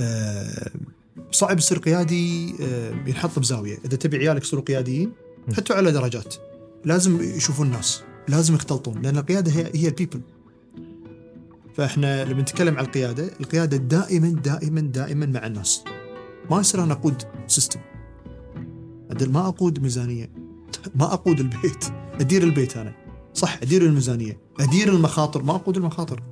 آه، صعب يصير قيادي آه، ينحط بزاوية. إذا تبي عيالك يصيروا قياديين حطوا على درجات. لازم يشوفون الناس. لازم يختلطون لأن القيادة هي هي ال people فإحنا لما نتكلم عن القيادة القيادة دائما دائما دائما مع الناس. ما يصير أنا أقود system ما أقود ميزانية. ما أقود البيت. أدير البيت أنا. صح أدير الميزانية. أدير المخاطر. ما أقود المخاطر.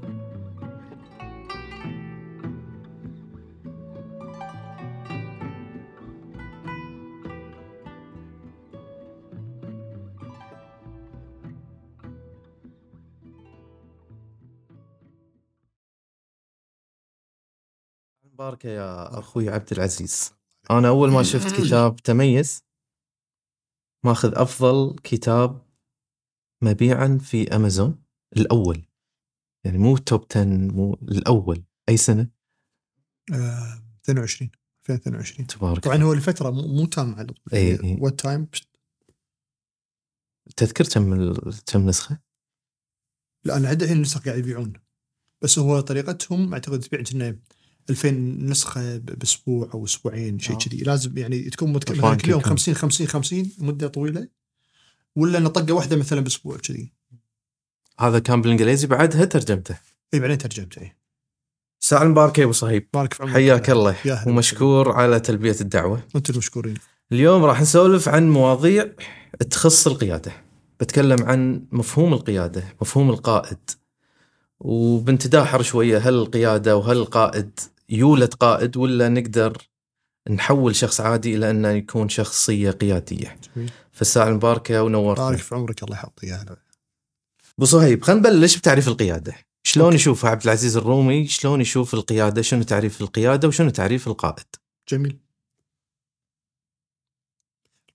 بارك يا أخوي عبد العزيز؟ أنا أول ما شفت كتاب تميز ماخذ أفضل كتاب مبيعا في أمازون الأول. يعني مو top 10 مو الأول. أي سنة؟ آه 22 2022 تبارك طبعا هو لفترة مو مو تام على طول إي. one time تذكر كم كم نسخة؟ لا أنا عندي الحين نسخ قاعد يبيعون. بس هو طريقتهم أعتقد تبيع كنا 2000 نسخة ب- بأسبوع أو أسبوعين شيء آه. كذي. لازم يعني تكون. طبعاً مثلا كل يوم كم. 50 50 50 مدة طويلة. ولا انه طقة واحدة مثلا بأسبوع كذي. هذا كان بالإنجليزي بعدها ترجمته؟ اي بعدين ترجمته اي ساعة المباركة يا أبو صهيب. بارك في عمرك. حياك الله. ومشكور على تلبية الدعوة. أنتم المشكورين. اليوم راح نسولف عن مواضيع تخص القيادة. بتكلم عن مفهوم القيادة مفهوم القائد. وبنتداحر شوية هل القيادة وهل القائد يولد قائد ولا نقدر نحول شخص عادي إلى أنه يكون شخصية قيادية جميل. فالساعة المباركة بارك في عمرك الله يحفظك. يا هلا. أبو صهيب خلينا نبلش بتعريف القيادة. شلون يشوف عبد العزيز الرومي؟ شلون يشوف القيادة؟ شنو تعريف القيادة؟ وشنو تعريف القائد؟ جميل.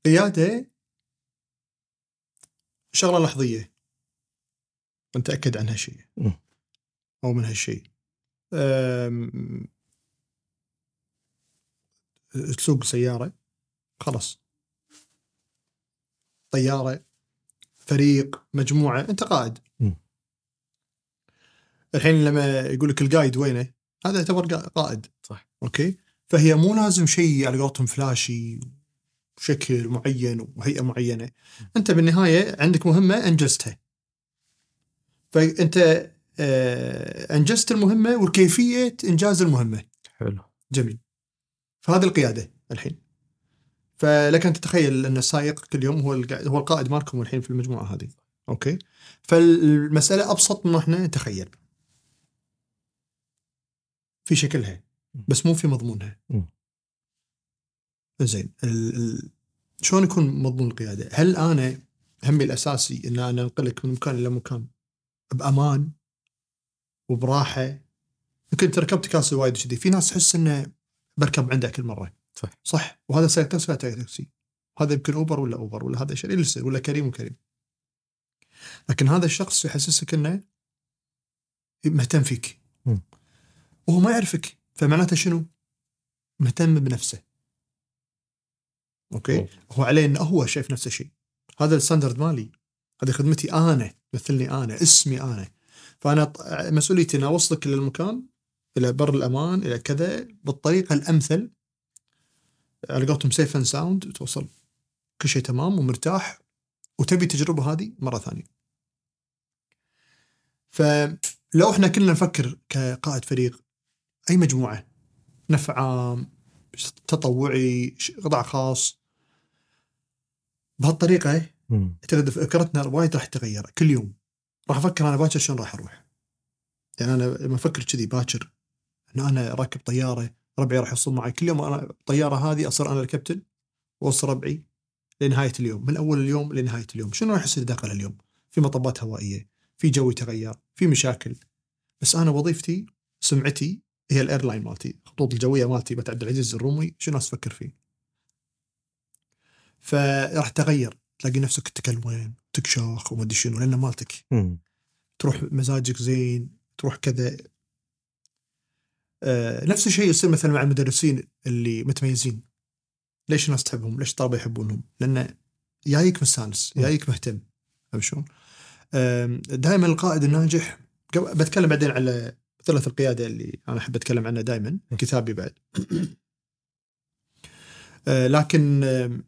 قيادة شغلة لحظية. نتاكد عن هالشيء. أو من هالشيء. تسوق سيارة خلاص. طيارة فريق مجموعة أنت قائد. مم. الحين لما يقول لك القايد وينه؟ هذا يعتبر قا- قائد. صح. أوكي؟ فهي مو لازم شيء على قولتهم فلاشي شكل معين وهيئة معينة. أنت بالنهاية عندك مهمة أنجزتها. فأنت آه، أنجزت المهمة وكيفيه إنجاز المهمة. حلو. جميل. فهذه القيادة الحين. فلك أن تتخيل أن السائق كل يوم هو هو القائد مالكم الحين في المجموعة هذه. أوكي؟ فالمسألة أبسط مما إحنا نتخيل. في شكلها بس مو في مضمونها. زين ال... ال... شلون يكون مضمون القيادة؟ هل أنا همي الأساسي إن أنا أنقلك من مكان إلى مكان بأمان وبراحة؟ يمكن تركبت كاسي وايد كذي في ناس تحس إنه بركب عنده كل مره صح. صح. وهذا تاكسي لا تاكسي. هذا يمكن أوبر ولا أوبر ولا هذا شيء اللي يصير؟ ولا كريم وكريم. لكن هذا الشخص يحسسك إنه مهتم فيك. وهو ما يعرفك. فمعناته شنو؟ مهتم بنفسه. أوكي؟ أوه. هو عليه إنه هو شايف نفس الشيء هذا ال standard مالي. هذه خدمتي أنا. مثلني أنا. اسمي أنا. فأنا مسؤوليتي ان أوصلك إلى المكان إلى بر الأمان إلى كذا بالطريقة الأمثل على قولتهم safe and sound توصل كل شيء تمام ومرتاح وتبي التجربة هذه مرة ثانية. فلو إحنا كلنا نفكر كقائد فريق أي مجموعة نفع عام تطوعي قطاع خاص بهالطريقة. أعتقد فكرتنا وايد راح تتغير كل يوم راح أفكر أنا باكر شلون راح أروح يعني أنا لما أفكر كذي باكر إن أنا راكب طيارة ربعي راح يوصل معي. كل يوم أنا الطيارة هذه أصير أنا الكابتن وأوصل ربعي لنهاية اليوم من أول اليوم لنهاية اليوم. شنو راح يصير داخل اليوم؟ في مطبات هوائية في جو يتغير في مشاكل. بس أنا وظيفتي سمعتي هي ال airline مالتي الخطوط الجوية مالتي بت عبد العزيز الرومي. شنو الناس تفكر فيه؟ فراح تغير تلاقي نفسك تكلم تكشاخ وما أدري شنو لأن مالتك. تروح مزاجك زين تروح كذا نفس الشيء يصير مثلا مع المدرسين اللي متميزين ليش الناس تحبهم؟ ليش الطلبة يحبونهم؟ لأن جايك مستانس،. جايك مهتم فاهم شلون؟ دائما القائد الناجح بتكلم بعدين على مثلث القيادة اللي أنا أحب أتكلم عنه دائما كتابي بعد آه، لكن آه،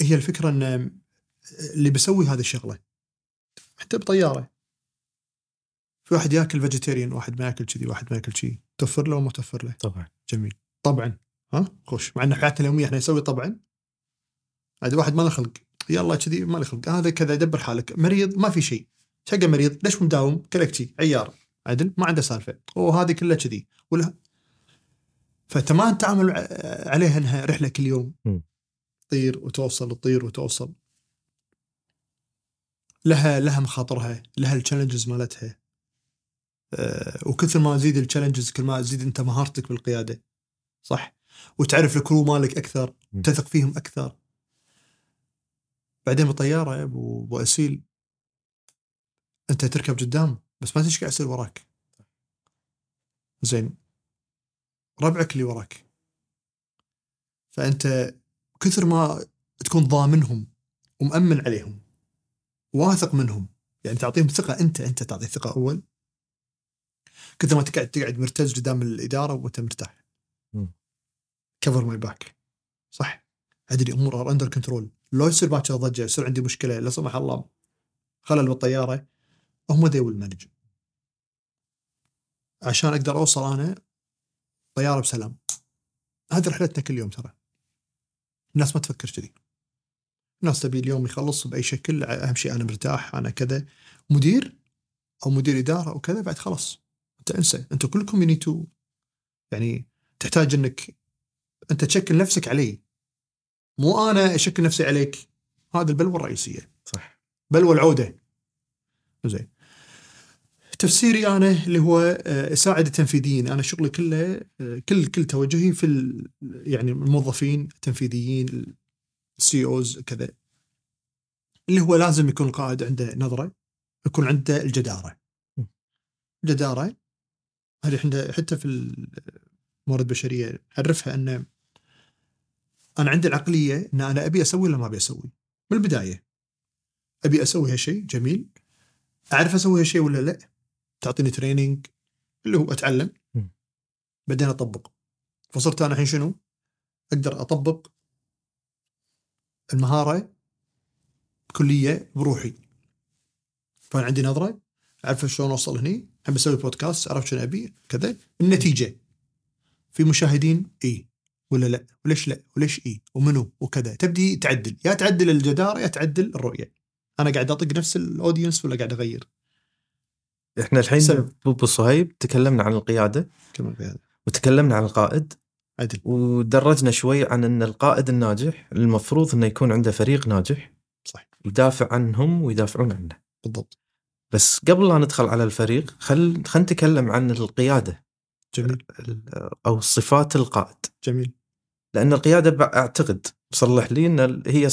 هي الفكرة إن آه، اللي بيسوي هذه الشغلة حتى بطيارة في واحد ياكل فيجيتيريان واحد ما ياكل كذي واحد ما ياكل كذي توفر له وما توفر له. طبعا. جميل. طبعا. ها؟ خوش. مع ان حياتنا اليومية إحنا نسوي طبعا. هذا واحد ما له خلق. يلا كذي ما له خلق. هذا كذا دبر حالك. مريض ما في شيء شقه مريض. ليش مداوم؟ كلك شي. عيار. عدل. ما عنده سالفة. وهذه كلها كذي. ولا. فأنت ما تعامل عليها إنها رحلة كل يوم. م. تطير وتوصل تطير وتوصل. لها لها مخاطرها لها التشالنجز مالتها. وكثر ما تزيد التشالنجز كل ما تزيد أنت مهارتك بالقيادة. صح؟ وتعرف الكرو مالك أكثر. تثق فيهم أكثر. بعدين بالطيارة يا أبو أبو أسيل أنت تركب قدام بس ما تدري قاعد يصير وراك. زين. ربعك اللي وراك. فأنت كثر ما تكون ضامنهم ومأمن عليهم واثق منهم. يعني تعطيهم ثقة أنت أنت تعطي ثقة أول. كثر ما تقعد تقعد مرتز قدام الإدارة وأنت مرتاح. cover my back صح. أدري أمور are under control لو يصير باكر ضجة يصير عندي مشكلة لا سمح الله. خلل بالطيارة. هم they will manage عشان أقدر أوصل أنا طيارة بسلام. هذه رحلتنا كل يوم ترى. الناس ما تفكر كذي. الناس تبي اليوم يخلص بأي شكل أهم شيء أنا مرتاح أنا كذا. مدير أو مدير إدارة أو كذا بعد خلاص. انسى أنت كلكم يو يعني تحتاج إنك أنت تشكل نفسك علي مو أنا أشكل نفسي عليك. هذا البلوه الرئيسية. صح. بلوى العودة. زين. تفسيري أنا اللي هو آه، أساعد التنفيذيين. أنا شغلي كله آه، كل كل توجهي في يعني الموظفين التنفيذيين السي أوز كذا. اللي هو لازم يكون القائد عنده نظرة يكون عنده الجدارة. الجدارة هذه إحنا حتى في الموارد البشرية نعرفها أن أنا عندي العقلية أن أنا أبي أسوي ولا ما أبي أسوي؟ من البداية. أبي أسوي هالشيء جميل. أعرف أسوي هالشيء ولا لا؟ تعطيني تريننج اللي هو أتعلم. بعدين أطبق. فصرت أنا الحين شنو؟ أقدر أطبق المهارة كلية بروحي. فأنا عندي نظرة أعرف شلون أوصل هني. احب أسوي بودكاست أعرف شنو أبي كذا. النتيجة. في مشاهدين إي ولا لا؟ وليش لا؟ وليش إي؟ ومنو؟ وكذا. تبدي تعدل. يا تعدل الجدارة يا تعدل الرؤية. أنا قاعد أطق نفس الاودينس ولا قاعد أغير؟ إحنا الحين. ابو صهيب تكلمنا عن القيادة. في هذا وتكلمنا عن القائد. عدل. ودرجنا شوي عن إن القائد الناجح المفروض إنه يكون عنده فريق ناجح. صح يدافع عنهم ويدافعون عنه. بالضبط. بس قبل لا ندخل على الفريق خل خل نتكلم عن القيادة. جميل. أو صفات القائد. جميل. لأن القيادة أعتقد صلح لي إن هي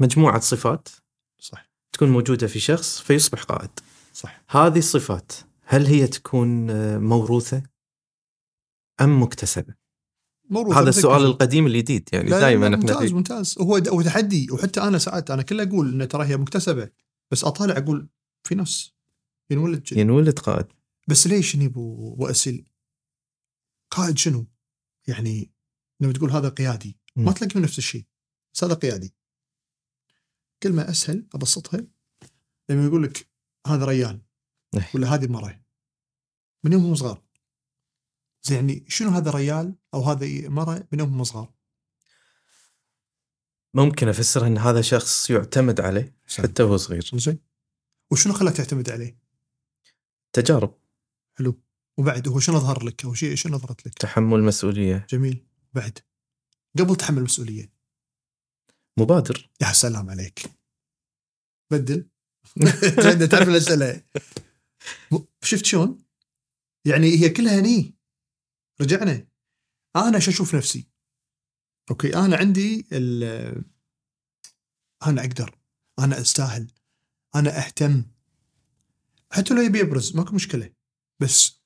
مجموعة صفات صح. تكون موجودة في شخص فيصبح قائد. صح. هذه الصفات هل هي تكون موروثة أم مكتسبة؟ موروث هذا السؤال القديم الجديد يعني دائما إحنا ممتاز فيه. ممتاز. هو هو تحدي وحتى أنا ساعات أنا كله أقول إن ترى هي مكتسبة بس أطالع أقول في ناس ينولد كذي ينولد قائد. بس ليش ني أبو أبو اسيل قائد شنو؟ يعني لما تقول هذا قيادي ما. تلاقي نفس الشيء. بس هذا قيادي. كلمه أسهل أبسطها لما يقول لك هذا ريال إيه. ولا هذه مرة من يوم هم صغار. زين يعني شنو هذا ريال أو هذه مرة من يوم هم صغار؟ ممكن افسرها إن هذا شخص يعتمد عليه حتى وهو صغير. زين. وشنو خلاك تعتمد عليه؟ تجارب. حلو. وبعد هو شنو ظهر لك؟ أو شيء شنو ظهرت لك؟ تحمل مسؤولية. جميل. بعد. قبل تحمل المسؤوليه مبادر. يا سلام عليك. بدل. تعرف الاسئله شفت شلون؟ يعني هي كلها هني. رجعنا. أنا شو أشوف نفسي؟ أوكي أنا عندي أنا أقدر. أنا أستاهل. أنا أهتم. حتى لو يبي يبرز ماكو مشكلة. بس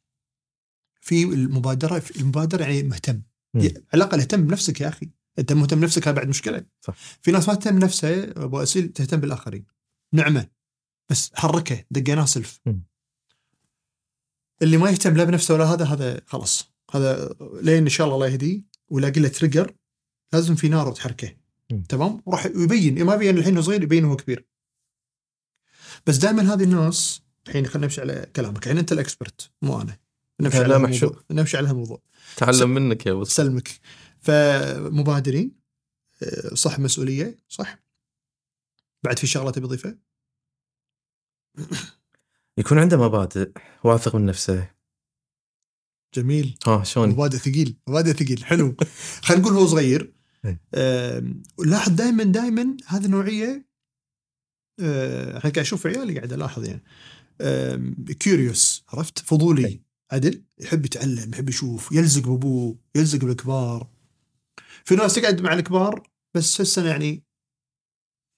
في المبادرة في المبادرة يعني مهتم. مم. على الأقل اهتم بنفسك يا أخي. أنت مهتم بنفسك هذا بعد مشكلة. صح. في ناس ما تهتم بنفسها أبو أسيل تهتم بالآخرين. نعمة. بس حركة دقيناه سلف. اللي ما يهتم لا بنفسه ولا هذا هذا خلاص. هذا لين إن شاء الله الله يهديه. ويلاقي له تريجر لازم في نار تحركه مم. تمام؟ وراح يبين. ما يبين الحين صغير يبين هو كبير. بس دائما هذه الناس الحين خلينا نمشي على كلامك. الحين أنت الإكسبرت مو أنا. نمشي على. الموضوع. نمشي على الموضوع. تعلم منك يا وصل سلمك. فمبادرين آه، صح مسؤولية صح؟ بعد في شغله تبي تضيفها؟ يكون عنده مبادئ واثق من نفسه. جميل. ها شلون؟ مبادئ ثقيل مبادئ ثقيل. حلو. خلينا نقول هو صغير. إيه. لاحظ دائما دائما هذه النوعية آه، إحنا قاعد أشوف عيالي قاعد ألاحظ يعني. كيوريوس عرفت؟ فضولي. عدل؟ يحب يتعلم يحب يشوف يلزق بأبوه يلزق بالكبار. في ناس تقعد مع الكبار بس تحسه يعني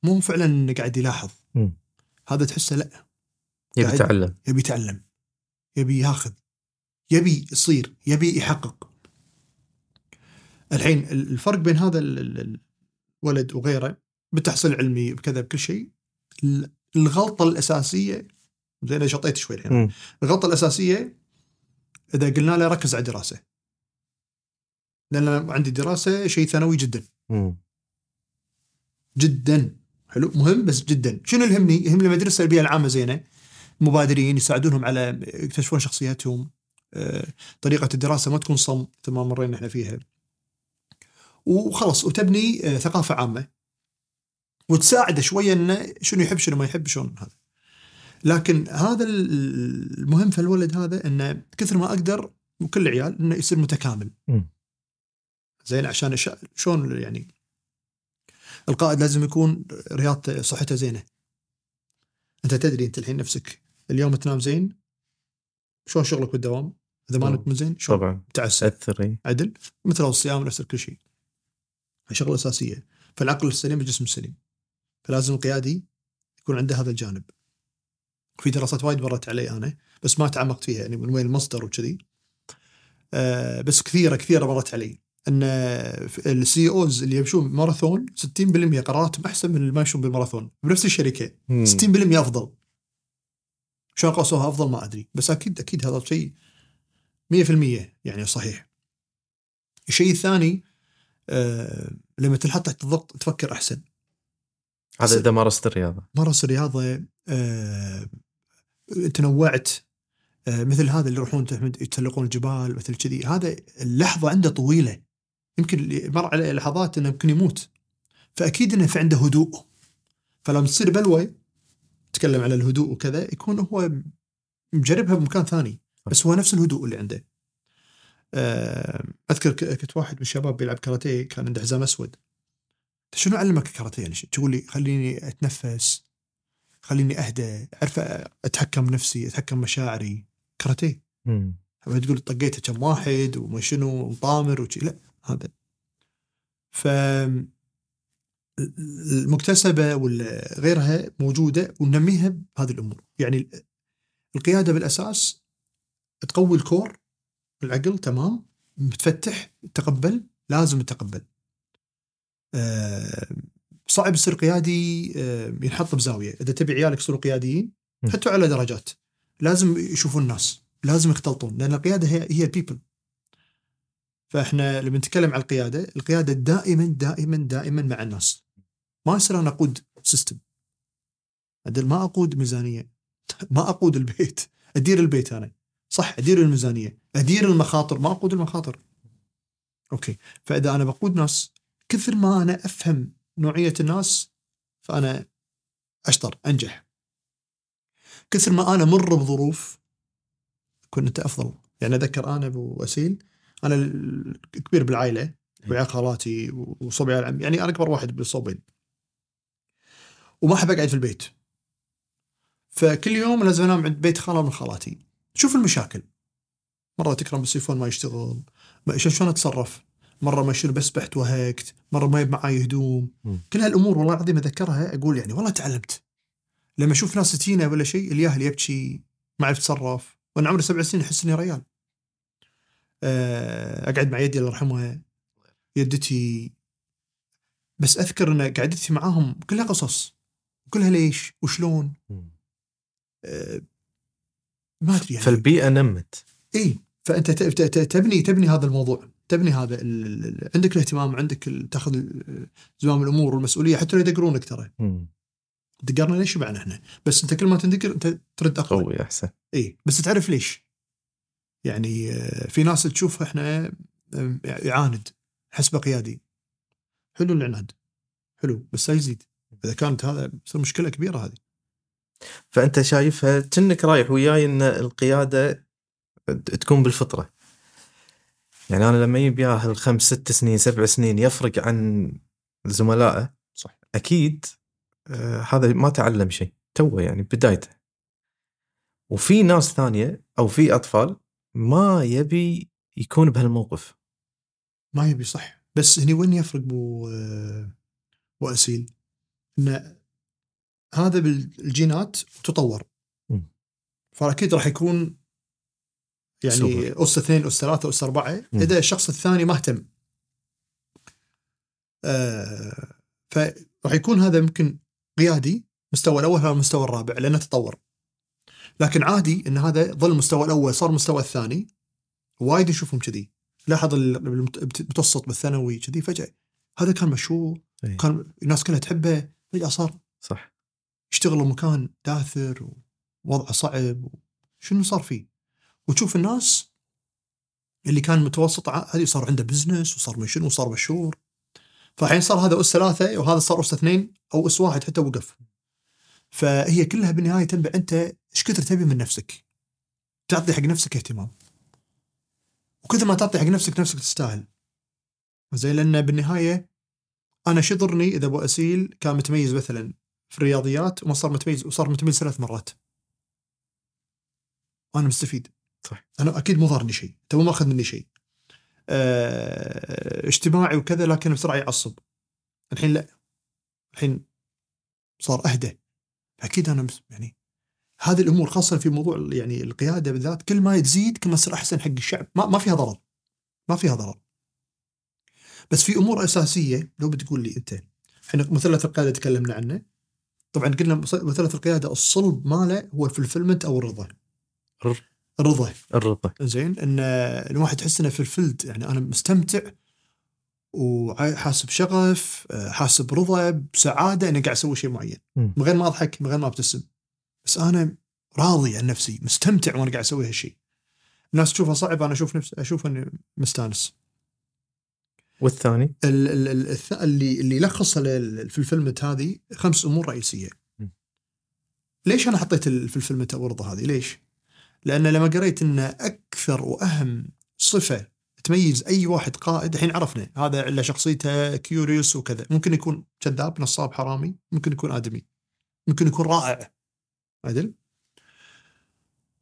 مو فعلا قاعد يلاحظ. هذا تحسه لا. يبي يتعلم. يبي يتعلم. يبي ياخذ. يبي يصير. يبي يحقق. الحين الفرق بين هذا ال- ال- الولد وغيره بالتحصيل العلمي بكذا بكل شيء ال- الغلطة الأساسية زين شطيت شوي الحين. الغلطة الأساسية إذا قلنا له ركز على الدراسة. لأن عندي دراسة شيء ثانوي جدا. مم. جدا. حلو؟ مهم بس جدا. شنو اللي يهمني؟ يهمني المدرسة البيئة العامة زينة. مبادرين يساعدونهم على يكتشفون شخصياتهم. آه، طريقة الدراسة ما تكون صم مثل ما مرينا إحنا فيها. وخلص وتبني آه، ثقافة عامة. وتساعده شوية إنه شنو يحب شنو ما يحب شلون هذا. لكن هذا ال- المهم في الولد هذا إنه كثر ما أقدر وكل العيال إنه يصير متكامل. زين عشان شلون يعني القائد لازم يكون رياضته صحته زينة. أنت تدري أنت الحين نفسك اليوم تنام زين؟ شلون شغلك بالدوام؟ إذا ما. نمت زين شلون طبعا. تعسر. عدل. مثل الصيام نفس كل شيء. شغلة أساسية. فالعقل السليم الجسم السليم فلازم القيادي يكون عنده هذا الجانب. في دراسات وايد مرت علي أنا بس ما تعمقت فيها يعني من وين المصدر وكذي. آه بس كثيرة كثيرة مرت علي. إن السي أوز اللي يمشون ماراثون 60% قراراتهم أحسن من اللي ما يمشون بالماراثون بنفس الشركة. مم. 60% أفضل. شلون قاسوها؟ أفضل ما أدري. بس أكيد أكيد هذا الشيء 100% يعني صحيح. الشيء الثاني آه لما تنحط تحت الضغط تفكر أحسن. هذا إذا مارست الرياضة. مارس الرياضة آه تنوعت آه مثل هذا اللي يروحون يتسلقون الجبال مثل كذي. هذا اللحظة عنده طويلة. يمكن مر عليه لحظات إنه يمكن يموت. فأكيد إنه في عنده هدوء. فلما تصير بلوى تكلم على الهدوء وكذا يكون هو مجربها بمكان ثاني. بس هو نفس الهدوء اللي عنده. آه، أذكر كنت واحد من الشباب بيلعب كاراتيه كان عنده حزام أسود. شنو علمك الكاراتيه يعني تقول لي خليني أتنفس. خليني اهدى أعرف أتحكم نفسي أتحكم مشاعري كاراتيه. ما تقول طقيته كم واحد وما شنو طامر وشي. لا هذا. ف المكتسبة ولا غيرها موجودة وننميها بهذه الأمور. يعني القيادة بالأساس تقوي الكور العقل تمام متفتح تقبل لازم تقبل. آه، صعب يصير قيادي آه، ينحط بزاوية. إذا تبي عيالك يصيروا قياديين. حطوا على درجات. لازم يشوفون الناس. لازم يختلطون لأن القيادة هي هي ال people فإحنا لما نتكلم عن القيادة القيادة دائما دائما دائما مع الناس. ما يصير أنا أقود system عدل ما أقود ميزانية. ما أقود البيت. أدير البيت أنا. صح أدير الميزانية. أدير المخاطر. ما أقود المخاطر. أوكي. فإذا أنا بقود ناس كثر ما أنا أفهم نوعية الناس فأنا أشطر أنجح. كثر ما أنا مر بظروف كنت أفضل. يعني اتذكر أنا أبو اسيل أنا الكبير بالعائلة وعيال خالاتي وصوب عيال عمي يعني أنا أكبر واحد بالصوبين وما أحب أقعد في البيت. فكل يوم لازم أنام عند بيت خالة من خالاتي. شوف المشاكل. مرة تكرم السيفون ما يشتغل شلون أتصرف؟ مرة ما يشيل بس بحت وهكت مرة ما يب معاي هدوم. كل هالأمور والله العظيم اتذكرها أقول يعني والله تعلمت. لما أشوف ناس تجينا ولا شيء الياهل يبكي ما يعرف يتصرف. وأنا عمري سبع سنين أحس إني ريال. آه، أقعد مع يدي الله يرحمها يدتي. بس أذكر إن قعدتي معاهم كلها قصص. كلها ليش؟ وشلون. آه، ما أدري يعني. فالبيئة نمت. اي فأنت تبني تبني هذا الموضوع. تبني هذا ال- ال- عندك الاهتمام عندك تاخذ زمام الأمور والمسؤولية حتى لو يدقرونك ترى. دقرنا ليش شبعنا إحنا؟ بس أنت كل ما تندقر أنت ترد أقوى. قوي أحسن. اي بس تعرف ليش؟ يعني آه، في ناس تشوف إحنا آه، يعاند حسبه قيادي. حلو العناد حلو بس لا يزيد. إذا كانت هذا تصير مشكلة كبيرة هذه. فأنت شايفها كأنك رايح وياي إن القيادة تكون بالفطرة. يعني أنا لما يجي وياه الخمس ست سنين سبع سنين يفرق عن زملائه صح. أكيد آه هذا ما تعلم شيء توه يعني بدايته. وفي ناس ثانية أو في أطفال ما يبي يكون بهالموقف. ما يبي صح. بس هني وين يفرق بو آه، بو اسيل إن هذا بالجينات تطور. فأكيد راح يكون يعني سوبر. أس اثنين أس ثلاثة أس أربعة مم. إذا الشخص الثاني ما اهتم آه فراح يكون هذا يمكن قيادي مستوى الأول على المستوى الرابع لأنه تطور لكن عادي إن هذا ظل المستوى الأول صار المستوى الثاني وايد نشوفهم كذي لاحظ ال- المتوسط بالثانوي كذي فجأة هذا كان مشهور إيه. كان الناس كلها تحبه فجأة صار صح يشتغل بمكان داثر ووضعه صعب شنو صار فيه وتشوف الناس اللي كان متوسط ع- هذه صار عنده بزنس وصار من شنو وصار مشهور. فالحين صار هذا أس ثلاثة وهذا صار أس اثنين أو أس واحد حتى وقف. فهي كلها بالنهاية تنبع أنت إيش كثر تبي من نفسك؟ تعطي حق نفسك اهتمام. وكثر ما تعطي حق نفسك نفسك تستاهل. زين لأن بالنهاية أنا شو يضرني إذا ابو أسيل؟ كان متميز مثلا في الرياضيات وما صار متميز وصار متميز ثلاث مرات. أنا مستفيد. صح. أنا أكيد مو ضارني شيء. أنت مو ماخذ مني شيء. أه اجتماعي وكذا لكن بسرعة يعصب. الحين لا. الحين صار أهدى. أكيد أنا يعني هذه الأمور خاصة في موضوع يعني القيادة بالذات كل ما تزيد كل ما تصير أحسن حق الشعب. ما, ما فيها ضرر. ما فيها ضرر. بس في أمور أساسية لو بتقول لي أنت. إحنا مثلث القيادة تكلمنا عنه. طبعا قلنا مثلث القيادة الصلب ماله هو الفلفلمنت أو الرضا. الر- الرضا الرضا زين إن الواحد يحس إنه في الفلد يعني أنا مستمتع وحاسس بشغف آه، حاسس برضا بسعادة إني قاعد أسوي شيء معين. من غير ما أضحك من غير ما أبتسم بس أنا راضي عن نفسي مستمتع وأنا قاعد أسوي هالشيء الناس تشوفها صعب أنا أشوف نفسي أشوف إني مستانس والثاني ال- ال- ال- اللي اللي لخص في الفيلمت هذه خمس أمور رئيسية. م. ليش أنا حطيت في الفيلمت الورطه هذه؟ ليش؟ لأن لما قريت إن أكثر وأهم صفة تميز أي واحد قائد الحين عرفنا هذا الا شخصيته curious وكذا، ممكن يكون كذاب نصاب حرامي، ممكن يكون آدمي. ممكن يكون رائع. عدل؟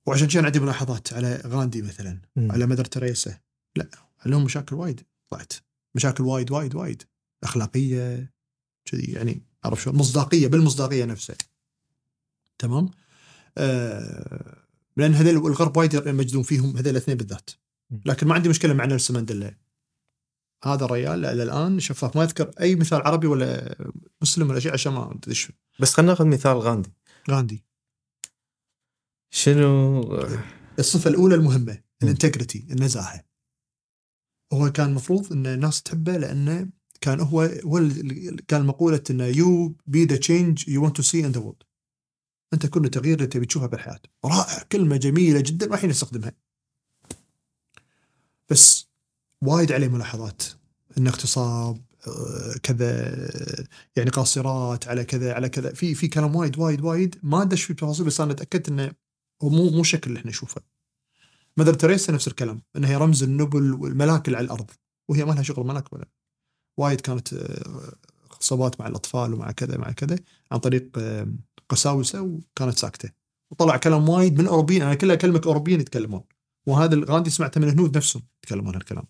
وعشان كذا عندي ملاحظات على غاندي مثلا، مم. على Mother تريسا. لا لهم مشاكل وايد طلعت. مشاكل وايد وايد وايد أخلاقية كذي يعني عرف شلون مصداقية بالمصداقية نفسها تمام آه لأن هذول الغرب وايد مجدون فيهم هذول الاثنين بالذات. لكن ما عندي مشكلة مع نيلسون مانديلا. هذا الرجال إلى الآن. شفاف ما يذكر أي مثال عربي ولا مسلم ولا شيء عشان ما تدش بس خلينا ناخذ مثال غاندي. غاندي. شنو؟ الصفة الأولى المهمة ال integrity النزاهة. هو كان المفروض إن الناس تحبه لأنه كان هو هو كان مقولة انه you be the change you want to see in the world انت كل التغيير اللي تبي تشوفه بالحياة. رائع كلمة جميلة جدا ما حين نستخدمها. بس وايد عليه ملاحظات. انه اغتصاب آه، كذا يعني قاصرات على كذا على كذا. في في كلام وايد وايد وايد. ما ادش في تفاصيل بس أنا تاكدت إنه هو مو مو الشكل اللي إحنا نشوفه. مدر تريسا نفس الكلام انها هي رمز النبل والملاك اللي على الأرض. وهي ما لها شغل ملاك ولا. وايد كانت آه، اغتصابات مع الأطفال ومع كذا مع كذا عن طريق قساوسة وكانت ساكتة. وطلع كلام وايد من أوروبيين أنا كلها اكلمك أوروبيين يتكلمون. وهذا الغاندي سمعته من الهنود نفسهم يتكلمون هالكلام.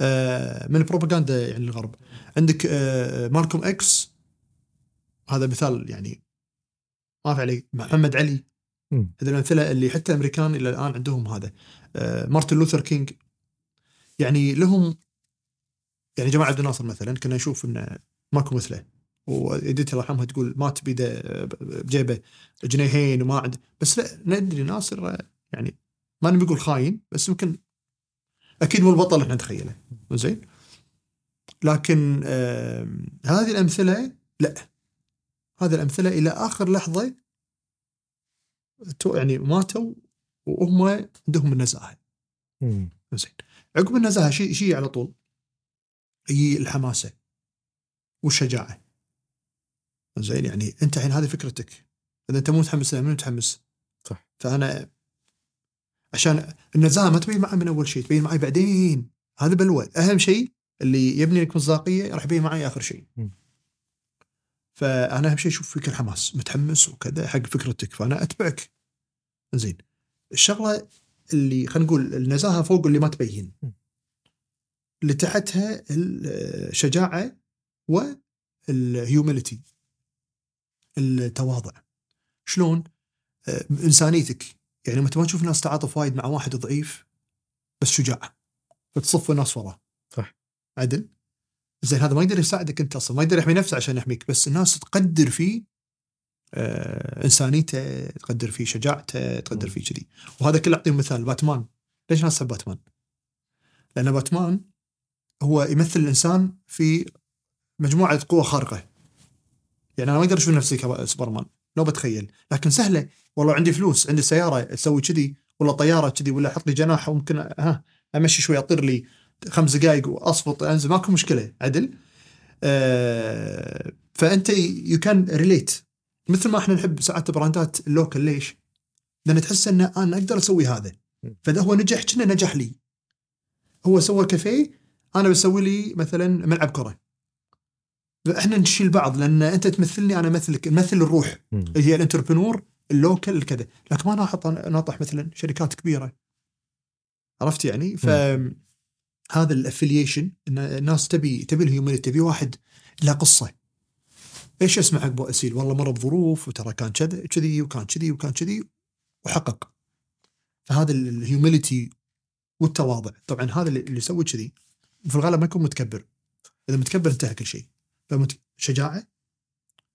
آه، من البروباغندا يعني الغرب. عندك آه، مالكوم إكس. هذا مثال يعني ما في عليه محمد علي. هذه الأمثلة اللي حتى الأمريكان إلى الآن عندهم هذا. آه، مارتن لوثر كينج. يعني لهم يعني جماعة عبد الناصر مثلا كنا نشوف انه ماكو مثله. ويدتي الله يرحمها تقول مات بيده بجيبه جنيهين وما عنده بس لا ندري ناصر يعني ما نبي نقول خاين بس يمكن أكيد مو البطل اللي إحنا نتخيله. زين؟ لكن آه هذه الأمثلة لا. هذه الأمثلة إلى آخر لحظة تو- يعني ماتوا وهم عندهم النزاهة. زين. عقب النزاهة شيء شيء على طول. هي الحماسة والشجاعة. زين يعني أنت الحين هذه فكرتك. إذا أنت مو متحمس لها من متحمس. صح. فأنا عشان النزاهة ما تبين معي من أول شيء تبين معي بعدين. هذا بلوى أهم شيء اللي يبني لك مصداقية راح يبين معي آخر شيء. مم. فأنا أهم شيء أشوف فيك الحماس متحمس وكذا حق فكرتك. فأنا أتبعك. زين. الشغلة اللي خلينا نقول النزاهة فوق اللي ما تبين. اللي تحتها الشجاعة والهيوميليتي التواضع شلون؟ آه، إنسانيتك يعني متى ما تشوف ناس تعاطف وايد مع واحد ضعيف بس شجاع فتصف الناس وراه صح. عدل زين هذا ما يقدر يساعدك أنت أصلا ما يقدر يحمي نفسه عشان يحميك بس الناس تقدر فيه آه إنسانيته تقدر فيه شجاعته تقدر. فيه كذي وهذا كله اعطيه مثال باتمان ليش الناس تحب باتمان؟ لأن باتمان هو يمثل الإنسان في مجموعة قوى خارقة يعني أنا ما أقدر أشوف نفسي كسوبرمان لو بتخيل. لكن سهلة. والله عندي فلوس عندي سيارة أسوي كذي ولا طيارة كذي ولا أحط لي جناح وممكن ها أمشي شوي أطير لي خمس دقائق وأصفط أنزل. ماكو مشكلة عدل. آه فأنت you can relate مثل ما إحنا نحب ساعات brandات ال local ليش؟ لأن تحس إن أنا أقدر أسوي هذا. فإذا هو نجح كنا نجح لي. هو سوى كافيه أنا بسوي لي مثلا ملعب كرة. إحنا نشيل بعض لأن أنت تمثلني أنا امثلك نمثل الروح مم. هي ال entrepreneur ال local الكذا. لكن ما نحط ناطح مثلا شركات كبيرة. عرفت يعني؟ ف هذا ال affiliation إن الناس تبي تبي ال humanity تبي واحد له قصة. إيش اسمع عقب أسيل؟ والله مر بظروف وترى كان كذا كذي وكان كذي وكان كذي وحقق. فهذا ال humility والتواضع. طبعا هذا اللي اللي يسوي كذي. في الغالب ما يكون متكبر. إذا متكبر انتهى كل شيء. شجاعة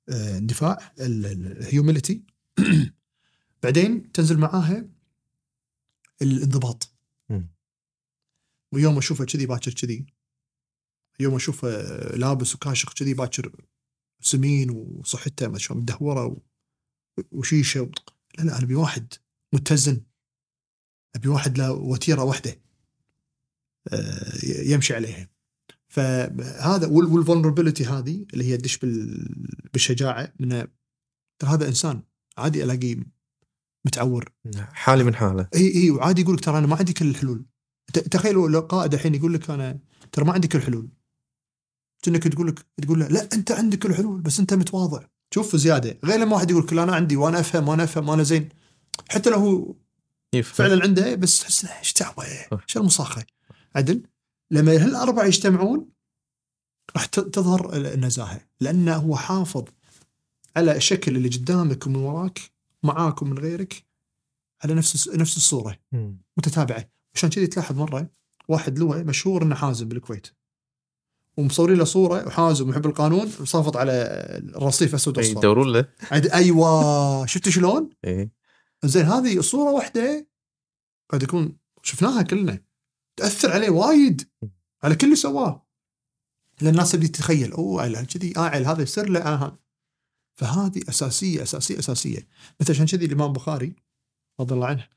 آه، اندفاع ال humility بعدين تنزل معاها الانضباط. ويوم أشوفه كذي باكر كذي يوم أشوفه لابس وكاشخ كذي باكر سمين وصحته ما شلون مدهورة وشيشة و... لا لا أنا أبي واحد متزن. أبي واحد له وتيرة واحدة آه، يمشي عليها. فهذا والفولنربيلتي هذه اللي هي تدش بال- بالشجاعة إنه ترى هذا إنسان عادي ألاقيه متعور. حالي من حاله. اي إي وعادي يقول لك ترى أنا ما عندي كل الحلول. ت- تخيلوا لو قائد الحين يقول لك أنا ترى ما عندي كل الحلول كأنك تقول لك تقول له لا أنت عندك كل الحلول بس أنت متواضع. شوف زيادة. غير لما واحد يقول لك لا أنا عندي وأنا أفهم وأنا أفهم وأنا زين. حتى لو هو يفهم. فعلا عنده بس تحس إيش دعوه إيش المصاخه عدل؟ لما هالاربعه يجتمعون؟ راح تظهر النزاهة لأنه هو حافظ على الشكل اللي قدامك ومن وراك معاك ومن غيرك على نفس نفس الصورة. متتابعة. عشان كذي تلاحظ مرة واحد له مشهور إنه حازم بالكويت. ومصورين له صورة وحازم ويحب القانون وصافط على الرصيف اسود أي واصفر يدورون له. أيوه. شفت شلون؟ إيه. زين هذه صورة واحدة قد يكون شفناها كلنا. تأثر عليه وايد على كل اللي سواه. لأن الناس تبي تتخيل أوه عيل كذي آه عيل هذا يصير له آه. فهذه أساسية أساسية أساسية. مثل عشان كذي الإمام البخاري رضي الله عنه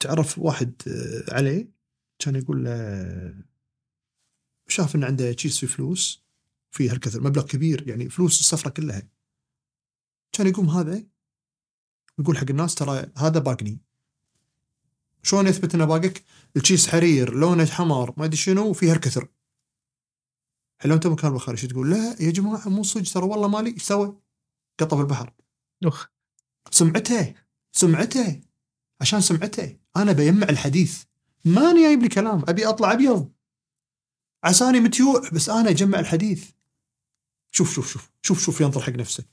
تعرف واحد آه، عليه كان يقول له شاف إن عنده في فلوس في هالكثر مبلغ كبير يعني فلوس السفرة كلها. كان يقوم هذا يقول حق الناس ترى هذا باقني. شلون يثبت إنه باقك؟ الكيس حرير لونه حمر ما أدري شنو وفيه هالكثر حلو أنت مكان شو تقول؟ لا يا جماعة مو صدق ترى والله مالي إيش سوى؟ قطه بالبحر أخ. سمعته سمعته. عشان سمعته أنا بيمع الحديث. ماني جايب لي كلام أبي أطلع أبيض. عساني متيوع بس أنا أجمع الحديث. شوف شوف شوف شوف شوف ينظر حق نفسه.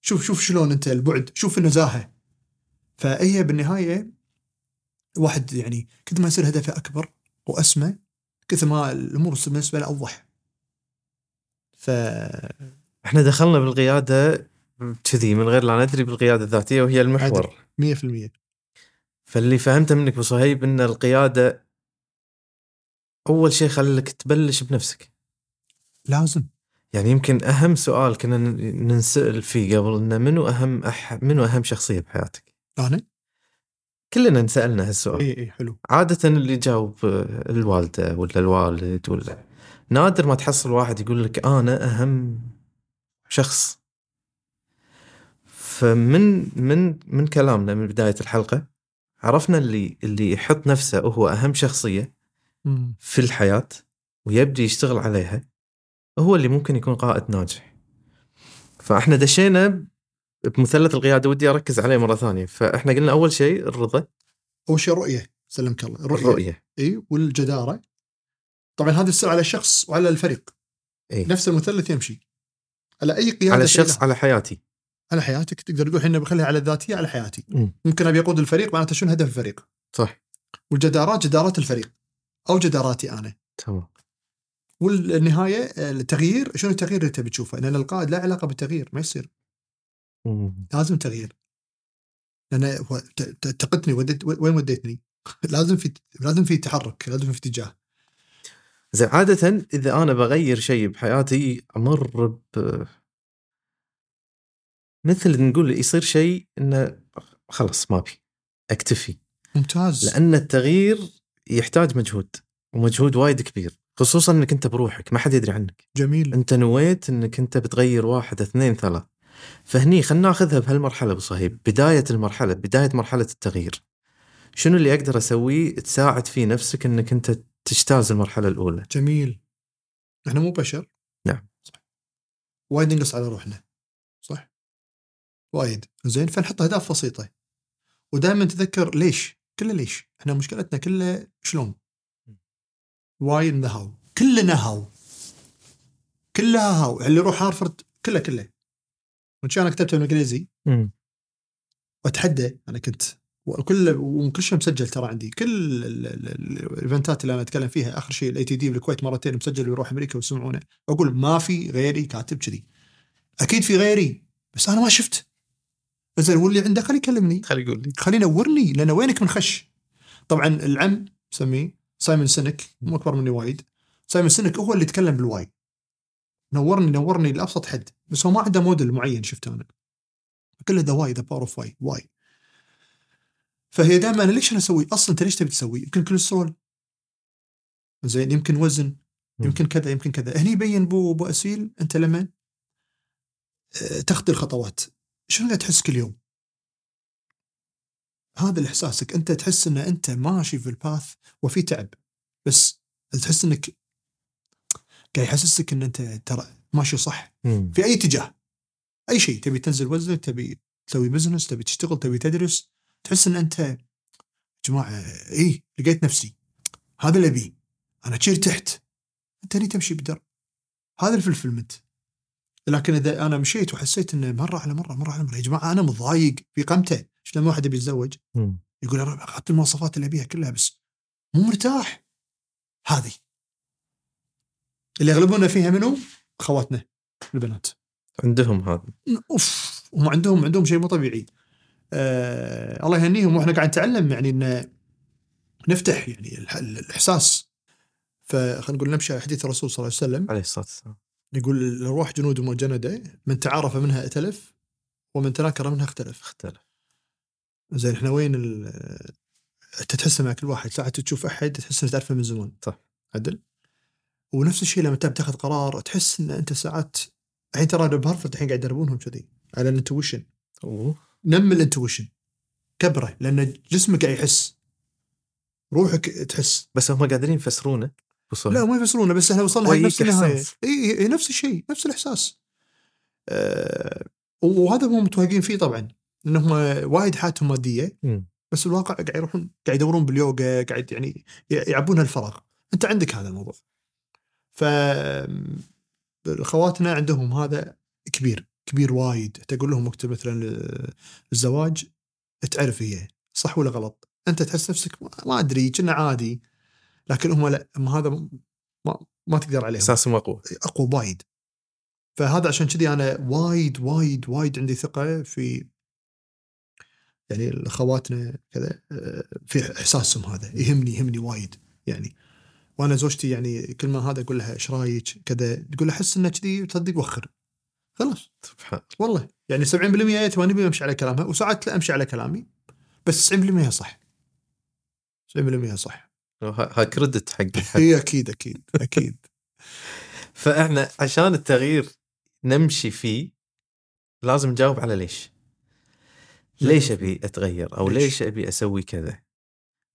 شوف شوف شلون أنت البعد. شوف النزاهة. فهي بالنهاية واحد يعني كثر ما يصير هدفه أكبر وأسمى كثر ما الأمور بالنسبة له أوضح. ف إحنا دخلنا بالقيادة كذي من غير لا ندري بالقيادة الذاتية وهي المحور. 100% فاللي فهمته منك أبو صهيب إن القيادة أول شيء خليك تبلش بنفسك. لازم. يعني يمكن أهم سؤال كنا ننسأل فيه قبل إنه منو أهم أح منو أهم شخصية بحياتك؟ أنا؟ كلنا انسألنا هالسؤال. اي اي حلو. عادة اللي يجاوب آه، الوالدة ولا الوالد ولا نادر ما تحصل واحد يقول لك أنا أهم شخص. فمن من من كلامنا من بداية الحلقة عرفنا اللي اللي يحط نفسه هو أهم شخصية. في الحياة ويبدي يشتغل عليها هو اللي ممكن يكون قائد ناجح. فإحنا دشينا بمثلث القيادة ودي أركز عليه مرة ثانية. فإحنا قلنا أول شيء الرضا. أول شيء الرؤية سلمك الله. الرؤية, الرؤية. إي والجدارة. طبعا هذا يصير على الشخص وعلى الفريق. إي. نفس المثلث يمشي. على أي قيادة على الشخص. على حياتي. على حياتك. تقدر تقول إحنا بخليها على الذاتيه على حياتي. مم. ممكن أبي اقود الفريق معناته شنو هدف الفريق؟ صح. والجدارات جدارات الفريق. أو جداراتي أنا. تمام. والنهاية التغيير شنو التغيير اللي تبي تشوفه؟ لأن القائد لا علاقة بالتغيير ما يصير. مم. لازم تغيير. لأن تقتني وديت وين وديتني؟ لازم في لازم في تحرك لازم في اتجاه. زين عادة إذا أنا بغير شيء بحياتي أمر ب مثل نقول يصير شيء إنه خلاص ما أبي أكتفي. ممتاز. لأن التغيير يحتاج مجهود ومجهود وايد كبير خصوصا إنك أنت بروحك ما حد يدري عنك. جميل. أنت نويت إنك أنت بتغير واحد اثنين ثلاث. فهني خلينا ناخذها بهالمرحلة أبو صهيب بداية المرحلة بداية مرحلة التغيير. شنو اللي أقدر أسويه تساعد فيه نفسك إنك أنت تجتاز المرحلة الأولى؟ جميل. إحنا مو بشر. نعم. صح. وايد نقص على روحنا. صح؟ وايد. زين فنحط أهداف بسيطة. ودائما تذكر ليش؟ كله ليش؟ إحنا مشكلتنا كلها شلون؟ why the how. كلنا how. كلها how. اللي يروح هارفرد كله كله. من كان أنا كتبته بالانجليزي. وأتحدى أنا كنت وكل وكل شيء مسجل ترى عندي. كل ال- ال- ال- ال eventات اللي أنا أتكلم فيها آخر شيء ال ITD بالكويت مرتين مسجل ويروح أمريكا ويسمعونه. أقول ما في غيري كاتب كذي. أكيد في غيري بس أنا ما شفت. زين واللي عنده خليه يكلمني. خلي يقول لي. خليه ينورني لأن وينك من خش؟ طبعا العم سميه سايمون سينك مو أكبر مني وايد. سايمون سينك هو اللي يتكلم بال why نورني نورني لأبسط حد بس هو ما عنده موديل معين شفته أنا. كله the why the power of why why. فهي دائما ليش أنا أسوي؟ أصلا أنت ليش تبي تسوي؟ يمكن كوليسترول. زين يمكن وزن. يمكن كذا يمكن كذا. هني يبين بو بو أسيل أنت لما آه، تخطي الخطوات. شنو قاعد تحس كل يوم؟ هذا اللي إحساسك. أنت تحس إن أنت ماشي في ال path وفي تعب بس تحس إنك قاعد يحسسك إن أنت ترى ماشي صح مم. في أي اتجاه. أي شيء تبي تنزل وزنك تبي تسوي business تبي تشتغل تبي تدرس تحس إن أنت يا جماعة اي لقيت نفسي. هذا اللي أبيه. أنا تشير تحت أنت ليه تمشي بدرب هذا ال fulfillment لكن إذا أنا مشيت وحسيت إنه مرة على مرة مرة على مرة يا جماعة أنا مضايق في قمته. شلون واحد يبي يتزوج. يقول يا رب أخذت المواصفات اللي أبيها كلها بس مو مرتاح. هذه. اللي يغلبونا فيها منو؟ أخواتنا البنات. عندهم هذا. أوف هم عندهم عندهم شيء مو طبيعي. آه الله يهنيهم وإحنا قاعد نتعلم يعني إن نفتح يعني الإحساس. فخلينا نقول نمشي على حديث الرسول صلى الله عليه وسلم. عليه الصلاة والسلام. يقول الارواح جنود مجندة من تعارف منها ائتلف ومن تناكر منها اختلف. اختلف. زين إحنا وين ال انت تحس مع كل واحد ساعات تشوف أحد تحس إنك تعرفه من زمان. صح. عدل؟ ونفس الشيء لما تبي تاخذ قرار تحس إن أنت ساعات الحين ترى بهارفرد الحين قاعد يدربونهم كذي على ال intuition. نمي ال intuition. كبرة لأن جسمك قاعد يحس. روحك تحس. بس هم قادرين يفسرونه. لا ما يفسرونه بس إحنا وصلنا نفس النهاية. إي نفس الشيء نفس الإحساس. أه وهذا هم متوهقين فيه طبعا. لانهم وايد حياتهم مادية. بس الواقع قاعد يروحون قاعد يدورون باليوغا قاعد يعني يعبون هالفراغ. أنت عندك هذا الموضوع. ف اخواتنا عندهم هذا كبير كبير وايد. تقول لهم وقت مثلا الزواج تعرف هي صح ولا غلط؟ انت تحس نفسك ما- ما أدري كنا عادي. لكن هم لا هم هذا ما, ما تقدر عليهم. اساسهم أقوى. أقوى وايد. فهذا عشان كذي أنا وايد وايد وايد عندي ثقة في يعني اخواتنا كذا آه، في إحساسهم هذا. يهمني يهمني وايد يعني. وأنا زوجتي يعني كل ما هذا أقول لها إيش رأيك؟ كذا تقول أحس انه كذي تصدق وخر خلاص. سبحان والله. يعني 70% 80% أمشي على كلامها وساعات لا أمشي على كلامي بس 90% صح. 90% صح. ها كريدت حق هي أكيد أكيد أكيد. فإحنا عشان التغيير نمشي فيه لازم نجاوب على ليش. ليش أبي أتغير؟ أو ليش؟ ليش أبي أسوي كذا؟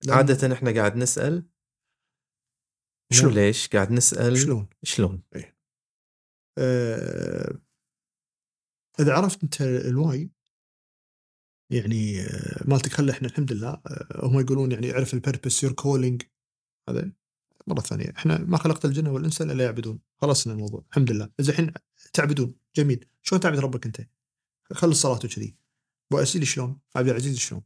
عادة إحنا قاعد نسأل شلون؟ ليش قاعد نسأل شلون؟ شلون آه، إذا عرفت أنت ال why يعني آه، مالتك خلي إحنا الحمد لله آه، هم يقولون يعني اعرف ال purpose your calling هذا مرة ثانية إحنا ما خلقت الجن والإنس إلا يعبدون خلصنا الموضوع الحمد لله إذا الحين تعبدون جميل شلون تعبد ربك أنت؟ خلي الصلاه وكذي ابو شلون؟ عبد العزيز شلون؟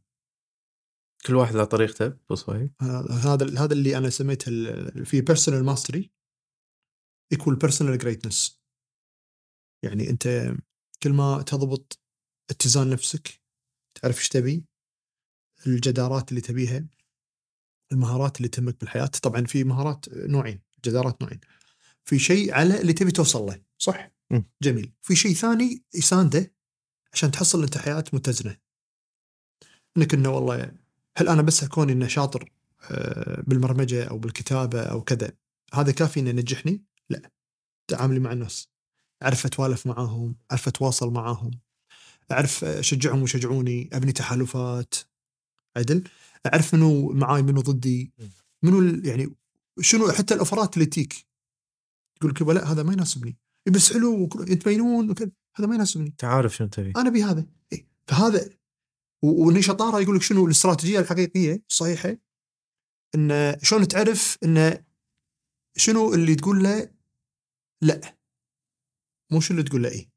كل واحد له طريقته ابو صهيب هذا هذا اللي أنا سميته في personal mastery equal personal greatness يعني أنت كل ما تضبط اتزان نفسك تعرف إيش تبي الجدارات اللي تبيها المهارات اللي تهمك بالحياة. طبعا في مهارات نوعين جدارات نوعين. في شيء على اللي تبي توصل له صح؟ مم. جميل. في شيء ثاني يسانده عشان تحصل أنت حياة متزنة. إنك إنه والله هل أنا بس كوني انه شاطر آه، بالبرمجة أو بالكتابة أو كذا هذا كافي إنه ينجحني؟ لا. تعاملي مع الناس أعرف أتوالف معاهم أعرف أتواصل معاهم أعرف أشجعهم ويشجعوني أبني تحالفات. عدل؟ أعرف منو معاي منو ضدي؟ منو يعني شنو حتى الأوفرات اللي تجيك يقول لك لا هذا ما يناسبني. إي بس حلو وكل- تبينون وكذا هذا ما يناسبني. انت عارف شنو تبي. أنا ابي هذا إيه. فهذا و- واني شطاره يقول لك شنو الاستراتيجيه الحقيقيه الصحيحه إن شلون تعرف إن شنو اللي تقول له؟ لا. مو شنو اللي تقول له إيه.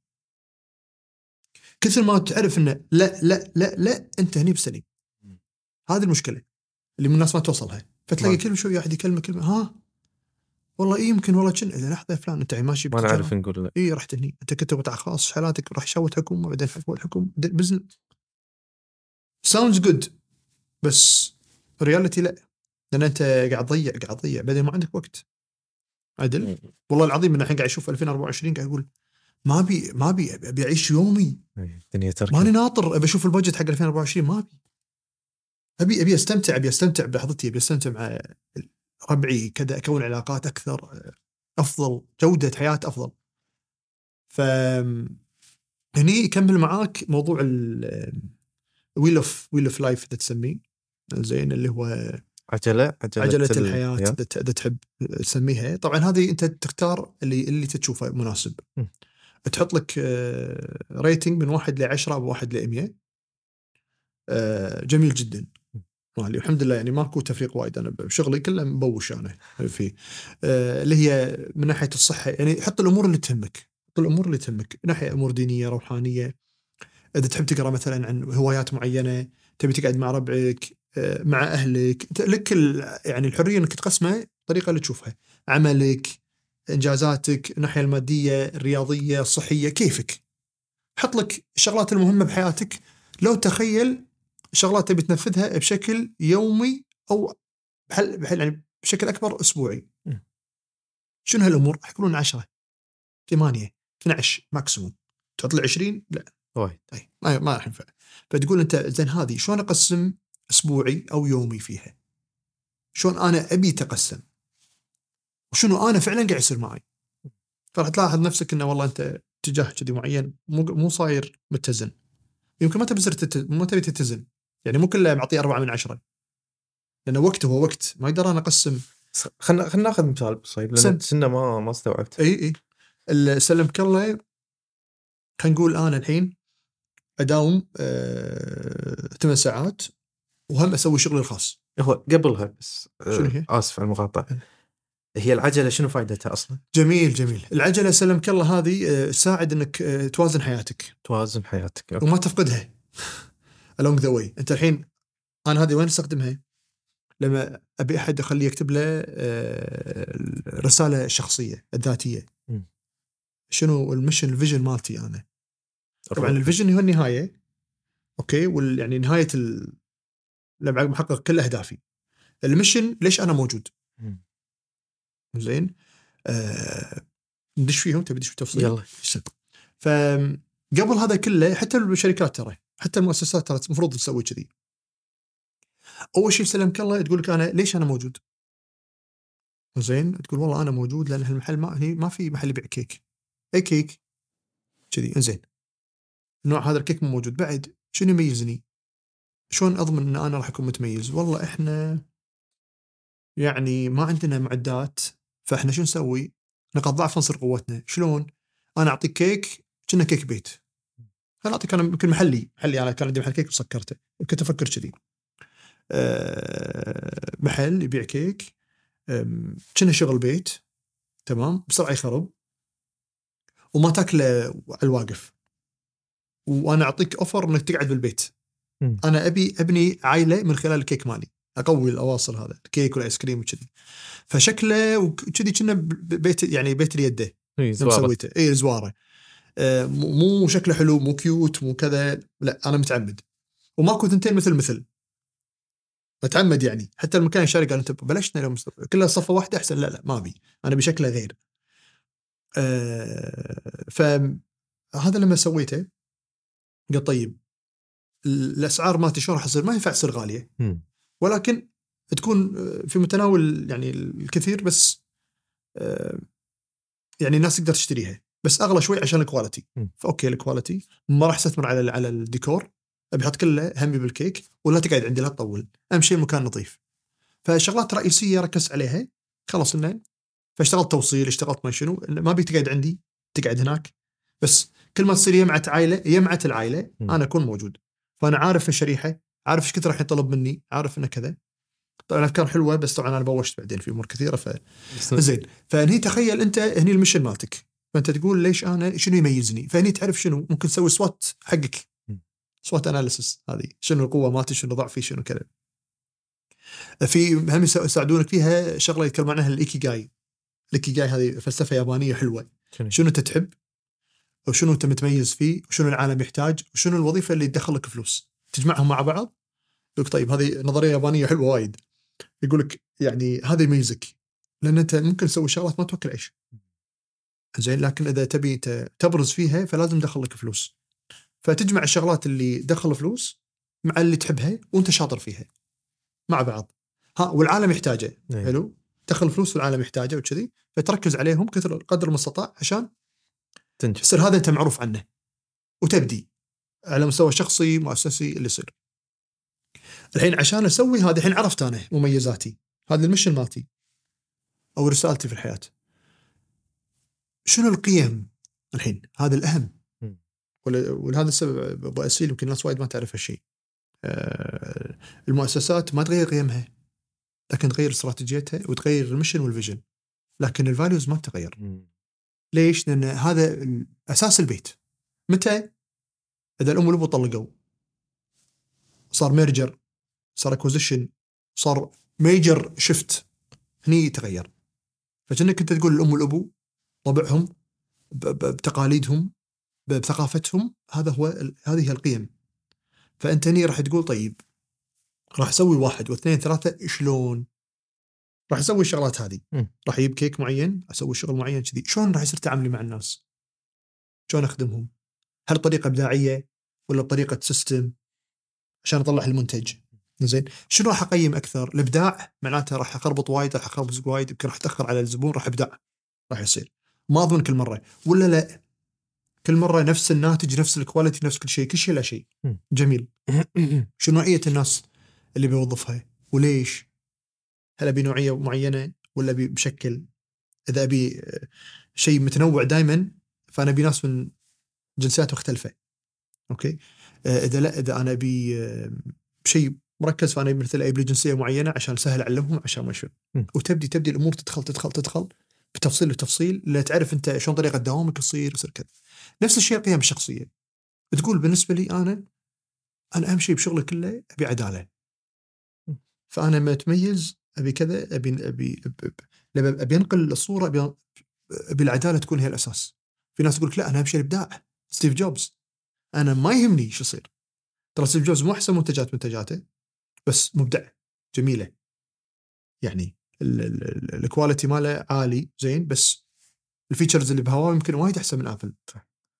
كثر ما تعرف انه لا لا لا لا أنت هني بسليم. هذه المشكلة اللي من الناس ما توصلها. فتلاقي كل شوي واحد يكلمه كلمة ها والله إيه يمكن والله كن إذا لحظة فلان أنت ماشي ما. نعرف نقول لا. اي رحت هني. أنت كنت قطاع خاص حالاتك راح شوت حكومه بعدين حكومه الحكومة business. Sounds good بس reality لا. لأن أنت قاعد تضيع قاعد تضيع بعدين ما عندك وقت. عدل والله العظيم من الحين قاعد أشوف 2024 قاعد أقول ما أبي ما أبي ابي أعيش يومي. إيه، الدنيا تركب ماني ناطر. أبي أشوف البادجت حق 2024 ما أبي. أبي أبي أستمتع أبي أستمتع بلحظتي أبي أستمتع مع ربعي كذا أكون علاقات أكثر أفضل جودة حياة أفضل. ف هني يكمل معاك موضوع Wheel of wheel of life إذا تسميه. زين اللي هو عجلة عجلة, ال- الحياة يا. إذا تحب تسميها. طبعا هذه أنت تختار اللي اللي تشوفه مناسب. م. تحط لك آه، rating من واحد ل 10 بواحد ل 100 آه، جميل جدا. مالي. الحمد لله يعني ماكو تفريق وايد. أنا بشغلي كله مبوش أنا فيه آه، اللي هي من ناحية الصحة. يعني حط الأمور اللي تهمك. حط الأمور اللي تهمك. من ناحية أمور دينية روحانية. إذا تحب تقرأ مثلا عن هوايات معينة تبي تقعد مع ربعك آه، مع أهلك لك يعني الحرية إنك تقسمها الطريقة اللي تشوفها. عملك إنجازاتك الناحية المادية الرياضية الصحية كيفك. حط لك الشغلات المهمة بحياتك. لو تخيل شغلات تبي تنفذها بشكل يومي أو بحل, بحل يعني بشكل أكبر أسبوعي. شنو هالأمور؟ يقولون 10 8 12 ماكسيموم. تحط لي 20 لا. وايد طيب ما ما راح ينفع. فتقول أنت زين هذه شلون أقسم أسبوعي أو يومي فيها؟ شلون أنا أبي تقسم؟ وشنو أنا فعلا قاعد يصير معي؟ فراح تلاحظ نفسك إنه والله أنت اتجاه كذي معين مو مو صاير متزن. يمكن ما تبي تصير ما تبي تتزن. يعني مو كله معطيه أربعة من عشرة. لأن وقت هو وقت. ما أقدر أنا أقسم. خلينا خلينا ناخذ مثال ابو صهيب سن. لأن سنة ما ما استوعبت. إي إي. ال- سلمك الله. خلينا نقول أنا الحين أداوم آه، ثمان ساعات وهم أسوي شغلي الخاص هو قبلها بس آه، شنو هي؟ آسف على المقاطعة هي العجلة شنو فائدتها أصلا؟ جميل جميل العجلة سلمك الله هذه آه، تساعد إنك آه، توازن حياتك توازن حياتك أوكي. وما تفقدها along the way أنت الحين أنا هذه وين أستخدمها؟ لما أبي أحد أخليه يكتب له الرساله الشخصيه الذاتية. شنو ال mission ال vision مالتي أنا طبعا ال vision هو النهاية أوكي؟ وال يعني نهاية ال... لما محقق كل أهدافي. ال mission ليش أنا موجود. زين؟ آه... ندش فيهم؟ تبي ندش بالتفصيل يلا فقبل هذا كله حتى الشركات ترى حتى المؤسسات ترى المفروض تسوي كذي. أول شيء سلمك الله تقول لك أنا ليش أنا موجود؟ زين؟ تقول والله أنا موجود لأن هالمحل ما هي ما في محل يبيع كيك. أي كيك؟ كذي إنزين. النوع هذا الكيك مو موجود بعد شنو يميزني؟ شلون أضمن إن أنا راح أكون متميز؟ والله إحنا يعني ما عندنا معدات فإحنا شو نسوي؟ نقاط ضعف نصير قوتنا، شلون؟ أنا أعطيك كيك كنا كيك بيت. أنا أعطيك أنا يمكن محلي، محلي أنا كان عندي محل كيك وسكرته، كنت أفكر كذي. أه محل يبيع كيك كنا شغل بيت تمام بسرعة يخرب وما تاكله على الواقف وأنا أعطيك offer إنك تقعد بالبيت. مم. أنا أبي أبني عائله من خلال الكيك مالي. أقوي الأواصر هذا الكيك والايس كريم وكذي. فشكله وكذي كنا بيت يعني بيت اليده زوارة. سويته. إي زوارة. آه، مو شكله حلو مو cute مو كذا. لا أنا متعمد. وماكو ثنتين مثل مثل متعمد يعني. حتى المكان الشاري قال أنت بلشنا مست- كلها صفة واحدة أحسن. لا لا ما أبي. أنا بشكله غير. آه، فهذا لما سويته قال طيب الأسعار مالتي شلون راح تصير؟ ما ينفع تصير غالية. ولكن تكون آه، في متناول يعني الكثير بس آه، يعني الناس تقدر تشتريها. بس أغلى شوي عشان ال quality. ف okay ال quality ما راح أستثمر على على الديكور. أبي أحط كله همي بالكيك ولا تقعد عندي لا تطول. أهم شيء المكان نظيف. فشغلات رئيسية ركزت عليها. خلص إنه فاشتغلت توصيل اشتغلت ما شنو ما ابي تقعد عندي تقعد هناك. بس كل ما تصير يمعت عائلة يمعت العائلة. أنا أكون موجود. فأنا عارف الشريحه عارف إيش كثر راح يطلب مني عارف إنه كذا. طبعا افكار حلوة بس طبعا أنا بوشت بعدين في أمور كثيرة ف زين. فهني تخيل أنت هني ال mission مالتك. فأنت تقول ليش أنا شنو يميزني؟ فهني تعرف شنو ممكن تسوي SWOT حقك. SWOT analysis هذه. شنو القوة مالتي شنو ضعفي شنو كذا. في هم يسا- يساعدونك فيها شغلة يتكلمون عنها الايكي جاي الايكي جاي هذه فلسفة يابانية حلوة. شنو؟ شنو أنت تحب؟ وشنو أنت متميز فيه وشنو العالم يحتاج وشنو الوظيفة اللي تدخل لك فلوس. تجمعهم مع بعض يقول طيب هذه نظرية يابانية حلوة وايد. يقول لك يعني هذا يميزك لأن أنت ممكن تسوي شغلات ما توكل عيش زين لكن إذا تبي تبرز فيها فلازم تدخل لك فلوس. فتجمع الشغلات اللي دخل فلوس مع اللي تحبها وأنت شاطر فيها. مع بعض. ها والعالم يحتاجه. إيه. حلو. دخل فلوس والعالم يحتاجه وكذي فتركز عليهم كثر قدر المستطاع عشان تنجح. يصير هذا أنت معروف عنه. وتبدي. على مستوى شخصي مؤسسي اللي يصير. الحين عشان أسوي هذا الحين عرفت أنا مميزاتي. هذا ال mission مالتي. أو رسالتي في الحياة. شنو القيم الحين؟ هذا الأهم. ولهذا السبب أبو أسيل يمكن الناس وايد ما تعرف هالشيء. آه، المؤسسات ما تغير قيمها. لكن تغير استراتيجيتها وتغير ال mission وال vision. لكن ال values ما تتغير. ليش؟ لأن هذا أساس البيت. متى؟ إذا الأم والابو طلقوا صار merger صار acquisition صار merger شفت هني تغير. فكأنك أنت تقول الام والأبو طبعهم بتقاليدهم بثقافتهم هذا هو هذه هي القيم. فأنت هني راح تقول طيب راح أسوي واحد واثنين ثلاثة شلون؟ راح أسوي الشغلات هذه. راح أجيب كيك معين أسوي شغل معين كذي. شلون راح يصير تعاملي مع الناس؟ شلون أخدمهم؟ هل بطريقه إبداعية ولا بطريقه system عشان أطلع المنتج؟ زين. شنو راح أقيم أكثر؟ الإبداع معناته راح أخربط وايد راح اخربط وايد يمكن راح أتأخر على الزبون راح ابدع راح يصير. ما اضمن كل مرة. ولا لا. كل مرة نفس الناتج نفس ال quality نفس كل شيء كل شيء لا شيء. جميل. شنو نوعيه الناس اللي بيوظفها؟ وليش؟ هل ابي نوعيه معينة ولا ابي بشكل. إذا أبي آه، شيء متنوع دائما فأنا أبي ناس من جنسيات مختلفة. أوكي؟ آه، إذا لا إذا أنا أبي آه، شيء مركز فأنا مثلا أبي جنسية معينة عشان سهل أعلمهم عشان ما شو. وتبدي تبدي الأمور تدخل تدخل تدخل بتفصيل بتفصيل لا تعرف أنت شلون طريقة دوامك تصير يصير كذا. نفس الشيء القيم الشخصية. تقول بالنسبة لي أنا أنا أهم شيء بشغلي كله أبي عدالة. فأنا ما اتميز أبي كذا أبي أبي ابي, أبي, أبي أنقل الصورة أبي أبي العدالة تكون هي الأساس. في ناس تقول لك لا أنا اهم شيء الإبداع. ستيف جوبز. أنا ما يهمني شو يصير. ترى ستيف جوبز مو أحسن منتجات منتجاته بس مبدع جميلة. يعني ال- ال- ال- ال quality ماله عالي زين بس ال features اللي بهواوي يمكن وايد أحسن من آبل.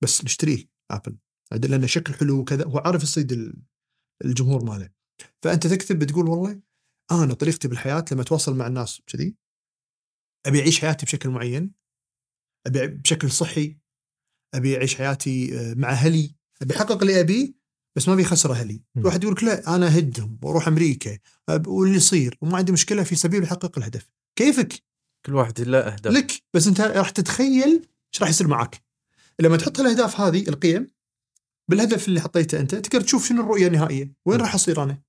بس نشتريه آبل. لأنه شكل حلو وكذا. هو عارف يصيد ال- الجمهور ماله. فأنت تكتب بتقول والله أنا طريقتي بالحياة لما أتواصل مع الناس كذي أبي أعيش حياتي بشكل معين أبي بشكل صحي أبي أعيش حياتي آه، مع أهلي أبي أحقق اللي ابيه بس ما أبي أخسر أهلي. واحد يقول لك لا أنا أهدهم وأروح أمريكا واللي يصير وما عندي مشكلة في سبيل يحقق الهدف. كيفك؟ كل واحد له أهداف. لك بس أنت راح تتخيل إيش راح يصير معك. لما تحط الأهداف هذه القيم بالهدف اللي حطيته أنت تقدر تشوف شنو الرؤية النهائية وين. راح أصير أنا؟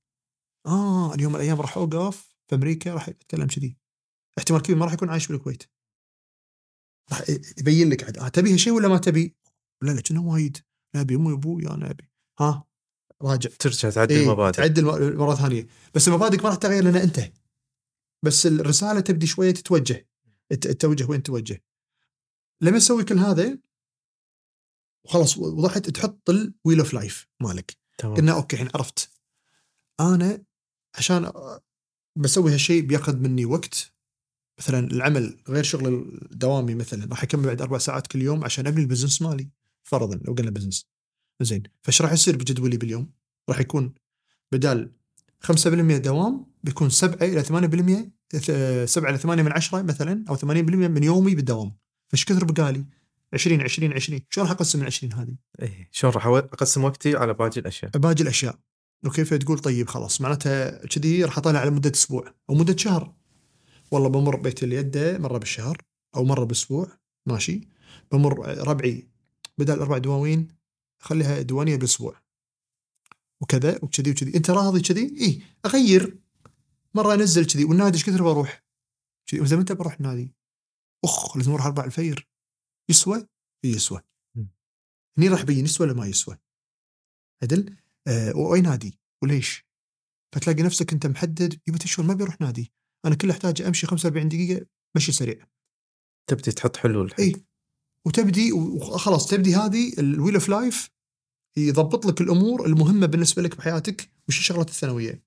آه اليوم من الأيام راح أوقف في أمريكا راح أتكلم كذي. احتمال كبير ما راح يكون عايش بالكويت. راح يبين لك عاد آه تبي هالشيء ولا ما تبي؟ لا لا كنا وايد. أبي أمي وأبوي أنا ابي ها؟ راجع. ترجع تعدل إيه المبادئ. تعدل مرة ثانية. بس المبادئ ما راح تغير لأن أنت. بس الرسالة تبدي شوية تتوجه. الت- التوجه وين توجه. لما تسوي كل هذا وخلاص وضحت تحط ال wheel of life مالك. تمام. قلنا أوكي الحين عرفت. أنا عشان بسوي هالشيء بياخذ مني وقت مثلا العمل غير شغل الدوامي مثلا راح أكمل بعد أربع ساعات كل يوم عشان أبني ال business مالي فرضا لو قلنا business زين فايش راح يصير بجدولي باليوم؟ راح يكون بدال 5% دوام بيكون 7 إلى 8% ث- 7 إلى 8 من 10 مثلا أو 80% من يومي بالدوام فايش كثر بقالي؟ 20 20 20 شلون راح أقسم من 20 هذه؟ إيه. شلون راح أقسم وقتي على باقي الأشياء باقي الأشياء وكيف تقول طيب خلاص؟ معناتها كذي راح اطالع على مدة أسبوع أو مدة شهر. والله بمر بيت اليد مرة بالشهر أو مرة بالاسبوع ماشي؟ بمر ربعي بدل أربع دواوين خليها دوانية بالاسبوع وكذا وكذي وكذي. أنت راضي كذي؟ اي أغير. مرة أنزل كذي والنادي إيش كثر بروح؟ كذي. وإذا متى بروح النادي؟ أخ لازم أروح أربع الفجر يسوى؟ إي يسوى. هني راح يبين يسوى ولا ما يسوى. عدل؟ واي نادي؟ وليش؟ فتلاقي نفسك أنت محدد يبا شلون ما بيروح نادي. أنا كل احتاج أمشي 45 دقيقة مشي سريع. تبدي تحط حلول إي. وتبدي وخلاص تبدي هذه ال wheel of life يضبط لك الأمور المهمة بالنسبة لك بحياتك وش الشغلات الثانوية؟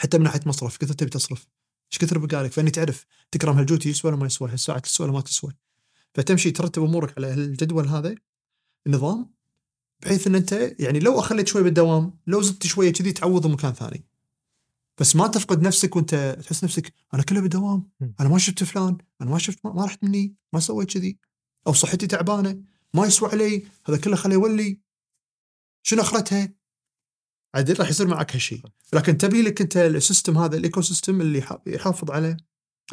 حتى من ناحية مصرف كثر تبي تصرف؟ إيش كثر بقالك؟ فإني تعرف تكرم هالجوتي يسوى ولا ما يسوى هالساعه تسوى ولا ما تسوى. فتمشي ترتب أمورك على الجدول هذا. النظام بحيث إن أنت يعني لو أخليت شوي بالدوام لو زدت شوية كذي تعوض مكان ثاني. بس ما تفقد نفسك وأنت تحس نفسك أنا كله بالدوام. أنا ما شفت فلان أنا ما شفت ما, ما رحت مني ما سويت كذي. أو صحتي تعبانة ما يسوى علي هذا كله خليه يولي. شنو أخرتها؟ عدل راح يصير معك هالشيء لكن تبي لك أنت ال system هذا ال ecosystem اللي يح- يحافظ على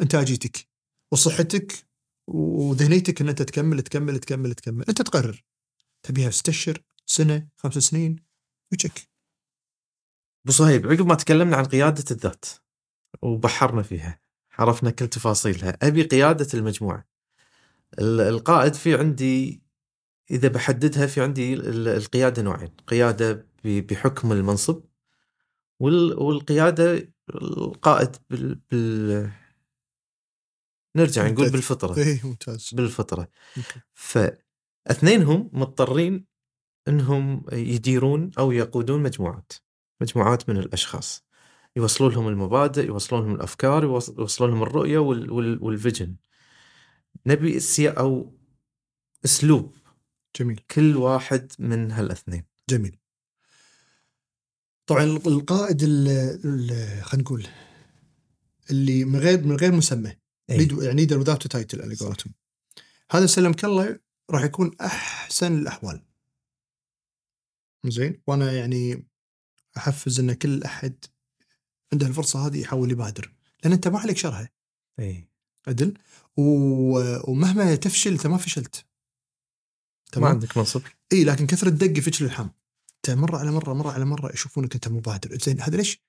إنتاجيتك وصحتك وذهنيتك إن أنت تكمل تكمل تكمل تكمل. أنت تقرر. تبيها ست اشهر سنة خمس سنين وتشك أبو صهيب عقب ما تكلمنا عن قيادة الذات وبحرنا فيها عرفنا كل تفاصيلها أبي قيادة المجموعة. ال- القائد في عندي إذا بحددها في عندي ال- القيادة نوعين قيادة بحكم المنصب وال- والقيادة القائد بال, بال... نرجع نقول. بالفطرة. إيه ممتاز. بالفطرة. أوكي. فاثنينهم مضطرين إنهم يديرون أو يقودون مجموعات مجموعات من الأشخاص. يوصلون لهم المبادئ يوصلون لهم الأفكار يوص- يوصلون لهم الرؤية وال وال وال vision. نبي ال CEO أسلوب جميل. كل واحد من هالاثنين. جميل. طبعا القائد ال- ال- خلينا نقول اللي من غير من غير مسمى. lead- يعني a title على قولتهم. هذا سلمك الله راح يكون أحسن الأحوال. زين. وأنا يعني أحفز إن كل أحد عنده الفرصة هذه يحاول يبادر لأن أنت ما عليك شرها. اي عدل؟ و- ومهما تفشل أنت ما فشلت. ما تمام؟ عندك منصب. إي لكن كثر الدق يفشل الحم. أنت مرة على مرة مرة على مرة يشوفونك أنت مبادر. زين هذا ليش؟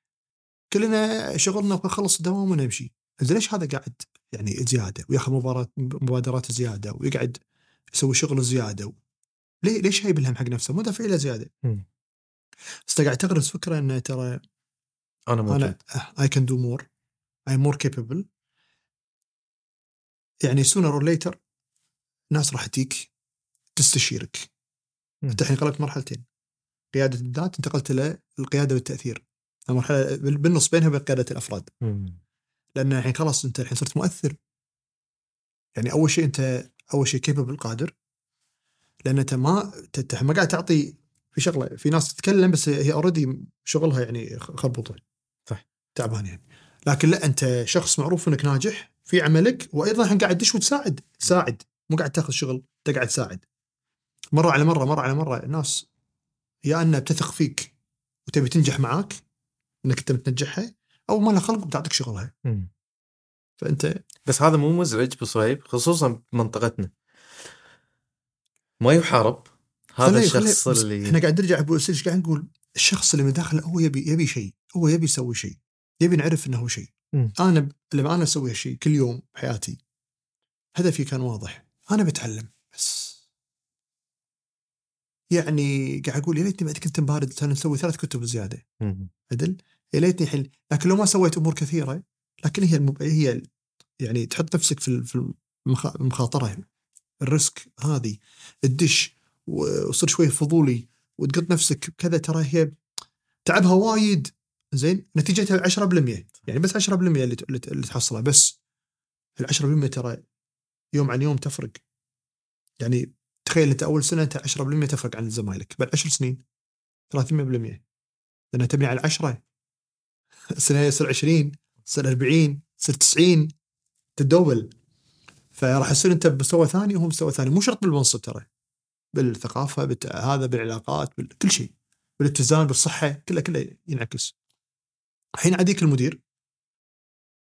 كلنا شغلنا ونخلص الدوام ونمشي. زين ليش هذا قاعد يعني زيادة؟ وياخذ مبارات مبادرات زيادة ويقعد يسوي شغل زيادة ليه ليش جايب الهم حق نفسه؟ مو دافع له زيادة. بس قاعد تغرس فكرة إنه ترى أنا موجود أنا I can do more I'm more capable يعني sooner or later ناس راح تجيك تستشيرك. أنت الحين قلبت مرحلتين. قيادة الذات انتقلت إلى القيادة والتأثير. المرحلة بال- بالنص بينها وبين قيادة الأفراد. مم. لأن الحين خلاص أنت الحين صرت مؤثر. يعني أول شيء أنت أول شيء capable قادر. لأن أنت ما انت ما قاعد تعطي في شغلة في ناس تتكلم بس هي already شغلها يعني خربوطه صح. تعبان يعني. لكن لا أنت شخص معروف إنك ناجح في عملك وأيضا الحين قاعد تدش وتساعد تساعد. مو قاعد تأخذ شغل أنت قاعد تساعد. مرة على مرة مرة على مرة الناس يا أنها بتثق فيك وتبي تنجح معاك إنك أنت بتنجحها أو ما لها خلق وبتعطيك شغلها. مم. فأنت بس هذا مو مزعج بصهيب خصوصا بمنطقتنا ما يحارب. هذا الشخص اللي إحنا قاعد نرجع ابو إيش قاعد نقول الشخص اللي من داخله هو يبي يبي شيء هو يبي يسوي شيء يبي نعرف إنه هو شيء. أنا لما أنا أسوي هالشيء كل يوم بحياتي هدفي كان واضح. أنا بتعلم بس. يعني قاعد أقول يا ليتني بعد كنت بارد كان نسوي ثلاث كتب زيادة. عدل؟ يا ليتني الحين. لكن لو ما سويت أمور كثيرة لكن هي المب... هي يعني تحط نفسك في ال- في المخ- المخاطرة ال risk هذه و- وصير شوي فضولي وتقط نفسك كذا ترى هي تعبها وايد. زين نتيجتها 10% يعني بس 10% اللي اللي تحصلها. بس ال 10% ترى يوم عن يوم تفرق. يعني تخيل أنت أول سنة أنت 10% تفرق عن زمايلك. بعد 10 سنين 300% لأن تبني على 10 السنة يصير 20 يصير 40 يصير 90 تدول فراح يصير انت بمستوى ثاني وهو مستوى ثاني. مو شرط بالمنصب ترى. بالثقافة بالت... هذا بالعلاقات بكل شيء. بالاتزان بالصحة كله كله ينعكس. الحين عاديك المدير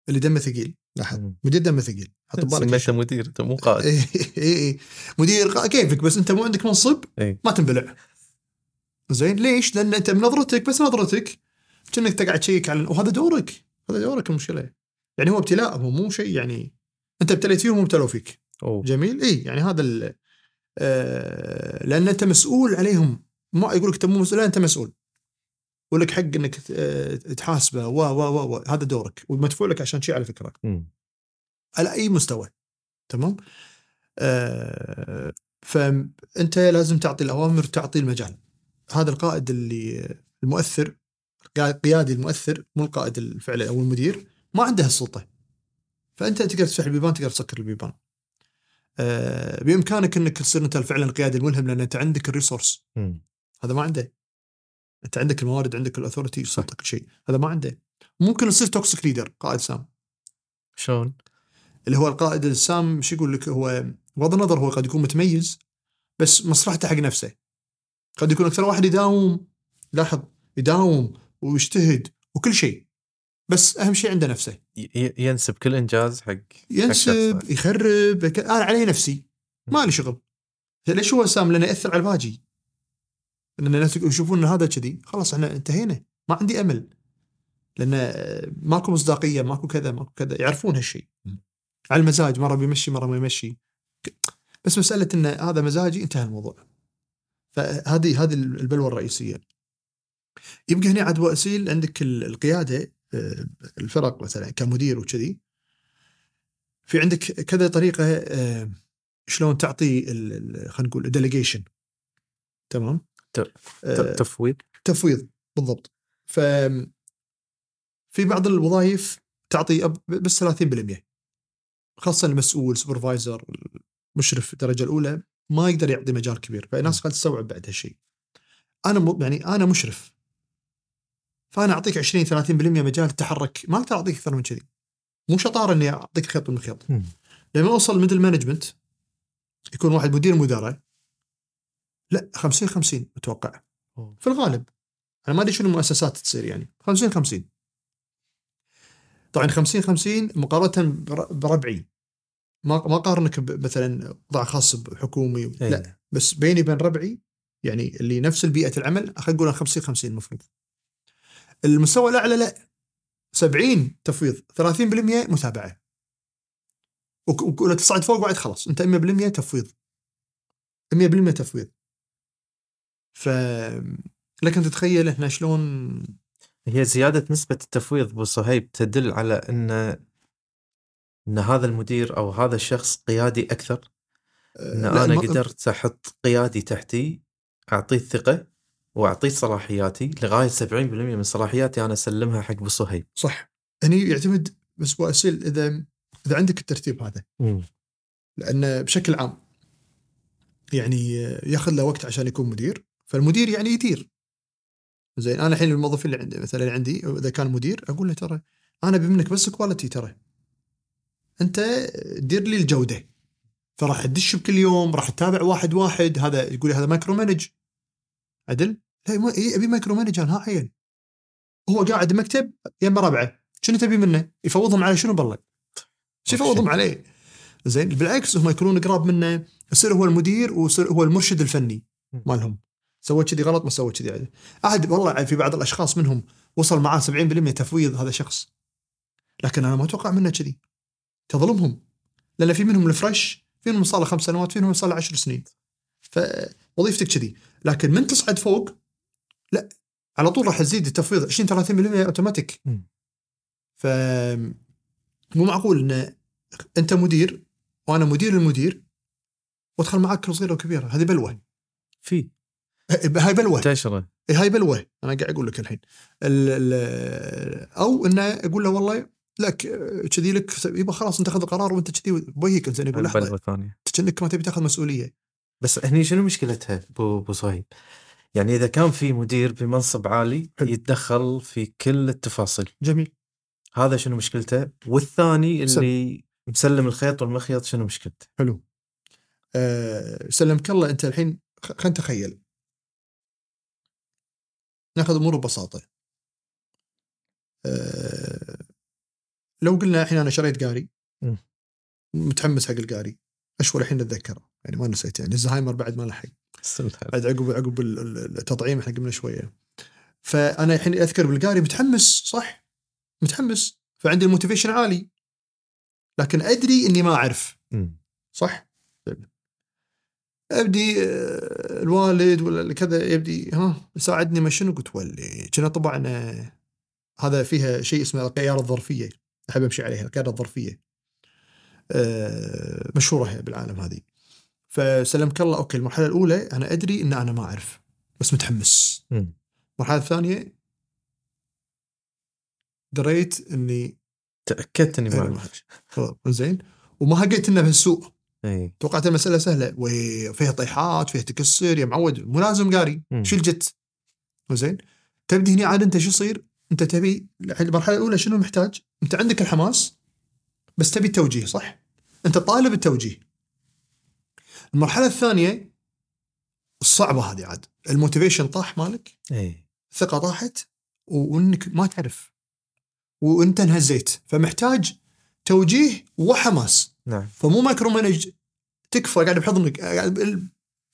اللي دمه ثقيل. لاحظ مم. مدير دمه ثقيل. حط ببالك. سميته مدير؟ انت مو قائد. اي اي اي مدير قا- كيفك؟ بس انت مو عندك منصب إي. ما تنبلع. زين ليش؟ لأن انت بنظرتك بس نظرتك كأنك انت قاعد تشيك على وهذا دورك. هذا دورك المشكلة يعني هو ابتلاء هو مو شيء يعني أنت ابتليت فيهم وابتلوا فيك. أوه. جميل؟ إي يعني هذا آه لأن أنت مسؤول عليهم. ما يقول لك أنت مو مسؤول أنت مسؤول. ولك حق إنك آه، تحاسبه و و و و هذا دورك. ومدفوع لك عشان شيء على فكرة. على أي مستوى. تمام؟ آه فانت لازم تعطي الأوامر تعطي المجال. هذا القائد اللي المؤثر القيادي المؤثر مو القائد الفعلي أو المدير ما عنده السلطة. فأنت تقدر تفتح البيبان تقدر تسكر البيبان. آه بإمكانك إنك تصير أنت فعلا القيادي الملهم لأن أنت عندك ال resource. هذا ما عنده. أنت عندك الموارد عندك ال authority السلطه كل شيء. هذا ما عنده. ممكن يصير toxic leader قائد سام. شلون؟ اللي هو القائد السام شو يقول لك؟ هو بغض النظر هو قد يكون متميز بس مصلحته حق نفسه. قد يكون أكثر واحد يداوم. لاحظ يداوم ويجتهد وكل شيء. بس أهم شيء عنده نفسه. ينسب كل إنجاز حق ينسب شخص. يخرب أنا علي نفسي. ما لي شغل. ليش هو سام؟ لأنه يأثر على الباجي لأن الناس يشوفون إن هذا كذي. خلاص إحنا انتهينا. ما عندي أمل. لأن آه، ماكو مصداقية ماكو كذا ماكو كذا. يعرفون هالشيء. على المزاج مرة بيمشي مرة ما يمشي. بس مسألة إن هذا مزاجي انتهى الموضوع. فهذه هذه البلوه الرئيسية. يبقى هنا عاد بو أسيل عندك ال- القيادة. الفرق مثلا كمدير وكذي في عندك كذا طريقة آه، شلون تعطي خلينا نقول delegation تمام؟ آه، تفويض. تفويض بالضبط. ف في بعض الوظائف تعطي بس 30% خاصة المسؤول supervisor المشرف الدرجة الأولى ما يقدر يعطي مجال كبير فالناس قد تستوعب بعد هالشيء. أنا. يعني أنا مشرف. فأنا أعطيك 20 30% مجال تتحرك ما أقدر أعطيك أكثر من كذي. مو شطاره إني أعطيك خيط من خيط. لما أوصل middle management يكون واحد مدير مدراء لا 50 50 أتوقع. في الغالب. أنا ما أدري شنو المؤسسات تصير يعني. 50 50 طبعا 50 50 مقارنة بر- بربعي. ما ما أقارنك ب- مثلا قطاع خاص بحكومي إيه. لا. بس بيني وبين ربعي يعني اللي نفس البيئة العمل خلينا نقول 50 50 المفروض المستوى الأعلى لا. 70 تفويض 30% متابعه ولو تصعد فوق بعد خلاص. أنت 100% تفويض. 100% تفويض. ف لكن تتخيل إحنا شلون؟ هي زيادة نسبة التفويض أبو صهيب تدل على إن إن هذا المدير أو هذا الشخص قيادي أكثر؟ إن لا، أنا الم- قدرت أحط قيادي تحتي أعطيه الثقة وأعطيه صلاحياتي لغاية 70% من صلاحياتي أنا أسلمها حق أبو صهيب. صح. هني يعتمد بس اسيل إذا إذا عندك الترتيب هذا. لأن بشكل عام يعني ياخذ له وقت عشان يكون مدير فالمدير يعني يدير. زين أنا الحين الموظفين اللي عندي مثلا عندي إذا كان مدير أقول له ترى أنا ابي منك بس كواليتي ترى. أنت دير لي الجودة. فراح تدش بكل يوم راح تتابع واحد واحد هذا يقول هذا micromanage عدل لا إيه، أبي micromanage أنا ها عين هو قاعد بمكتب يم ربعه شنو تبي منه؟ يفوضهم على شنو بالله؟ شو يفوضهم عليه؟ زين بالعكس هم يكونون قراب منه. يصير هو المدير ويصير هو المرشد الفني مالهم. سوى كذي غلط ما سوى كذي. عدل عاد والله في بعض الأشخاص منهم وصل معاه 70% تفويض هذا شخص. لكن أنا ما أتوقع منه كذي. تظلمهم. لأن في منهم الفريش في منهم صار له خمس سنوات في منهم صار له عشر سنين. فوظيفتك كذي. لكن من تصعد فوق؟ لا. على طول راح تزيد التفويض 20 30% اوتوماتيك. ف مو معقول إن أنت مدير وأنا مدير المدير وأدخل معاك كل صغيرة وكبيرة. هذه بلوه في. هاي بلوه منتشره إيه هاي بلوه أنا قاعد أقول لك الحين. ال ال أو إنه أقول له والله لك كذي لك يبا خلاص أنت خذ القرار وأنت كذي بوجهك انت يقول لحظة. أنت كأنك ما تبي تاخذ مسؤولية. بس هني شنو مشكلتها ابو أبو صهيب؟ يعني إذا كان في مدير بمنصب عالي حلو. يتدخل في كل التفاصيل جميل هذا شنو مشكلته؟ والثاني. اللي مسلم الخيط والمخيط شنو مشكلته؟ حلو أه سلمك الله أنت الحين خلينا نتخيل ناخذ أمور ببساطة أه لو قلنا الحين أنا شريت قاري. متحمس حق القاري اشوى الحين اتذكره يعني ما نسيت يعني الزهايمر بعد ما لحق. بعد عقب عقب ال- ال- التطعيم إحنا قبل شوية. فأنا الحين أذكر بالقاري متحمس صح؟ متحمس. فعندي ال motivation عالي. لكن أدري إني ما أعرف. صح؟ أبدي آه، الوالد ولا كذا يبدي ها يساعدني ما شنو؟ قلت ولي كنا طبعا آه، هذا فيها شيء اسمه القياده الظرفية. أحب أمشي عليها القياده الظرفية. مشهورة هي بالعالم هذه فسلمك الله okay المرحلة الأولى أنا أدري إن أنا ما أعرف بس متحمس. المرحلة الثانية دريت إني تأكدت إني ما. أعرف زين وما هقيت إنه بهالسوء إي توقعت المسألة سهلة وفيها طيحات فيها تكسر يا معود مو لازم قاري. شيل جت زين تبدي هنا عاد أنت شو يصير؟ أنت تبي الحين المرحلة الأولى شنو محتاج؟ أنت عندك الحماس بس تبي التوجيه صح؟ أنت طالب التوجيه. المرحلة الثانية الصعبة هذه عاد. ال motivation طاح مالك اي الثقة طاحت وإنك ما تعرف. وإنت انهزيت. فمحتاج توجيه وحماس. نعم. فمو micromanage تكفى قاعد بحضنك قاعد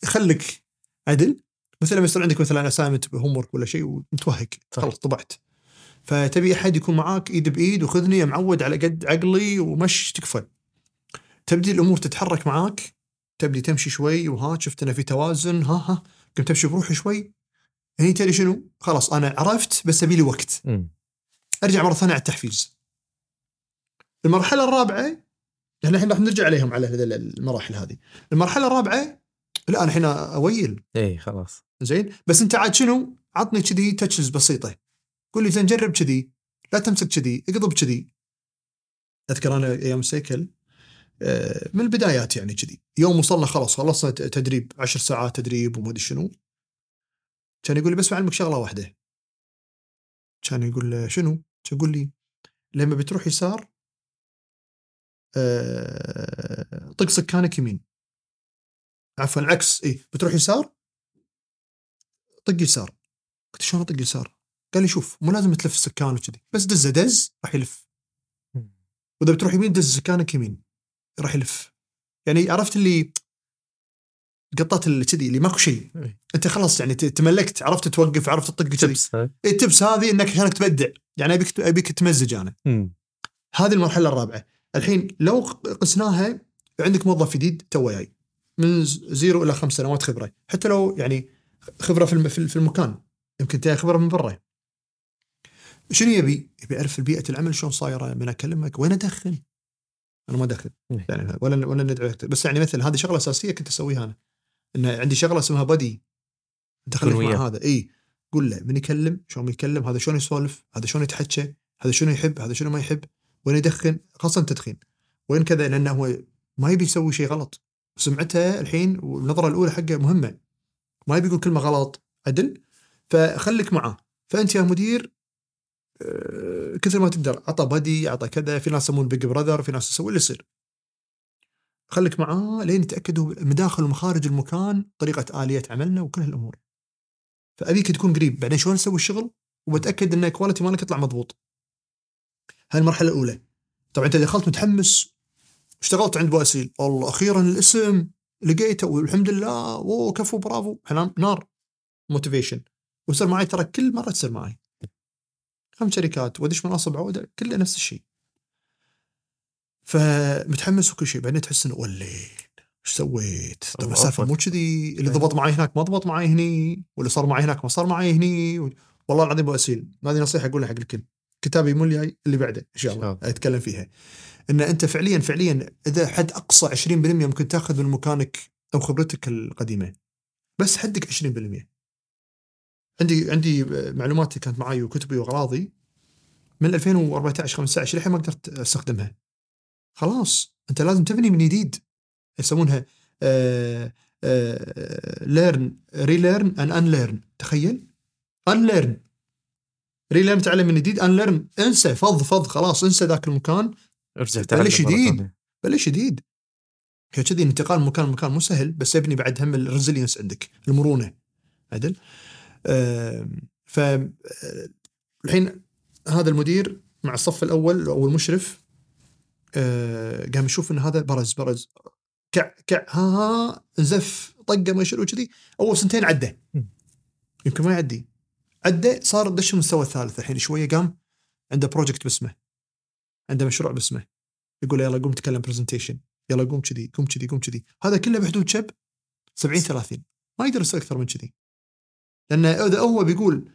يخليك عدل. مثل لما يصير عندك مثلا assignment homework ولا شيء ومتوهق. خلص طبعت. فتبي أحد يكون معاك إيد بإيد وخذني يا معود على قد عقلي ومش تكفى تبدي الأمور تتحرك معاك تبدي تمشي شوي وها شفت انه في توازن ها ها قمت تمشي بروحي شوي هني تدري شنو؟ خلاص أنا عرفت بس أبي لي وقت مم. أرجع مرة ثانية على التحفيز. المرحلة الرابعة إحنا الحين راح نرجع عليهم على المراحل هذه. المرحلة الرابعة لا أنا الحين أويل اي خلاص زين بس أنت عاد شنو؟ عطني كذي touches بسيطة. قول لي زين جرب كذي لا تمسك كذي اقضب كذي. أذكر أنا أيام السيكل آه، من البدايات يعني كذي يوم وصلنا خلاص خلصنا تدريب عشر ساعات تدريب وما أدري شنو كان يقول لي بس بعلمك شغلة واحدة كان يقول له شنو؟ كان يقول لي لما بتروح يسار آه، طق سكانك يمين عفوا العكس اي بتروح يسار طق يسار قلت شلون أطق يسار؟ قال لي شوف مو لازم تلف سكان وكذي بس دزه دز راح يلف. وإذا بتروح يمين دز سكانك يمين راح يلف. يعني عرفت اللي قطات اللي كذي اللي ماكو شيء. إي. أنت خلاص يعني تملكت عرفت توقف عرفت تطق كذي. tips هاي. إيه، ال tips هذه إنك عشانك تبدع. يعني أبيك أبيك تمزج أنا. هذه المرحلة الرابعة. الحين لو قسناها عندك موظف جديد تو جاي. من zero إلى خمس سنوات خبرة. حتى لو يعني خبرة في في المكان. يمكن تاخذ خبرة من برا. شنو يبي؟ يبي يعرف بيئة العمل شلون صايرة؟ من أكلمك. وين أدخن؟ أنا ما دخل إيه. يعني ولا ولا ندعو. بس يعني مثلا هذه شغلة أساسية كنت أسويها أنا. إن عندي شغلة اسمها بدي وياه. مع هذا. اي قول له من يكلم؟ شلون يتكلم هذا شلون يسولف؟ هذا شلون يتحكى؟ هذا شنو يحب؟ هذا شنو ما يحب؟ وين يدخن؟ خاصة التدخين وين كذا؟ لأنه هو ما يبي يسوي شيء غلط. سمعته الحين والنظرة الأولى حقه مهمة. ما يبي يقول كلمة غلط. عدل. فخليك معاه. فأنت يا مدير كثر ما تقدر. عطى بدي عطى كذا في ناس يسمون big brother في ناس يسوي اللي يصير. خليك معاه لين يتأكدوا مداخل ومخارج المكان طريقة آلية عملنا وكل هالأمور. فأبيك تكون قريب. بعدين شلون نسوي الشغل؟ وبتأكد إن ال quality مالك يطلع مضبوط. هاي المرحله الأولى. طبعا أنت دخلت متحمس اشتغلت عند بو أسيل. والله أخيرا الاسم لقيته والحمد لله أوه كفو برافو. إحنا نار. motivation ويصير معي ترى كل مرة تصير معي خمس شركات وادش مناصب عوده كله نفس الشيء. فمتحمس وكل شيء بعدين تحس إنه ولين إيش سويت؟ طب الله السالفة. مو كذي اللي ضبط معي هناك ما ضبط معي هني واللي صار معي هناك ما صار معي هني والله العظيم أبو أسيل هذه نصيحة أقولها حق الكل. كتابي مو الجاي اللي بعده إن شاء الله شاء أتكلم فيها. إن أنت فعليا فعليا إذا حد أقصى 20% ممكن تأخذ من مكانك أو خبرتك القديمة. بس حدك 20% عندي عندي معلوماتي كانت معي وكتبي وأغراضي. من 2014 15 للحين ما قدرت أستخدمها. خلاص أنت لازم تبني من جديد. يسمونها learn relearn and unlearn تخيل. unlearn relearn تعلم من جديد. unlearn انسى فض فض خلاص انسى ذاك المكان. ارجع بلش جديد. بلش جديد. كذي انتقال من مكان لمكان مو سهل بس يبني بعد هم ال resilience عندك المرونة. عدل؟ ف آه، الحين هذا المدير مع الصف الأول أو المشرف آه، قام يشوف إن هذا برز برز كع كع ها ها زف طقه ما شنو كذي أول سنتين عدى. يمكن ما يعدي. عدى صار دش المستوى الثالث الحين شوية قام عنده project باسمه. عنده مشروع باسمه. يقول يلا قوم تكلم presentation يلا قوم كذي قوم كذي قوم كذي. هذا كله بحدود شب؟ 70 30 ما يقدر يصير أكثر من كذي. لأن اذا هو بيقول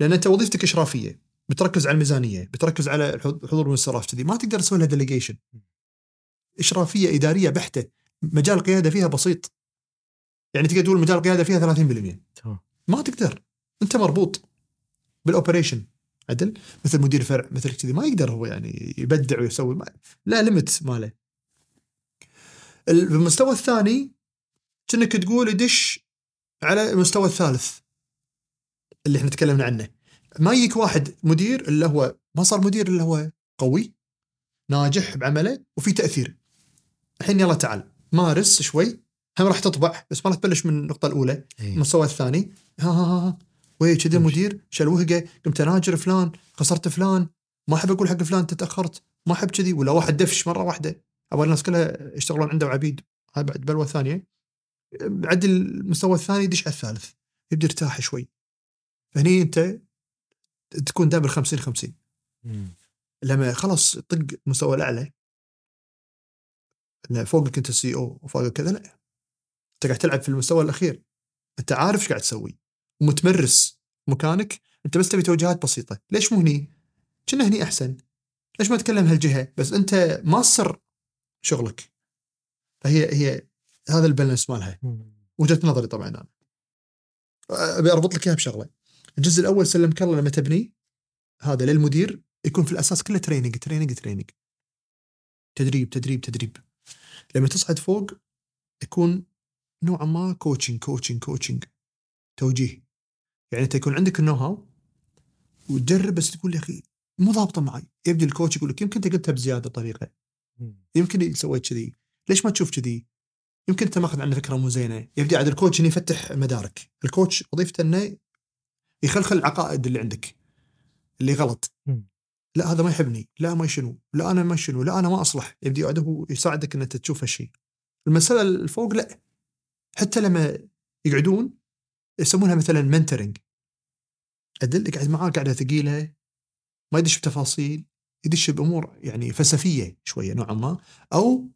لأن أنت وظيفتك إشرافية بتركز على الميزانية بتركز على الحضور والانصراف كذي ما تقدر تسوي لها delegation إشرافية إدارية بحتة مجال القيادة فيها بسيط. يعني تقدر تقول مجال القيادة فيها 30% تمام. ما تقدر. أنت مربوط بال operation عدل. مثل مدير فرع مثل كذي ما يقدر هو يعني يبدع ويسوي ما لا limit ماله. ال- المستوى الثاني كأنك تقول يدش على المستوى الثالث. اللي إحنا تكلمنا عنه. ما يجيك واحد مدير اللي هو ما صار مدير اللي هو قوي ناجح بعمله وفي تأثير. الحين يلا تعال مارس شوي هم راح تطبع بس ما راح تبلش من النقطة الأولى إيه. المستوى الثاني. ها ها ها, ها. وي كذا تمشي. مدير شال وهقة قمت أناجر فلان خسرت فلان ما أحب أقول حق فلان أنت تاخرت ما أحب كذي ولا واحد دفش مرة واحدة. أبغى الناس كلها يشتغلون عنده وعبيد هاي بعد بلوه ثانية بعد المستوى الثاني يدش على الثالث. يبدا يرتاح شوي. فهني انت تكون دائما 50 50 مم. لما خلاص طق المستوى الأعلى لا فوقك أنت CO وفوقك كذا لا. أنت قاعد تلعب في المستوى الأخير. أنت عارف إيش قاعد تسوي. ومتمرس مكانك. أنت بس تبي توجيهات بسيطة. ليش مو هني؟ كنا هني أحسن. ليش ما تكلم هالجهة؟ بس أنت ماستر شغلك. فهي هي هذا ال balance مالها. وجهة نظري طبعا أنا. أبي أربط لك إياها بشغلة. الجزء الأول سلمك الله لما تبني هذا للمدير يكون في الأساس كله training training training تدريب تدريب تدريب. لما تصعد فوق يكون نوعا ما coaching coaching coaching توجيه. يعني أنت يكون عندك ال know-how وتجرب بس تقول يا أخي مو ضابطة معي. يبدي ال coach يقول لك يمكن أنت قلتها بزيادة طريقة. يمكن سويت كذي. ليش ما تشوف كذي؟ يمكن أنت ماخذ عنه فكرة مو زينة. يبدي عاد ال coach إنه يفتح مدارك. ال coach وظيفته إنه يخلخل العقائد اللي عندك اللي غلط. لا هذا ما يحبني لا ما شنو لا أنا ما شنو لا أنا ما أصلح. يبدي هو يساعدك ان انت تشوف هالشيء. المسألة الفوق لا. حتى لما يقعدون يسمونها مثلا mentoring عدل يقعد معاه قاعدة ثقيلة ما يدش بتفاصيل يدش بأمور يعني فلسفية شوية نوعا ما أو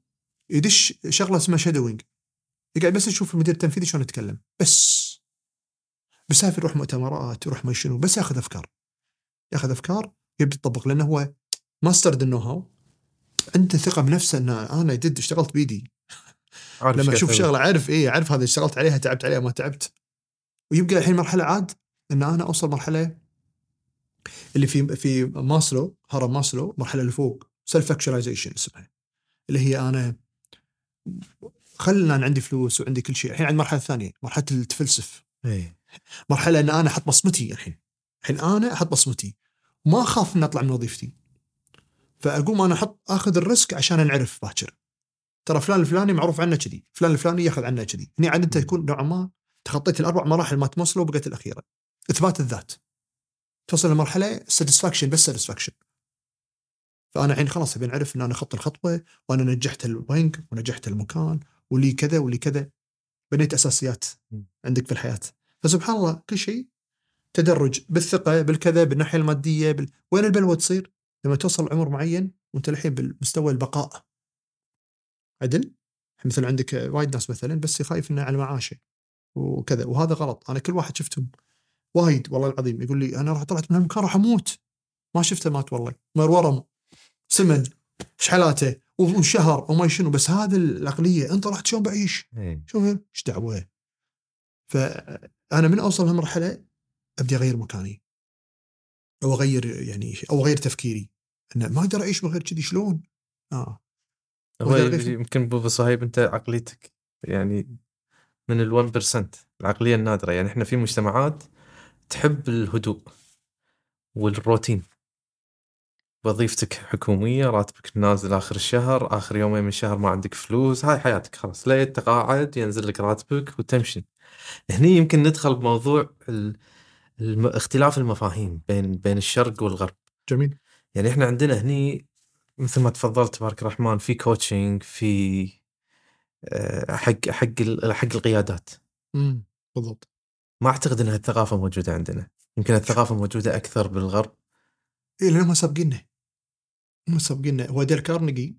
يدش شغلة اسمها shadowing يقعد بس يشوف المدير التنفيذي شلون يتكلم. بس. بيسافر يروح مؤتمرات يروح ما شنو بس ياخذ أفكار. ياخذ أفكار يبدأ يطبق لأنه هو mastered ال know-how عنده ثقة بنفسه إن أنا جد اشتغلت بيدي. عارف لما أشوف. شغلة عارف إيه عارف هذا اشتغلت عليها تعبت عليها ما تعبت. ويبقى الحين مرحلة عاد إن أنا أوصل مرحلة اللي في في ماسلو هرم ماسلو المرحله اللي فوق self-actualization اسمها. اللي هي أنا خلنا عندي فلوس وعندي كل شيء. الحين عند المرحله الثانية مرحلة التفلسف. إيه. مرحلة إن أنا أحط بصمتي الحين. الحين أنا أحط بصمتي. ما أخاف ان أطلع من وظيفتي. فأقوم أنا أحط آخذ ال risk عشان أنعرف باكر. ترى فلان الفلاني معروف عنه كذي. فلان الفلاني ياخذ عنه كذي. هني عاد انت تكون نوعا ما تخطيت الأربع مراحل ما توصلوا وبقيت الأخيرة. إثبات الذات. توصل لمرحلة satisfaction بس satisfaction فأنا الحين خلاص أبي نعرف إن أنا خط الخطوة وأنا نجحت البنك ونجحت المكان ولي كذا ولي كذا. بنيت أساسيات. عندك في الحياة. فسبحان الله كل شيء تدرج بالثقة بالكذا بالناحية المادية بال... وين البلوة تصير؟ لما توصل عمر معين وأنت الحين بالمستوى البقاء عدل مثل عندك وايد ناس مثلا بس خايف إنه على معاشه وكذا وهذا غلط أنا كل واحد شفتهم وايد والله العظيم يقول لي أنا راح طلعت من المكان راح أموت ما شفته مات والله مر ورم سمن شحلاته وشهر وما شنو بس هذا العقلية أنت رحت شلون بعيش؟ إيه. شوف إيش دعوة؟ فانا من أوصل هالمرحلة أبدي أغير مكاني. أو أغير يعني أو أغير تفكيري. إنه ما أقدر أعيش من غير كذي شلون؟ آه. هو يمكن ابو صهيب أنت عقليتك يعني من ال 1% العقلية النادرة. يعني إحنا في مجتمعات تحب الهدوء والروتين. وظيفتك حكومية راتبك نازل آخر الشهر آخر يومين من الشهر ما عندك فلوس هاي حياتك خلاص. لا تقاعد ينزل لك راتبك وتمشي. هني يمكن ندخل بموضوع. اختلاف المفاهيم بين بين الشرق والغرب. جميل. يعني إحنا عندنا هني مثل ما تفضلت تبارك الرحمن في كوتشنج في آه، حق حق حق القيادات. امم بالضبط. ما أعتقد إن الثقافه موجودة عندنا. يمكن الثقافه موجودة أكثر بالغرب. اي لأنهم سابقيننا. هم سابقيننا. هو ديل كارنيجي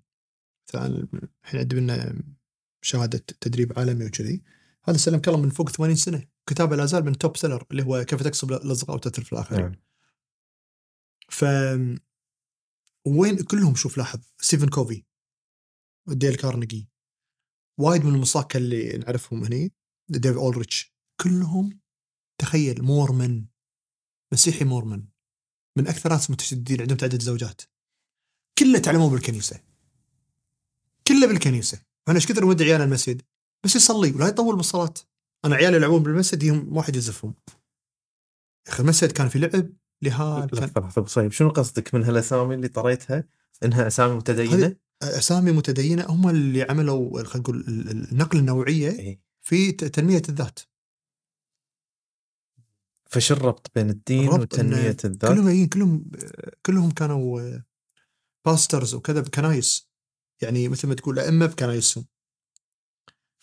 مثلا الحين عندنا شهادة تدريب عالمي وكذي. هذا سلم كلام من فوق 80 سنة. كتابه لا زال من top seller اللي هو كيف تكسب الأصدقاء وتؤثر في الاخرين نعم. ف وين كلهم شوف لاحظ ستيفن كوفي وديل كارنيجي وايد من المصاكة اللي نعرفهم هني ديف أولريتش كلهم تخيل مورمن مسيحي مورمن من أكثر ناس متشددين عندهم تعدد زوجات كله تعلموه بالكنيسة. كله بالكنيسة. أنا إيش كثر ودي عيالنا المسجد؟ بس يصلي ولا يطول بالصلاة أنا عيالي يلعبون بالمسجد يهم واحد يزفهم يا أخي المسجد كان في لعب لهال كان لحظه أبو صهيب شنو قصدك من هالأسامي اللي طريتها إنها أسامي متدينة؟ أسامي متدينة هم اللي عملوا خلينا نقول ال- ال- النقل النوعية إيه. في تنمية الذات فش الربط بين الدين وتنمية الذات؟ كلهم جايين كلهم كلهم كانوا pastors وكذا بكنايس يعني مثل ما تقول أئمة بكنايسهم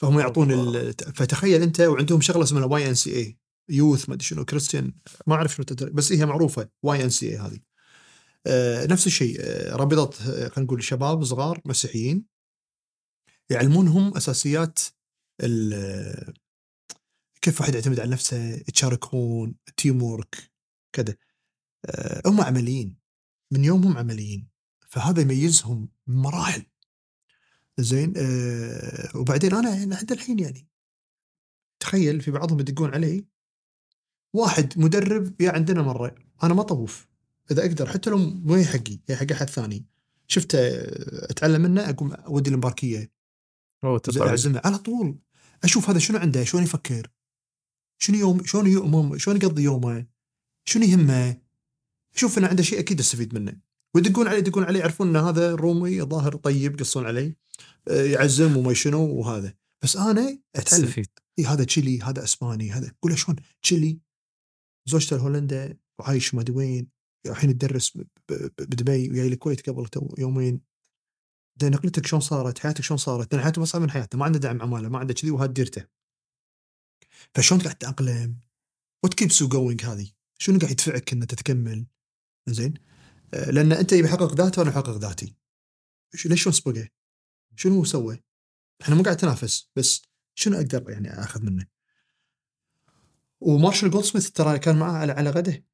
فهم يعطون ال... فتخيل أنت وعندهم شغلة اسمها واي ان سي اي يوث ما أدري شنو كريستيان ما أعرف شنو. بس هي معروفة YMCA هذه. آه نفس الشيء آه رابطة آه، خلينا نقول شباب صغار مسيحيين يعلمونهم أساسيات كيف واحد يعتمد على نفسه يتشاركون teamwork كذا. هم عمليين من يومهم عمليين فهذا يميزهم مراحل. زين آه وبعدين أنا لحد الحين يعني تخيل في بعضهم يدقون علي واحد مدرب يا عندنا مرة أنا ما طوف إذا أقدر حتى لو مو هي حقي هي حق أحد ثاني. شفته آه، أتعلم منه أقوم أودي تطلع أعزمه على طول. أشوف هذا شنو عنده شلون يفكر؟ شنو يوم شلون يوم شلون يقضي يومه؟ شنو يهمه؟ شوف إنه عنده شيء أكيد أستفيد منه. ويدقون علي يدقون علي يعرفون إن هذا رومي ظاهر طيب يقصون علي آه، يعزم وما شنو وهذا. بس أنا أتعلم. تستفيد إيه هذا تشيلي هذا أسباني هذا قول شلون؟ تشيلي زوجته الهولندا وعايش ما أدري وين الحين تدرس بدبي وياي الكويت قبل يومين. ده نقلتك شلون صارت؟ حياتك شلون صارت؟ لأن حياته اصعب من حياته ما عنده دعم عماله ما عنده كذي وهذا ديرته. فشلون قاعد تتأقلم؟ وات كيبس يو جوينج هذه؟ شنو قاعد يدفعك انك تكمل زين لأن أنت يبي يحقق ذاته وأنا أحقق ذاتي. ليش شلون سبقه؟ شنو هو سوى؟ إحنا مو قاعد تنافس بس شنو أقدر يعني أخذ منه؟ ومارشال جولدسميث ترى كان معاه على على غده.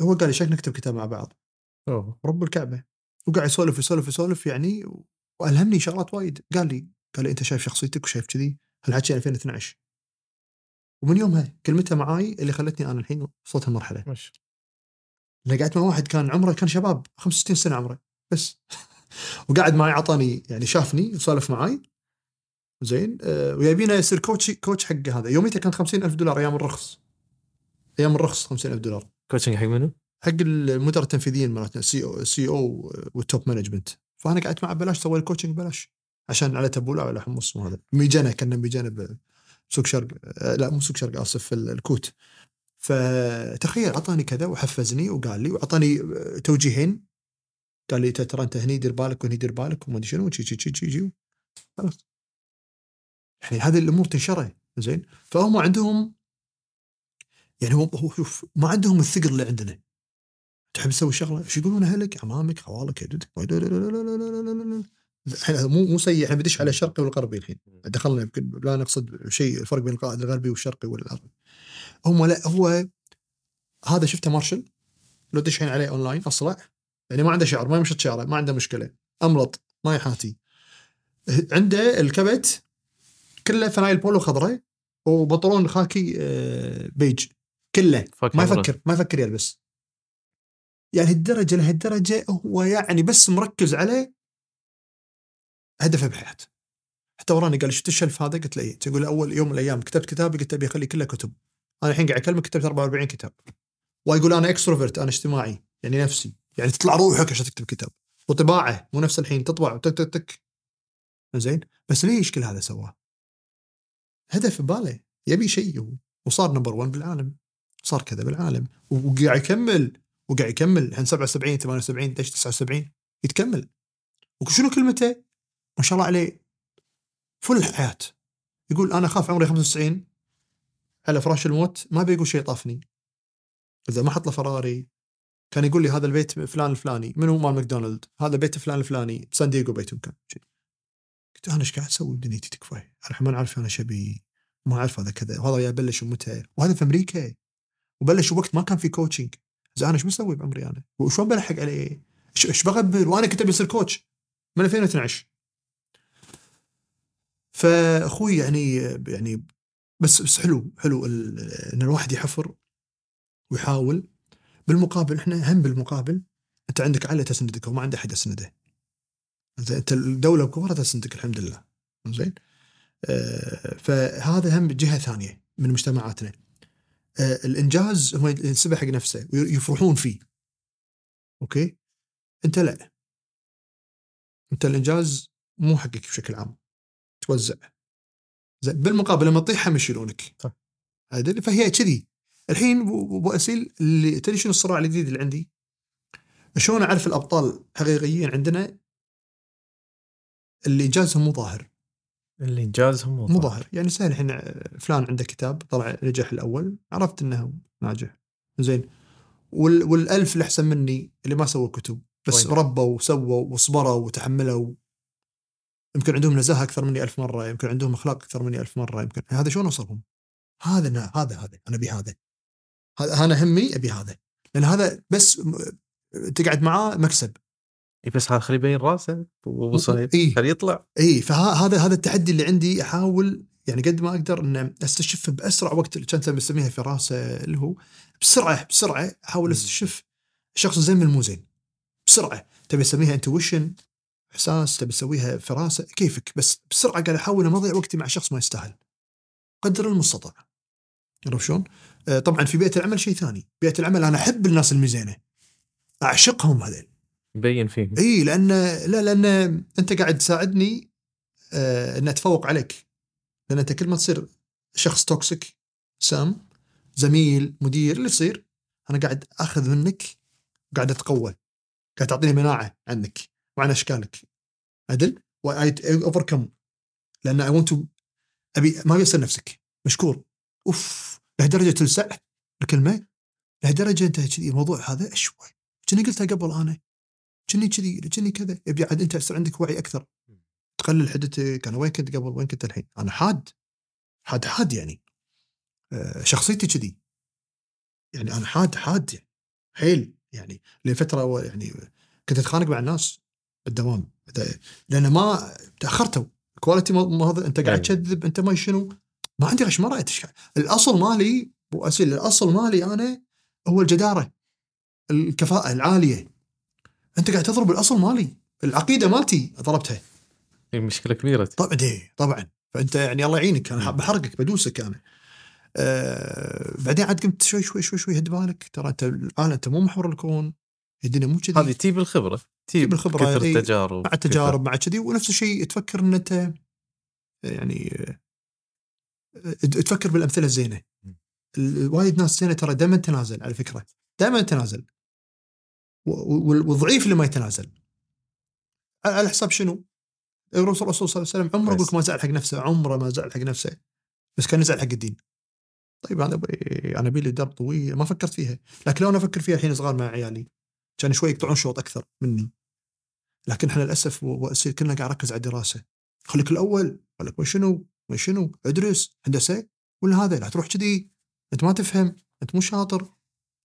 هو قال لي نكتب كتاب مع بعض. أوه. رب الكعبة. وقاعد يسولف يسولف يسولف يعني وألهمني شغلات وايد. قال لي قال لي أنت شايف شخصيتك وشايف كذي؟ هالحكي 2012 ومن يومها كلمته معاي اللي خلتني أنا الحين وصلت هالمرحلة. أنا قعدت مع واحد كان عمره كان شباب 65 سنة عمره بس. وقعد معي عطاني يعني شافني وسولف معاي زين آه ويبينا يصير coach coach حق هذا. يوميته كانت 50 ألف دولار أيام الرخص. أيام الرخص 50 ألف دولار. coaching حق منو؟ حق المدراء التنفيذيين مالتنا CEO CEO وال top management فأنا قعدت معه ببلاش سوى ال coaching ببلاش عشان على تبولة ولا حمص وهذا. ميجانا كنا ميجانا بسوق شرق آه، لا مو سوق شرق اسف في الكوت. فتخيل أعطاني كذا وحفزني وقال لي وأعطاني آه، توجيهين. قال لي ترى أنت هني دير بالك وهني دير بالك وما أدري شنو خلاص. يعني هذه الأمور تنشرح زين. فهم عندهم يعني هو شوف ما عندهم الثقل اللي عندنا. تحب تسوي شغلة؟ إيش يقولون أهلك؟ عمامك خوالك جدك مو مو سيء. يعني إحنا بدش على الشرقي والغربي الحين. دخلنا يمكن لا نقصد شيء الفرق بين القائد الغربي والشرقي والغربي. هم لا هو هذا شفته مارشل؟ لو دش عليه اونلاين أصلع. يعني ما عنده شعر ما يمشط شعره ما عنده مشكلة. أملط ما يحاتي. عنده الكبت كله فنايل بولو خضراء وبنطلون خاكي آه، بيج. كله. ما. يفكر ما يفكر يلبس. يعني الدرجه لهالدرجة هو يعني بس مركز عليه هدفه بحياته. حتى وراني قال شفت ال shelf هذا؟ قلت له إيه. تقول أول يوم من الأيام كتبت كتابي قلت أبي أخلي كله كتب. أنا الحين قاعد أكلمك كتبت 44 كتاب. ويقول أنا extrovert أنا اجتماعي يعني نفسي. يعني تطلع روحك عشان تكتب كتاب. وطباعه مو نفس الحين تطبع وتك تك تك. زين بس ليش كل هذا سواه؟ هدف بباله يبي شيء وصار number 1 بالعالم. صار كذا بالعالم. وقاعد يكمل. وقاعد يكمل. الحين 77 78 ليش 79 يتكمل. وشنو كلمته؟ ما شاء الله عليه. فل الحياة يقول أنا أخاف عمري 95 على فراش الموت ما بيقول شيء طافني إذا ما حط له فراري كان يقول لي هذا البيت فلان الفلاني منو مال ماكدونالد. هذا بيت فلان الفلاني بسان دييغو بيتهم كان. قلت أنا إيش قاعد أسوي؟ بدنيتي تكفى. أنا ما نعرف أنا شبي. ما أعرف هذا كذا. وهذا بلش متى. وهذا في أمريكا. وبلش وقت ما كان في كوتشنج زين أنا إيش بسوي بعمري أنا؟ وشلون بلحق عليه؟ إيش بغبر؟ وأنا كنت أبي أصير كوتش من 2012 فأخوي يعني يعني بس بس حلو حلو إن الواحد يحفر ويحاول. بالمقابل إحنا هم بالمقابل أنت عندك عائله تسندك وما عنده أحد يسنده. زين أنت الدولة بكبرها تسندك الحمد لله. زين آه، فهذا هم جهة ثانية من مجتمعاتنا. آه، الإنجاز هو ينسبه حق نفسه ويفرحون فيه. أوكي؟ أنت لا. أنت الإنجاز مو حقك بشكل عام. توزع. زين بالمقابل لما تطيح هم يشيلونك. صح. عدل فهي كذي. الحين ابو أسيل اللي تدري شنو الصراع الجديد اللي عندي؟ شلون أعرف الأبطال حقيقيين عندنا؟ اللي إنجازهم مو ظاهر. اللي إنجازهم مو ظاهر. يعني سهل الحين فلان عنده كتاب طلع نجح الأول عرفت إنه ناجح. زين. وال والألف اللي أحسن مني اللي ما سووا كتب بس وين؟ ربوا وسووا وصبروا وتحملوا. يمكن عندهم نزاهة أكثر مني ألف مرة يمكن عندهم أخلاق أكثر مني ألف مرة يمكن. هذا شلون اوصلهم؟ هذا أنا هذا هذا أنا أبي هذا. هذا أنا همي أبي هذا. لأن هذا بس تقعد معاه مكسب. إي بس هذا خليه يبين راسه صهيب إيه. خليه يطلع. إي فهذا هذا التحدي اللي عندي أحاول يعني قد ما أقدر ان أستشف بأسرع وقت اللي كانت بسميها فراسه اللي هو بسرعة بسرعة أحاول. أستشف الشخص زين من المو زين. بسرعة. تبي تسميها انتويشن إحساس تبي تسويها فراسه كيفك؟ بس بسرعة قاعد احاول ما اضيع وقتي مع شخص ما يستاهل. قدر المستطاع. عرفت شلون؟ آه، طبعا في بيئة العمل شيء ثاني، بيئة العمل أنا أحب الناس المزينة. أعشقهم هذول يبين فيهم. إي لأن لا لأن أنت قاعد تساعدني آه ان أتفوق عليك. لأن أنت كل ما تصير شخص توكسيك سام زميل مدير اللي تصير أنا قاعد آخذ منك قاعد أتقوى. قاعد تعطيني مناعة عنك. وعن أشكالك. عدل؟ واي اوفركم لأن اي ونت أبي ما يصير نفسك. مشكور. أوف. لهالدرجه تلسع الكلمة لهالدرجه انت كذي. الموضوع هذا شوي كني قلتها قبل أنا. كني كذي. كني كذا. يبي عاد أنت يصير عندك وعي أكثر. تقلل حدتك أنا وين كنت قبل وين كنت الحين. أنا حاد. حاد حاد يعني. آه، شخصيتي كذي. يعني أنا حاد حاد يعني. حيل يعني. لفترة يعني كنت أتخانق مع الناس. بالدوام. لأن ما تأخرتوا. كواليتي ما هذا أنت قاعد أيوة. تكذب أنت ما شنو ما عندي غش ما رأيت الأصل مالي أبو أسيل الأصل مالي أنا هو الجدارة الكفاءة العالية. أنت قاعد تضرب الأصل مالي العقيدة مالتي ضربتها. هي مشكلة كبيرة. طبعا إيه طبعا. فأنت يعني الله يعينك أنا بحرقك بدوسك أنا. آه بعدين عاد قمت شوي شوي شوي شوي هد بالك. ترى أنت الآن أنت مو محور الكون. الدنيا مو كذي. هذه تجيب الخبرة. تجيب الخبرة، كثر. التجارب مع التجارب مع كذي ونفس الشيء تفكر إن أنت يعني تفكر بالأمثلة الزينة. ال- وايد ناس زينة ترى دائما تنازل على فكرة. دائما تنازل. والضعيف اللي ما يتنازل. على حساب شنو؟ الرسول صلى الله عليه وسلم عمره. يقول ما زعل حق نفسه عمره ما زعل حق نفسه. بس كان يزعل حق الدين. طيب أنا أنا أبي لي درب طويل ما فكرت فيها. لكن لو أنا أفكر فيها الحين صغار مع عيالي كان شوي يقطعون شوط أكثر مني. لكن إحنا للأسف كلنا قاعد اركز على الدراسة. خليك الأول خليك ما شنو ما شنو ادرس هندسة ولا هذا لا تروح كذي. أنت ما تفهم أنت مو شاطر.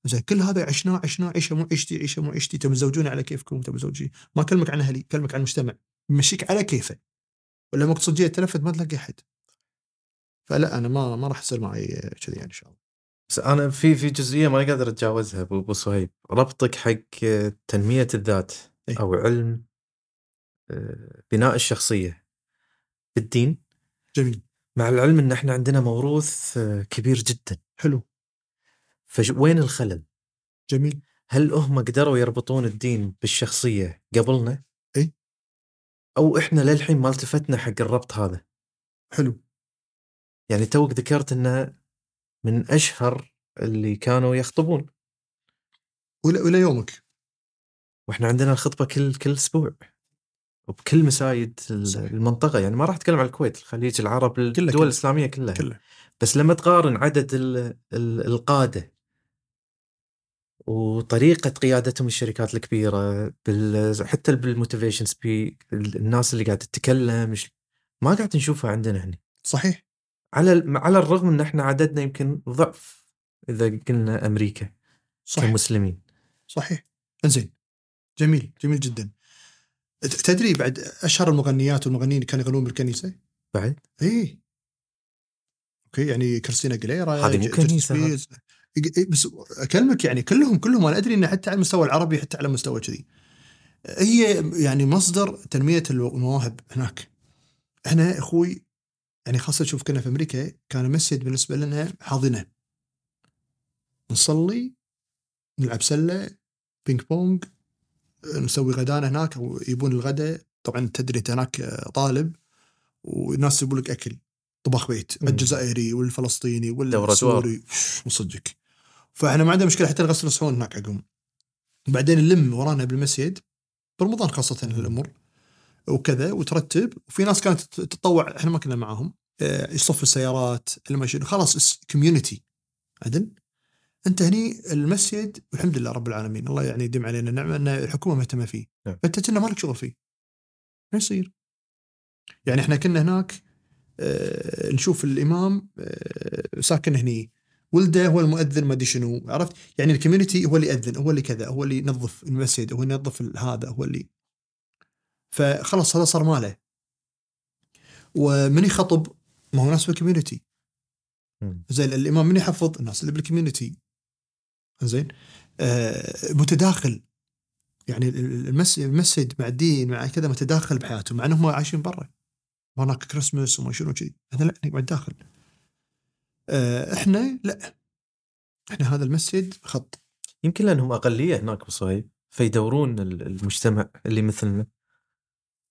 زين كل هذا عشناه عشناه عيشه مو عيشتي عيشه مو عيشتي تبي تزوجوني على كيفكم؟ تبي زوجي ما أكلمك عن أهلي أكلمك عن المجتمع. بمشيك على كيفه. ولا مقصود جيت تلفت ما تلاقي أحد. فلا أنا ما ما راح يصير معي كذي يعني إن شاء الله. بس أنا في في جزئية ما قادر أتجاوزها أبو صهيب ربطك حق تنمية الذات إيه. أو علم آه، بناء الشخصية بالدين جميل مع العلم إن إحنا عندنا موروث آه، كبير جدا حلو فوين الخلل؟ جميل هل هم قدروا يربطون الدين بالشخصية قبلنا؟ إيه. أو إحنا للحين ما التفتنا حق الربط هذا حلو يعني توك ذكرت إنه من أشهر اللي كانوا يخطبون. ولا ولا يومك. وإحنا عندنا الخطبة كل كل أسبوع. وبكل مسايد. المنطقة. يعني ما راح أتكلم عن الكويت الخليج العرب الدول كله. الإسلامية كلها. كله بس لما تقارن عدد ال ال القادة وطريقة قيادتهم الشركات الكبيرة بال حتى بال motivation speak الناس اللي قاعدة تتكلم ما قاعد نشوفها عندنا هنا صحيح. على على الرغم إن إحنا عددنا يمكن ضعف إذا قلنا أمريكا صح كمسلمين. صحيح. إنزين. جميل جميل جدا. تدري بعد أشهر المغنيات والمغنيين كانوا يغنون بالكنيسة؟ بعد؟ اي okay يعني كريستينا أغيليرا هذه مو ج- جاستن كنيسة هذه. سبيرز. إي- إي، بس أكلمك يعني كلهم كلهم. أنا أدري انه حتى على المستوى العربي حتى على مستوى كذي. هي يعني مصدر تنمية المواهب هناك. إحنا أخوي يعني خاصة شوف كنا في أمريكا كان المسجد بالنسبة لنا حاضنة. نصلي نلعب سلة بينج بونج نسوي غدانا هناك أو يبون الغداء. طبعا تدري أنت هناك طالب وناس يجيبوا لك أكل طباخ بيت. الجزائري والفلسطيني والسوري وصدق فإحنا ما عندنا مشكلة حتى نغسل الصحون هناك عقب. بعدين نلم ورانا بالمسجد برمضان خاصة الأمور وكذا وترتب. وفي ناس كانت تتطوع إحنا ما كنا معاهم. آه، يصف السيارات اللي ما شنو خلاص community عدل؟ أنت هني المسجد والحمد لله رب العالمين. الله يعني يديم علينا النعمه إن الحكومة مهتمة فيه. نعم. فانت كنا مالك شغل فيه. ما يصير. يعني إحنا كنا هناك آه، نشوف الإمام آه، ساكن هني. ولده هو المؤذن ما أدري شنو عرفت؟ يعني ال community هو اللي يأذن هو اللي كذا هو اللي ينظف المسجد هو اللي ينظف هذا هو اللي فخلاص هذا صار ماله. ومن يخطب ما هو ناس بال community. زين الإمام من يحفظ؟ الناس اللي بال community زين. آه متداخل. يعني المسجد مع الدين مع كذا متداخل بحياتهم مع إنهم عايشين برا. هناك كريسماس وما شنو كذي إحنا لا نقعد داخل. آه إحنا لا. إحنا هذا المسجد خط. يمكن لأنهم أقلية هناك بصهيب فيدورون ال- المجتمع اللي مثلنا.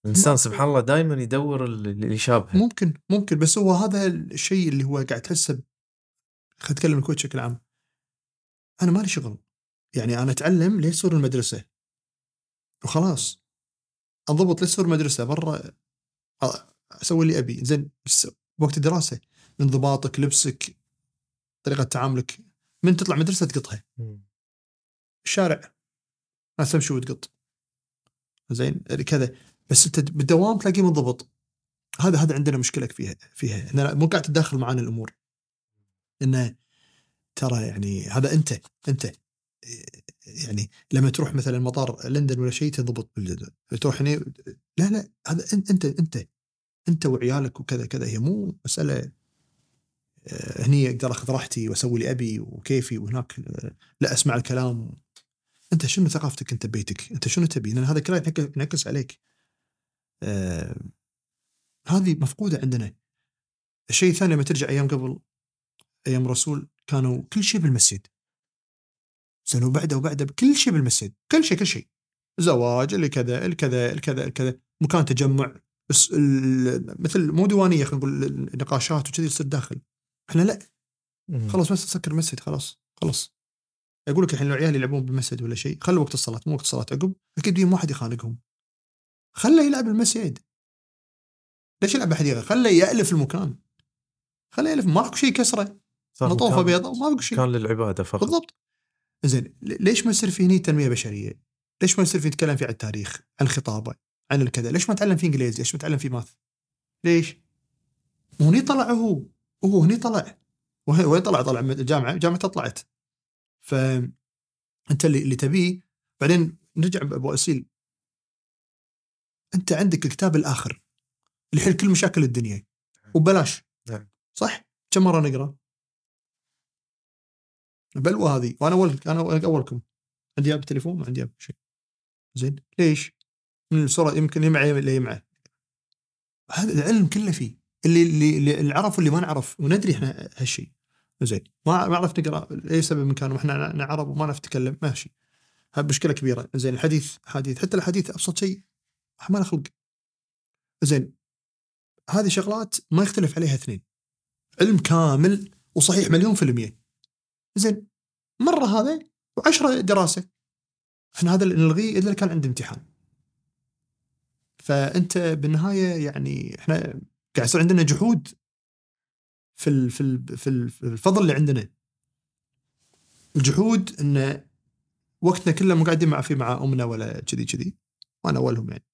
الإنسان سبحان الله دائما يدور ال- اللي يشابهه. ممكن ممكن بس هو هذا الشيء اللي هو قاعد تحسه خلينا نتكلم الكويت بشكل عام. أنا مالي شغل. يعني أنا أتعلم ليش صور المدرسة. وخلاص. انضبط ليش صور المدرسة برا أسوي اللي أبي. زين بس وقت الدراسة. انضباطك لبسك طريقة تعاملك. من تطلع مدرسة تقطها. الشارع. ناس تمشي وتقط زين كذا. بس انت بالدوام تلاقيه منضبط. هذا هذا عندنا مشكلة فيها فيها. ان مو قاعد تدخل معانا الأمور. إنه ترى يعني هذا انت أنت يعني لما تروح مثلا مطار لندن ولا شيء تضبط بال- تروح هنا لا لا هذا أن- انت أنت أنت وعيالك وكذا كذا. هي مو مسألة آه، هني أقدر آخذ راحتي وأسوي اللي أبي وكيفي وهناك آه، لا أسمع الكلام. أنت شنو ثقافتك؟ أنت ببيتك؟ أنت شنو تبي؟ لأن هذا كله ينعكس عليك. آه هذه مفقودة عندنا. الشيء الثاني لما ترجع أيام قبل أيام الرسول كانوا كل شيء بالمسجد. زين وبعده وبعده كل شيء بالمسجد، كل شيء كل شيء. زواج اللي كذا الكذا الكذا الكذا مكان تجمع بس مثل مو ديوانية خلينا نقول النقاشات وكذي تصير داخل. إحنا لا. خلاص بس سكر المسجد خلاص خلاص أقول لك الحين لو عيال يلعبون بالمسجد ولا شيء خلوا وقت الصلاة مو وقت الصلاه عقب أكيد يوم واحد يخانقهم خله يلعب بالمسجد ليش يلعب بحديقة؟ خله يألف المكان. خله يألف ماكو شيء كسره. نطوفه بيضاء بقى شيء. كان للعبادة فقط. بالضبط. زين ليش ما يصير في هني تنمية بشرية؟ ليش ما يصير في نتكلم في عن التاريخ، عن الخطابة، عن الكذا، ليش ما نتعلم في إنجليزي؟ ليش ما نتعلم في ماث؟ ليش؟ مو هني طلع هو. هو هني طلع. وين طلع؟ طلع من الجامعة، جامعته طلعت. ف انت اللي, اللي تبيه. بعدين نرجع ابو اسيل أنت عندك الكتاب الآخر اللي يحل كل مشاكل الدنيا. وببلاش نعم. صح؟ كم مرة نقرأ؟ بلوى هذه وأنا اول أنا أولكم. عندي اب تليفون ما عندي اب شيء زين. ليش؟ من الصورة يمكن اللي معي اللي معه هذا العلم كله فيه. اللي اللي اللي عرف واللي ما نعرف. وندري إحنا هالشيء. زين. ما ما عرفت نقرأ لأي سبب من كان وإحنا عرب وما نعرف نتكلم. ماشي. هذه مشكلة كبيرة. زين. الحديث حديث. حتى الحديث أبسط شيء. ما له خلق زين. هذه شغلات ما يختلف عليها اثنين. علم كامل وصحيح مليون في المية. زين. مرة هذا وعشرة دراسة. إحنا هذا اللي نلغيه إلا كان عندي امتحان. فأنت بالنهاية يعني إحنا قاعد يصير عندنا جحود في في في ال- في الفضل اللي عندنا. الجحود إن وقتنا كله مو قاعدين مع في مع أمنا ولا كذي كذي. وأنا أولهم يعني.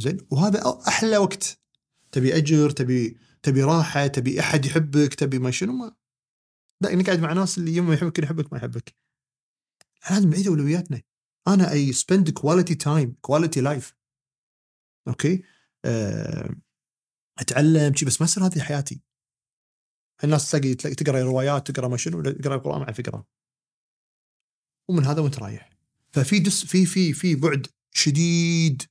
زين؟ وهذا أحلى وقت. تبي أجر تبي تبي راحة تبي أحد يحبك تبي ما شنو ما. لا إنك قاعد مع ناس اللي يوم يحبك يحبك ما يحبك. لازم نعيد أولوياتنا. أنا I spend quality time quality life okay؟ أه أتعلم شي بس ما يصير هذه حياتي الناس تلاقي تقرأ روايات تقرأ ما شنو تقرأ القرآن على فكرة. ومن هذا وأنت رايح. ففي دس في في في بعد شديد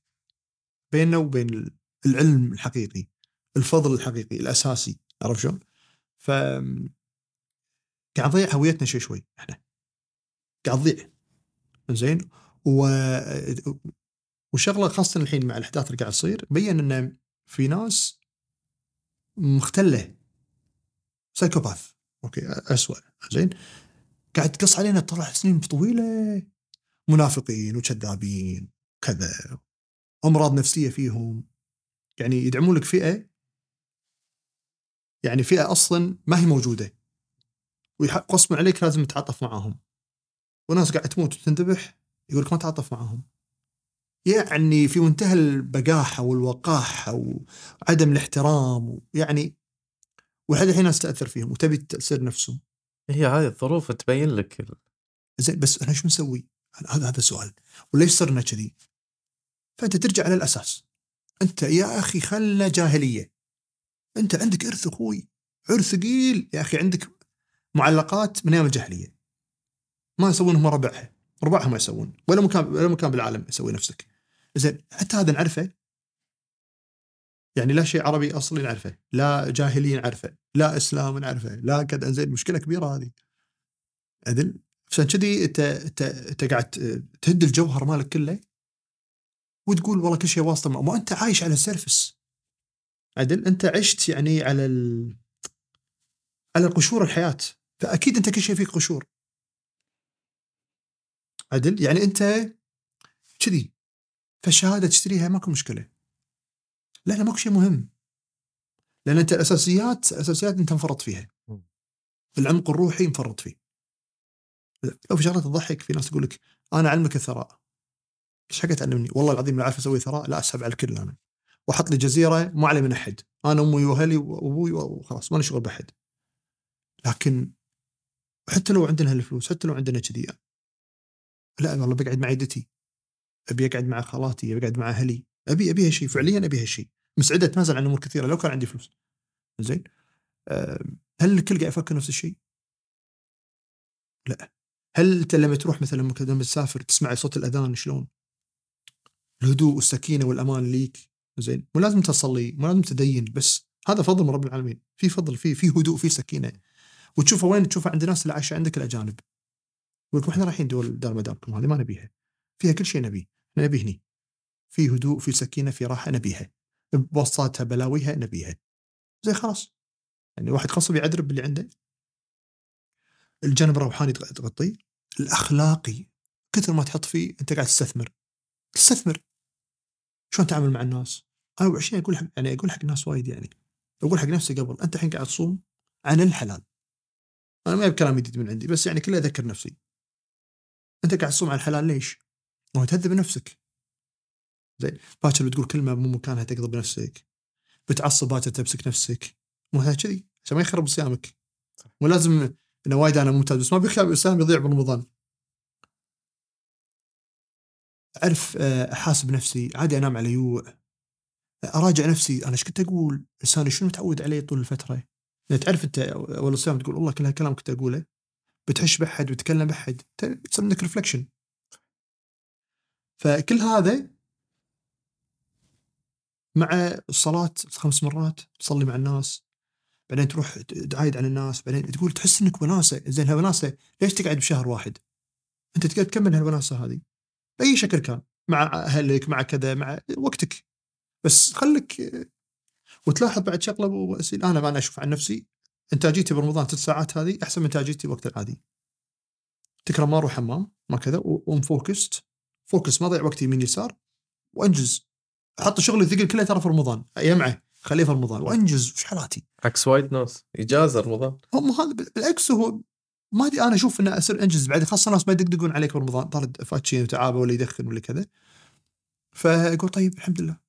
بيننا وبين العلم الحقيقي الفضل الحقيقي الأساسي عرفت شلون؟ ف قاعد نضيع هويتنا شوي شوي إحنا. قاعد تضيع زين؟ و وشغلة خاصة الحين مع الأحداث اللي قاعد تصير بين ان في ناس مختلة. psychopath. Okay اسوء زين؟ قاعد تقص علينا طلع سنين طويلة. منافقين وكذابين كذا أمراض نفسية فيهم. يعني يدعمون لك فئة يعني فئة أصلا ما هي موجودة. ويقصون عليك لازم تتعاطف معاهم وناس قاعد تموت وتنذبح يقول لك ما تعاطف معاهم يعني في منتهى البجاحه والوقاحه وعدم الاحترام يعني ولحد الحين ناس تأثر فيهم وتبي تأثير نفسهم. هي هذه الظروف تبين لك زين بس إحنا شو نسوي؟ هذا هذا السؤال وليش صرنا كذي؟ فأنت ترجع على الأساس. أنت يا أخي خلنا جاهلية. أنت عندك إرث أخوي عرث ثقيل. يا أخي عندك معلقات من أيام الجاهلية. ما يسوونهم ربعها ربعها ما يسوون. ولا مكان ولا مكان بالعالم يسوي نفسك. زين حتى هذا نعرفه؟ يعني لا شيء عربي أصلي نعرفه لا جاهلي نعرفه لا إسلام نعرفه لا كذا. زين مشكلة كبيرة هذه. عدل؟ عشان كذي أنت أنت أنت قاعد تهد الجوهر مالك كله. وتقول والله كل شيء واسطه ما أنت عايش على السيرفس. عدل أنت عشت يعني على ال... على قشور الحياة. فأكيد أنت كل شيء فيك قشور. عدل يعني أنت كذي فالشهادة تشتريها ماكو مشكلة. لا لا ماكو شيء مهم. لأن أنت الأساسيات الأساسيات أنت مفرط فيها. العمق الروحي مفرط فيه. لو في شغلة تضحك في ناس تقول لك أنا اعلمك الثراء. إيش حق تعلمني؟ والله العظيم لا أعرف أسوي ثراء لا اسحب على الكل أنا. وأحط لي جزيرة ما علي من أحد. أنا امي وأهلي وأبوي وخلاص ماني شغل بأحد. لكن حتى لو عندنا هالفلوس حتى لو عندنا كذي لا والله بقعد مع جدتي أبي أقعد مع خالاتي أبي أقعد مع أهلي. ابي ابي هالشيء فعليا ابي هالشيء مستعد اتنازل عن أمور كثيرة لو كان عندي فلوس. زين؟ هل الكل قاعد يفكر نفس الشيء؟ لا. هل أنت لما تروح مثلا لما تسافر تسمع صوت الأذان شلون؟ الهدوء والسكينة والأمان ليك. زين. مو لازم تصلي مو لازم تدين بس هذا فضل من رب العالمين. في فضل في في هدوء في سكينة. وتشوفه وين؟ تشوفه عند الناس اللي عايشة عندك الأجانب. يقول إحنا رايحين دول دار مداركم هذه ما نبيها. فيها كل شيء نبيه إحنا نبي هني. في هدوء في سكينة في راحة نبيها. بوسطاتها بلاويها نبيها. زي خلاص. يعني واحد خاص بيعدرب باللي عنده. الجانب الروحاني تغطيه. الأخلاقي. كثر ما تحط فيه أنت قاعد تستثمر. تستثمر. شلون تعامل مع الناس؟ أنا أبو 20 أقول حق يعني أقول حق الناس وايد يعني. أقول حق نفسي قبل أنت الحين قاعد تصوم عن الحلال. أنا ما بكلام جديد من عندي بس يعني كله اذكر نفسي. أنت قاعد تصوم عن الحلال ليش؟ ما تهذب نفسك. زين باكر بتقول كلمة مو مكانها تقضي بنفسك. بتعصب باكر تمسك نفسك. مو كذي؟ عشان ما يخرب صيامك. مو لازم إنه وايد أنا ممتاز بس ما بيخلي الصيام يضيع برمضان أعرف آه، أحاسب نفسي عادي أنام على يوع أراجع نفسي أنا إيش كنت أقول؟ لساني شنو متعود عليه طول الفترة؟ يعني تعرف أنت أول الصيام تقول والله كل هالكلام كنت أقوله بتحش بحد وتتكلم بحد تصير عندك ريفلكشن فكل هذا مع الصلاة خمس مرات تصلي مع الناس بعدين تروح تعايد على الناس بعدين تقول تحس إنك وناسة زين هالوناسة ليش تقعد بشهر واحد؟ أنت تقدر تكمل هالوناسة هذه. باي شكل كان مع أهلك مع كذا مع وقتك. بس خليك وتلاحظ بعد شغلة واسيل أنا أنا أشوف عن نفسي إنتاجيتي برمضان ثلاث ساعات هذه أحسن من انتاجيتي وقت العادي. تكرم ما أروح حمام ما كذا و focused focus ما ضيع وقتي يمين يسار. وأنجز. أحط شغلي الثقيل كله ترى في رمضان. يمعه خليه في رمضان. وأنجز. وش حالاتي؟ عكس وايد ناس. إجازة رمضان. هم هذا بالعكس هو ما أدري أنا أشوف انه اصير انجز بعد خاصة الناس ما يدقدقون عليك برمضان طارد فاتشين وتعابه ولا يدخن ولا كذا. فأقول طيب الحمد لله.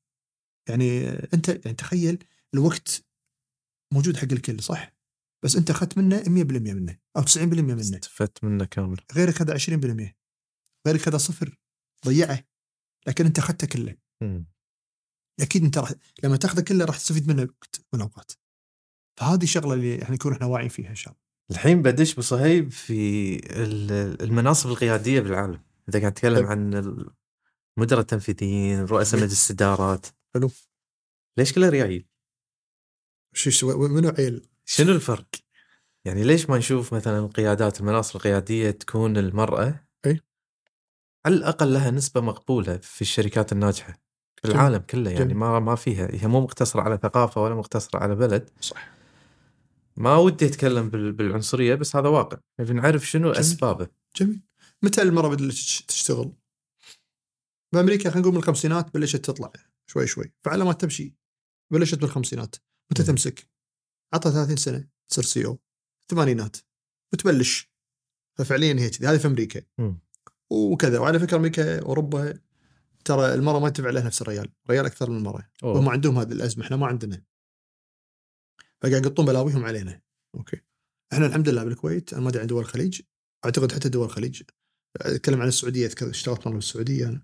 يعني أنت يعني تخيل الوقت موجود حق الكل صح؟ بس أنت أخذت منه 100% منه أو 90% منه. استفدت منه كامل. غيرك هذا 20% غيرك هذا صفر ضيعه. لكن أنت أخذته كله. م. أكيد أنت راح لما تأخذه كله راح تستفيد منه وقت من الأوقات. فهذه الشغله اللي يعني نكون إحنا واعيين فيها إن شاء الله. الحين بدش بصهيب في المناصب القيادية بالعالم. إذا قاعد تتكلم عن المدراء التنفيذيين رؤساء مجلس الإدارات. حلو. ليش كله ريايل؟ شو منو عيل؟ شنو الفرق؟ يعني ليش ما نشوف مثلا القيادات المناصب القيادية تكون المرأة؟ إي. على الأقل لها نسبة مقبولة في الشركات الناجحة في العالم كله يعني. ما ما فيها. هي مو مقتصرة على ثقافة ولا مقتصرة على بلد. صح. ما ودي أتكلم بالعنصرية بس هذا واقع. نبي نعرف شنو جميل. أسبابه. جميل. متى المراه بدات تشتغل؟ بأمريكا خلينا نقول من الخمسينات بلشت تطلع شوي شوي. فعلى ما تمشي بلشت بالخمسينات متى تمسك؟ عطها 30 سنة تصير سي أو. الثمانينات وتبلش ففعليا هي كذي هذه في أمريكا. م. وكذا. وعلى فكرة أمريكا أوروبا ترى المراه ما تبع لها نفس الرجال، الرجال أكثر من المراه وهم عندهم هذه الأزمة. إحنا ما عندنا. فقاعد يقطون بلاويهم علينا. Okay. إحنا الحمد لله بالكويت أنا ما أدري عن دول الخليج. أعتقد حتى دول الخليج. أتكلم عن السعودية أذكر اشتغلت مرة بالسعودية أنا.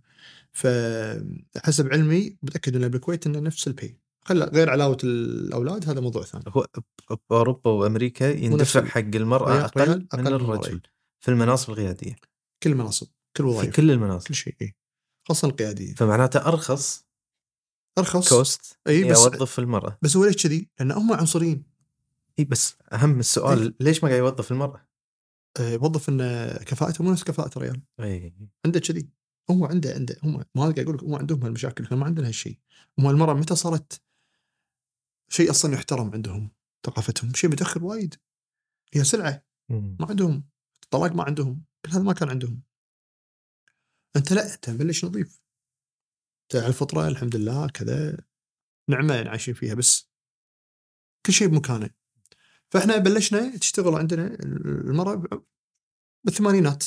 فحسب علمي متأكد إن بالكويت إنه نفس ال pay خلا غير علاوة الأولاد هذا موضوع ثاني. هو باوروبا وأمريكا يندفع حق المرأة أقل, أقل, أقل من الرجل في المناصب القيادية. كل المناصب كل الوظائف في كل المناصب. كل شيء إيه. خاصة القيادية. فمعناته أرخص أرخص. cost. إي بس يوظف المراه بس هو ليش كذي؟ لأن هم عنصريين. إي بس أهم السؤال إيه؟ ليش ما قاعد يوظف المراه؟ يوظف ان كفاءته مو نفس كفاءة الرجال إي. عنده كذي. هو عنده عنده هم ما قاعد أقول لك هم عندهم هالمشاكل إحنا ما عندنا هالشيء هم المراه متى صارت شيء أصلا يحترم عندهم ثقافتهم؟ شيء متأخر وايد. هي سلعة. ما عندهم. الطلاق ما عندهم. كل هذا ما كان عندهم. أنت لا أنت بلش نظيف. على الفطره الحمد لله كذا نعمة عايشين فيها بس كل شيء بمكانه. فإحنا بلشنا تشتغل عندنا المرأة بالثمانينات.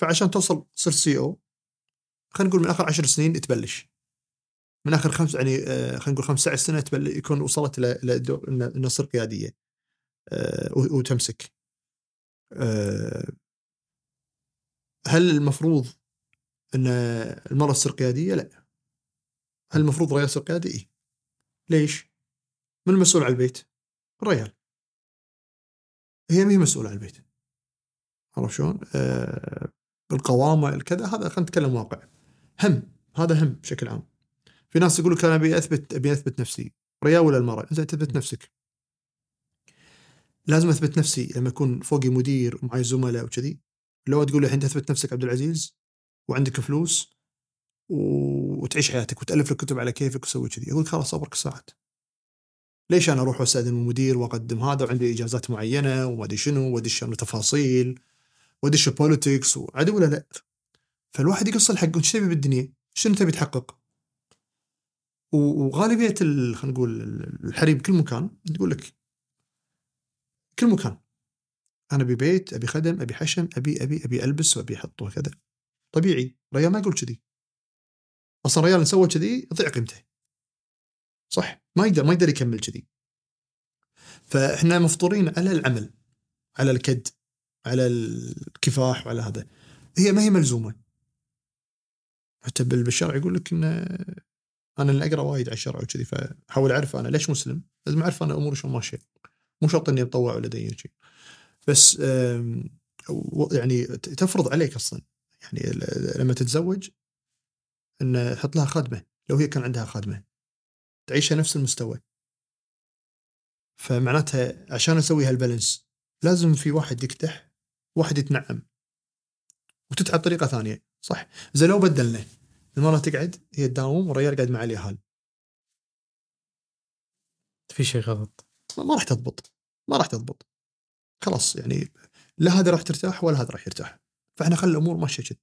فعشان توصل تصير سي أو خلينا نقول من آخر عشر سنين تبلش. من آخر خمس يعني آه، خلينا نقول 15 سنه تبل يكون وصلت إلى انها تصير قيادية. آه، وتمسك. آه، هل المفروض إن المرأة تصير قيادية؟ لا. هل المفروض يصير قيادي؟ إيه. ليش؟ من المسؤول على البيت؟ الرجال هي ما هي مسؤولة عن البيت. عرفت شلون؟ آه القوامه الكذا. هذا خلينا نتكلم واقع. هم. هذا هم بشكل عام. في ناس يقول لك أنا أبي اثبت أبي أثبت نفسي. ريال ولا المرأة؟ إنت تثبت نفسك. لازم أثبت نفسي لما يكون فوقي مدير ومعي زملاء وكذي. لو تقول لي الحين تثبت نفسك عبد العزيز وعندك فلوس وتعيش حياتك وتألف لك كتب على كيفك وتسوي كذي. أقول خلاص صبرك ساعات ليش أنا أروح وأستأذن المدير وأقدم هذا وعندي إجازات معينة وما ادري شنو وادش تفاصيل وادش بوليتكس وعدو ولا لا. فالواحد يقص الحق وش تبي بالدنيا؟ شنو تبي تحقق؟ وغالبية خلينا نقول الحريم كل مكان تقول لك كل مكان. أنا أبي بيت أبي خدم أبي حشم أبي أبي أبي ألبس وأبي أحط وكذا طبيعي. ريال ما يقول كذي. أصلا ريال سوى كذي يضيع قيمته صح ما يقدر ما يقدر يكمل كذي. فإحنا مفطورين على العمل على الكد على الكفاح وعلى هذا. هي ما هي ملزومة. حتى بالشرع يقول لك إن أنا اللي أقرأ وايد على الشرع وكذي فحاول أعرف أنا ليش مسلم؟ لازم أعرف أنا أموري شلون ماشية. مو شرط إني أتطوع ولا دين شيء. بس يعني تفرض عليك أصلا. يعني لما تتزوج إن تحط لها خادمة لو هي كان عندها خادمة. تعيشها نفس المستوى. فمعناتها عشان أسوي هالبالانس لازم في واحد يكتح واحد يتنعم. وتتعب طريقة ثانية. صح. زي لو بدلنا المراه تقعد هي تداوم والرجال قاعد مع اليهال في شيء غلط. ما راح تضبط. ما راح تضبط. خلاص يعني لا هذا راح ترتاح ولا هذا راح يرتاح. فإحنا خلي الأمور ماشية كذا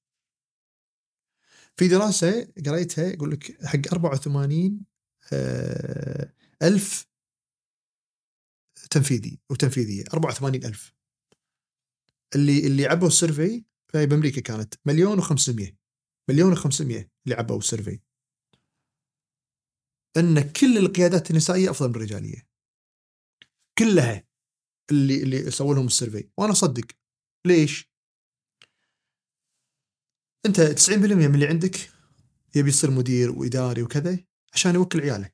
في دراسة قريتها يقول لك حق 84 آه، ألف تنفيذي وتنفيذيه 84 ألف. اللي اللي عبوا ال survey فهي بأمريكا كانت مليون و500 مليون و500 اللي عبوا ال survey. إن كل القيادات النسائية أفضل من الرجالية. كلها اللي اللي سووا لهم ال survey. وأنا أصدق. ليش؟ انت 90% من اللي عندك يبي يصير مدير وإداري وكذا عشان يوكل عياله.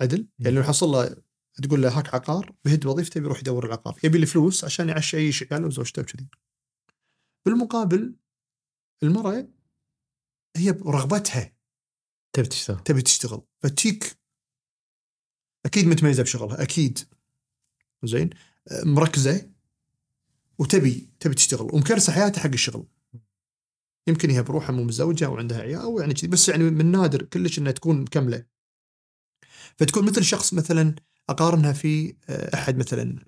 عدل؟ يعني لو حصل له تقول له هاك عقار بهد وظيفته بيروح يدور العقار. يبي لي فلوس عشان يعشى عيش عياله وزوجته وكذي. بالمقابل المرأة هي برغبتها. تبي تشتغل. تبي تشتغل. فتيك أكيد متميزة بشغلها أكيد. زين؟ مركزة وتبي تبي تشتغل. ومكرسة حياتها حق الشغل. يمكن هي بروحها مو متزوجة أو عندها عيال أو يعني كذي. بس يعني من نادر كلش إنها تكون مكملة. فتكون مثل شخص مثلا أقارنها في آه، أحد مثلا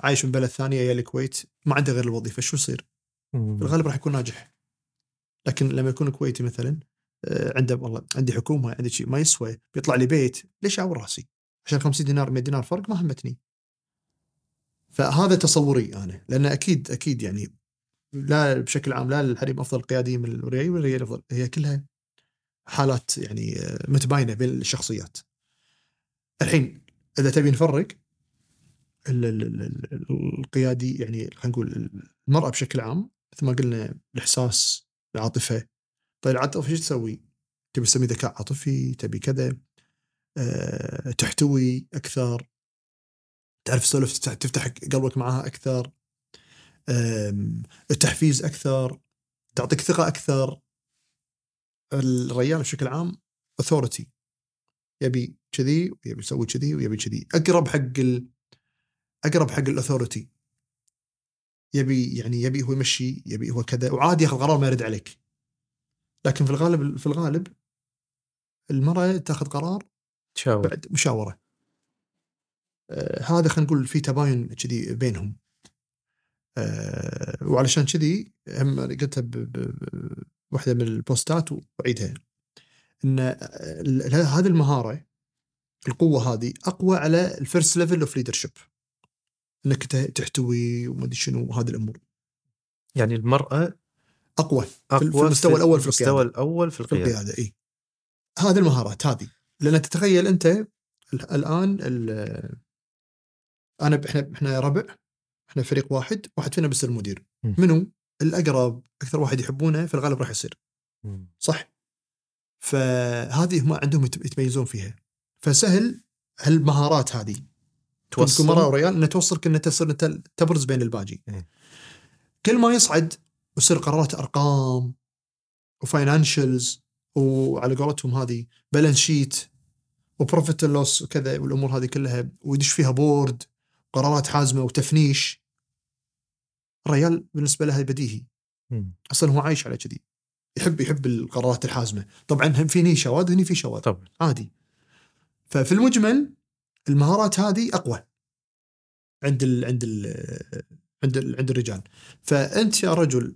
عايش من بلد ثانية يا الكويت ما عنده غير الوظيفة. شو يصير؟ في الغالب راح يكون ناجح. لكن لما يكون كويتي مثلا آه، عنده والله عندي حكومة عندي شيء ما يسوى بيطلع لي بيت ليش أعور رأسي؟ عشان 50 دينار 100 دينار فرق ما همتني. فهذا تصوري أنا لأن أكيد أكيد يعني لا بشكل عام لا الحريم أفضل قيادي من الريال والريال افضل هي كلها حالات يعني آه، متباينة بين الشخصيات. الحين إذا تبي نفرق القيادي يعني خلينا نقول المرأة بشكل عام مثل ما قلنا الإحساس العاطفة طيب العاطفة إيش تسوي؟ تبي تسمي ذكاء عاطفي تبي كذا أه، تحتوي أكثر تعرف تسولف تفتح قلبك معها أكثر التحفيز أكثر تعطيك ثقة أكثر. الرجال بشكل عام اوثورتي يبي كذي ويبي يسوي كذي ويبي كذي. أقرب حق ال... أقرب حق الاثورتي يبي يعني يبي هو يمشي يبي هو كذا وعادي ياخذ قرار ما يرد عليك. لكن في الغالب في الغالب المرأة تاخذ قرار تشاور بعد مشاورة. آه هذا خلينا نقول في تباين كذي بينهم. آه وعلشان كذي هم قلتها بواحده من البوستات وأعيدها. إن هذه المهارة القوة هذه أقوى على ال first level of leadership إنك تحتوي وما أدري شنو وهذه الأمور. يعني المرأة أقوى, أقوى في المستوى الأول في المستوى الأول في القياده, في القيادة. إي. هذه المهارات هذه. لأن تتخيل أنت الآن أنا إحنا إحنا ربع إحنا فريق واحد واحد فينا بيصير مدير. منو؟ الأقرب أكثر واحد يحبونه في الغالب راح يصير. صح؟ فهذه هم عندهم يت- يتميزون فيها. فسهل هالمهارات هذه. توصل مرة وريال انها توصلك انها تصير تبرز بين الباجي. إيه. كل ما يصعد ويصير قرارات أرقام و financials وعلى قولتهم هذه balance sheet و profit loss وكذا والأمور هذه كلها ويدش فيها board قرارات حازمة وتفنيش. الريال بالنسبة له هذه بديهي. مم. أصلا هو عايش على كذي. يحب يحب القرارات الحازمة. طبعا هم في هني شواذ هني في شواذ. طبعا. عادي. ففي المجمل المهارات هذه أقوى. عند ال عند ال عند ال عند الرجال. فأنت يا رجل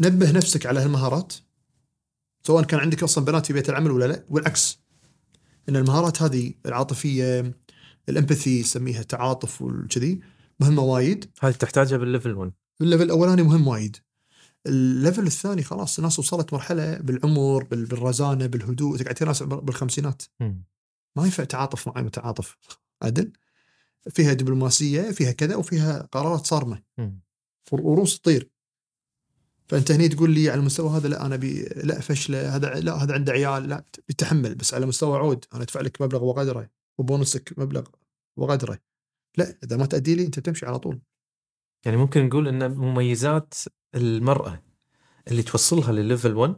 نبه نفسك على هالمهارات سواء كان عندك أصلا بنات في بيت العمل ولا لا والعكس. إن المهارات هذه العاطفية ال empathy يسميها تعاطف والكذي مهمة وايد. هذه تحتاجها بال level 1 ال level الأولاني مهم وايد. ال level الثاني خلاص الناس وصلت مرحلة بالعمر بال- بالرزانة بالهدوء تقعد ناس بالخمسينات. ما ينفع تعاطف معي متعاطف. عدل. فيها دبلوماسية فيها كذا وفيها قرارات صارمة. ورؤوس تطير. فأنت هني تقول لي على المستوى هذا لا أنا بي لا فشلة هذا لا هذا عنده عيال لا يتحمل بس على مستوى عود. أنا أدفع لك مبلغ وقدره وبونصك مبلغ وقدره لا إذا ما تأدي لي أنت بتمشي على طول. يعني ممكن نقول إن مميزات المرأة اللي توصلها لل level 1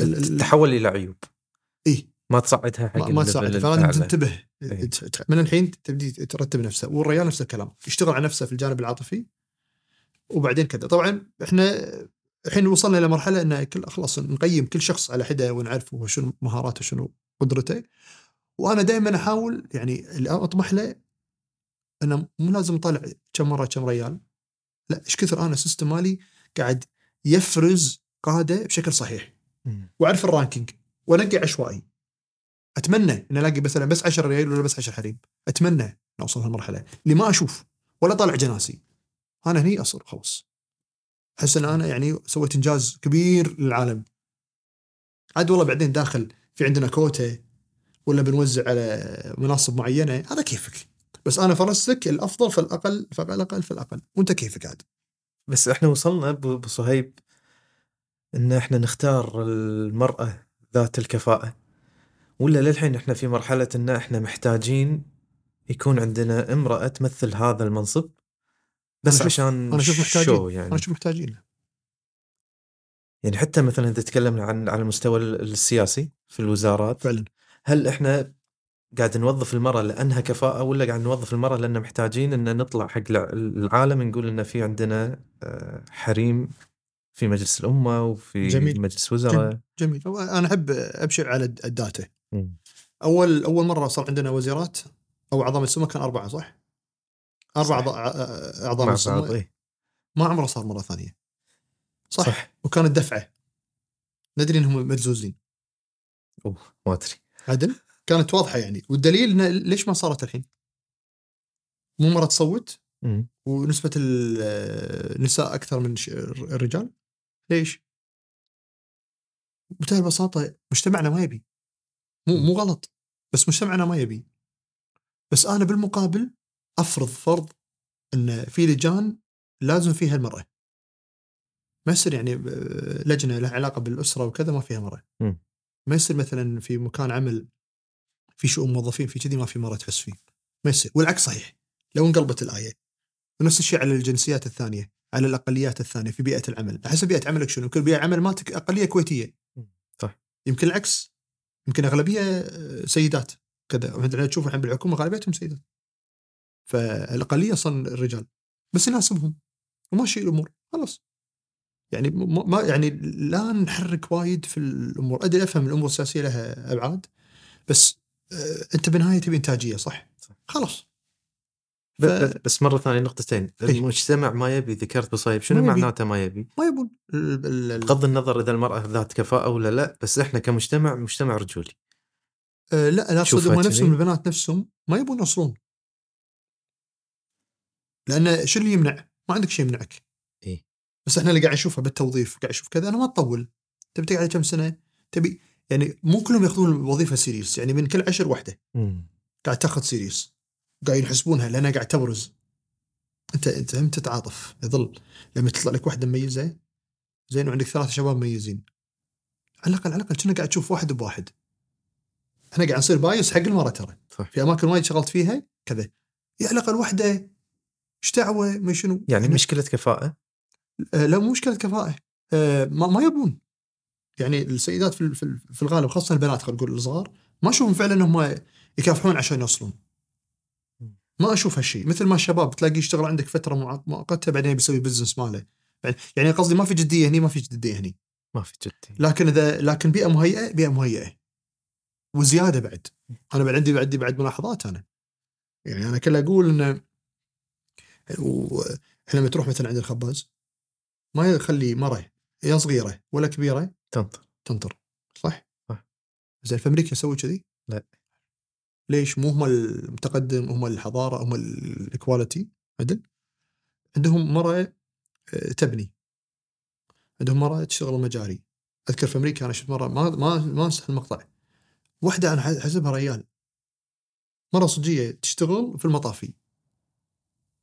ال- ال- تتحول إلى عيوب. اي ما تصعدها حق ما, تساعد فلازم. تنتبه. إيه. من الحين تبدي ترتب نفسه. والريال نفس الكلام. يشتغل على نفسه في الجانب العاطفي. وبعدين كذا. طبعا إحنا الحين وصلنا إلى مرحلة إن كل خلاص نقيم كل شخص على حدة ونعرف هو شنو مهاراته شنو قدرته. وأنا دائما أحاول يعني اللي أطمح له انه مو لازم أطالع كم مرة كم ريال. لا إيش كثر أنا system مالي قاعد يفرز قادة بشكل صحيح. وأعرف ال ranking. وأنقي عشوائي. أتمنى ان ألاقي مثلا بس 10 ريال ولا بس 10 حريم. أتمنى نوصل هالمرحلة. اللي ما أشوف ولا طالع جناسي. أنا هني أصير خلاص. احس ان أنا يعني سويت إنجاز كبير للعالم. عاد والله بعدين داخل في عندنا كوتا ولا بنوزع على مناصب معينة هذا كيفك؟ بس أنا فرستك الأفضل فالاقل فالاقل فالاقل وأنت كيفك عاد بس إحنا وصلنا ب- بصهيب إن إحنا نختار المرأة ذات الكفاءة. ولا للحين إحنا في مرحلة إن إحنا محتاجين يكون عندنا امرأة تمثل هذا المنصب بس أنا عشان أنا أشوف محتاجين. شو يعني. أنا شو محتاجين. يعني حتى مثلا إذا تكلمنا عن على المستوى ال- السياسي في الوزارات فعلا. هل إحنا قاعد نوظف المرأة لأنها كفاءة ولا قاعد نوظف المرأة لأن محتاجين أن نطلع حق الع- العالم نقول أن في عندنا آه، حريم في مجلس الأمة وفي جميل. مجلس وزراء جميل أنا أحب أبشر على الد- الداتا مم. أول أول مرة صار عندنا وزيرات أو اعضاء السمه كان أربعة صح؟ أربع صح. أعضاء- أعضاء مع السمه بعض إيه. ما عمره صار مرة ثانية صح, صح. وكانت دفعة ندري إنهم مدزوزين أوه ما أدري عدل كانت واضحة يعني. والدليل ليش ما صارت الحين؟ مو مرة تصوت؟ مم. ونسبة ال- النساء أكثر من الرجال؟ ليش؟ بمنتهى البساطة مجتمعنا ما يبي. مو مو غلط. بس مجتمعنا ما يبي. بس أنا بالمقابل أفرض فرض إن في لجان لازم فيها المرأة. ما يصير يعني آه، لجنة لها علاقة بالأسرة وكذا ما فيها مرأة. ما يصير مثلا في مكان عمل في شؤون موظفين في كذي ما في مراه تحس فيه. ما يصير. والعكس صحيح. لو انقلبت الآية. ونفس الشيء على الجنسيات الثانية على الأقليات الثانية في بيئة العمل. حسب بيئة عملك شنو. كل بيئة عمل مالتك أقلية كويتية. صح. يمكن العكس. يمكن أغلبية آه، سيدات. كذا. وعندنا تشوف الحين بالحكومة غالبيتهم سيدات. فالأقلية أصلا الرجال. بس يناسبهم. وماشي الأمور. خلاص. يعني ما يعني لا نحرك وايد في الأمور. أدري أفهم الأمور السياسية لها أبعاد. بس انت بالنهايه تبي إنتاجية صح؟ خلاص ف- بس مرة ثانية نقطتين إيه. المجتمع ما يبي ذكرت بصايب شنو. معناته ما يبي ما يبون بغض النظر إذا المرأة ذات كفاءة ولا لا بس إحنا كمجتمع مجتمع رجولي آه، لا لا كذي. نفسهم البنات نفسهم ما يبون يوصلون لأن شو اللي يمنع؟ ما عندك شيء يمنعك إيه. بس إحنا اللي قاعد نشوفه بالتوظيف قاعد نشوف كذا أنا ما تطول تبي تقعد كم سنة تبي يعني مو كلهم ياخذون الوظيفة serious يعني من كل عشر واحدة مم. قاعد تاخذ serious قاعد يحسبونها لأنها قاعد تبرز. انت أنت هم تتعاطف يظل. لما تطلع لك واحدة مميزة زين وعندك ثلاثة شباب مميزين. على الاقل على الأقل كنا قاعد تشوف واحد بواحد. إحنا قاعد نصير bias حق المراه ترى. في أماكن وايد شغلت فيها كذا. يا على الأقل واحدة إيش دعوة؟ ما شنو؟ يعني مشكلة كفاءة؟ آه لا مو مشكلة كفاءة. آه ما, ما يبون. يعني السيدات في في الغالب خاصة البنات خلينا نقول الصغار ما أشوفهم فعلا إنهم يكافحون عشان يوصلون. ما أشوف هالشيء. مثل ما الشباب تلاقيه يشتغل عندك فترة مؤ- مؤقتة بعدين بيسوي بزنس ماله. يعني- يعني قصدي ما في جدية هني ما في جدية هني. ما في جدي لكن اذا لكن بيئة مهيئة بيئة مهيئة. وزيادة بعد. أنا بعد عندي عندي بعد ملاحظات أنا. يعني أنا كله أقول إنه إحنا لما تروح مثلا عند الخباز ما يخلي مرة يا صغيرة ولا كبيرة تنطر تنطر صح؟ صح. زين في أمريكا يسوي كذي؟ لا. ليش؟ مو هم المتقدم هم الحضارة هم الكواليتي عدل؟ عندهم مره آه، تبني عندهم مره تشتغل المجاري أذكر في أمريكا أنا شفت مرة ما ما ما أنسى المقطع واحدة أنا حسبها ريال مرة صجية تشتغل في المطافي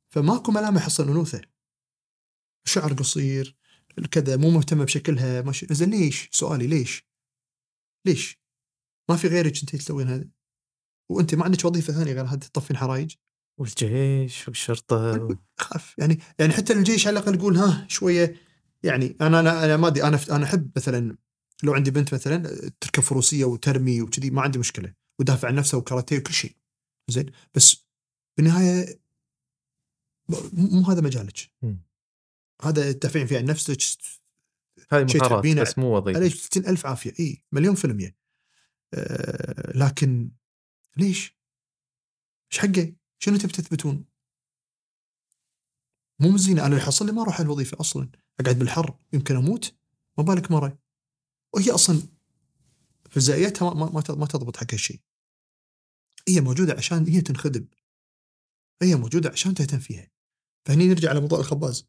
فماكو ملامح أصلا أنوثة شعر قصير كذا مو مهتمة بشكلها ماشي زين ليش؟ سؤالي ليش؟ ليش؟ ما في غيرك أنت تسوين هذا وأنت ما عندك وظيفة ثانية غير هذه تطفين حرايج والجيش والشرطة خاف يعني يعني حتى الجيش على الأقل يقول ها شوية يعني أنا أنا أنا ما أدري أنا أنا أحب مثلا لو عندي بنت مثلا تركب فروسية وترمي وكذي ما عندي مشكلة ودافع عن نفسها وكاراتيه وكل شيء زين بس بالنهاية مو هذا مجالك. هذا تدافعين فيه عن نفسك شيء مهارات. بس مو وظيفة عليك 60 ألف عافية إي مليون في المية أه لكن ليش؟ إيش حقه؟ شنو تبي تثبتون؟ مو مزينة أنا اللي حصل لي ما أروح على الوظيفة أصلا أقعد بالحر يمكن أموت ما بالك مرة وهي أصلا فيزيائيتها ما, ما, ما تضبط حق هالشيء هي موجودة عشان هي تنخدم هي موجودة عشان تهتم فيها فهني نرجع على موضوع الخباز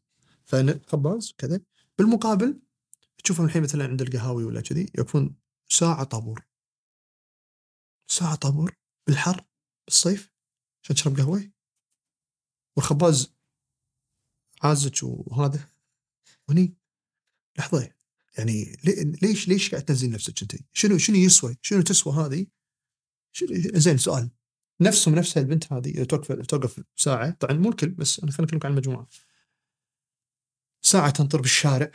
فخباز كذا. بالمقابل تشوفهم الحين مثلا عند القهاوي ولا كذي يكون ساعة طابور. ساعة طابور بالحر بالصيف عشان تشرب قهوة. والخباز عازك وهذا. هني. لحظة يعني لي- ليش ليش قاعد تنزل نفسك أنت؟ شنو شنو يسوى؟ شنو تسوى هذه؟ زين سؤال. نفسهم نفسها البنت هذه توقف توقف ساعة. طبعا مو الكل بس أنا خليني أكلمك عن المجموعة. ساعة تنطر بالشارع.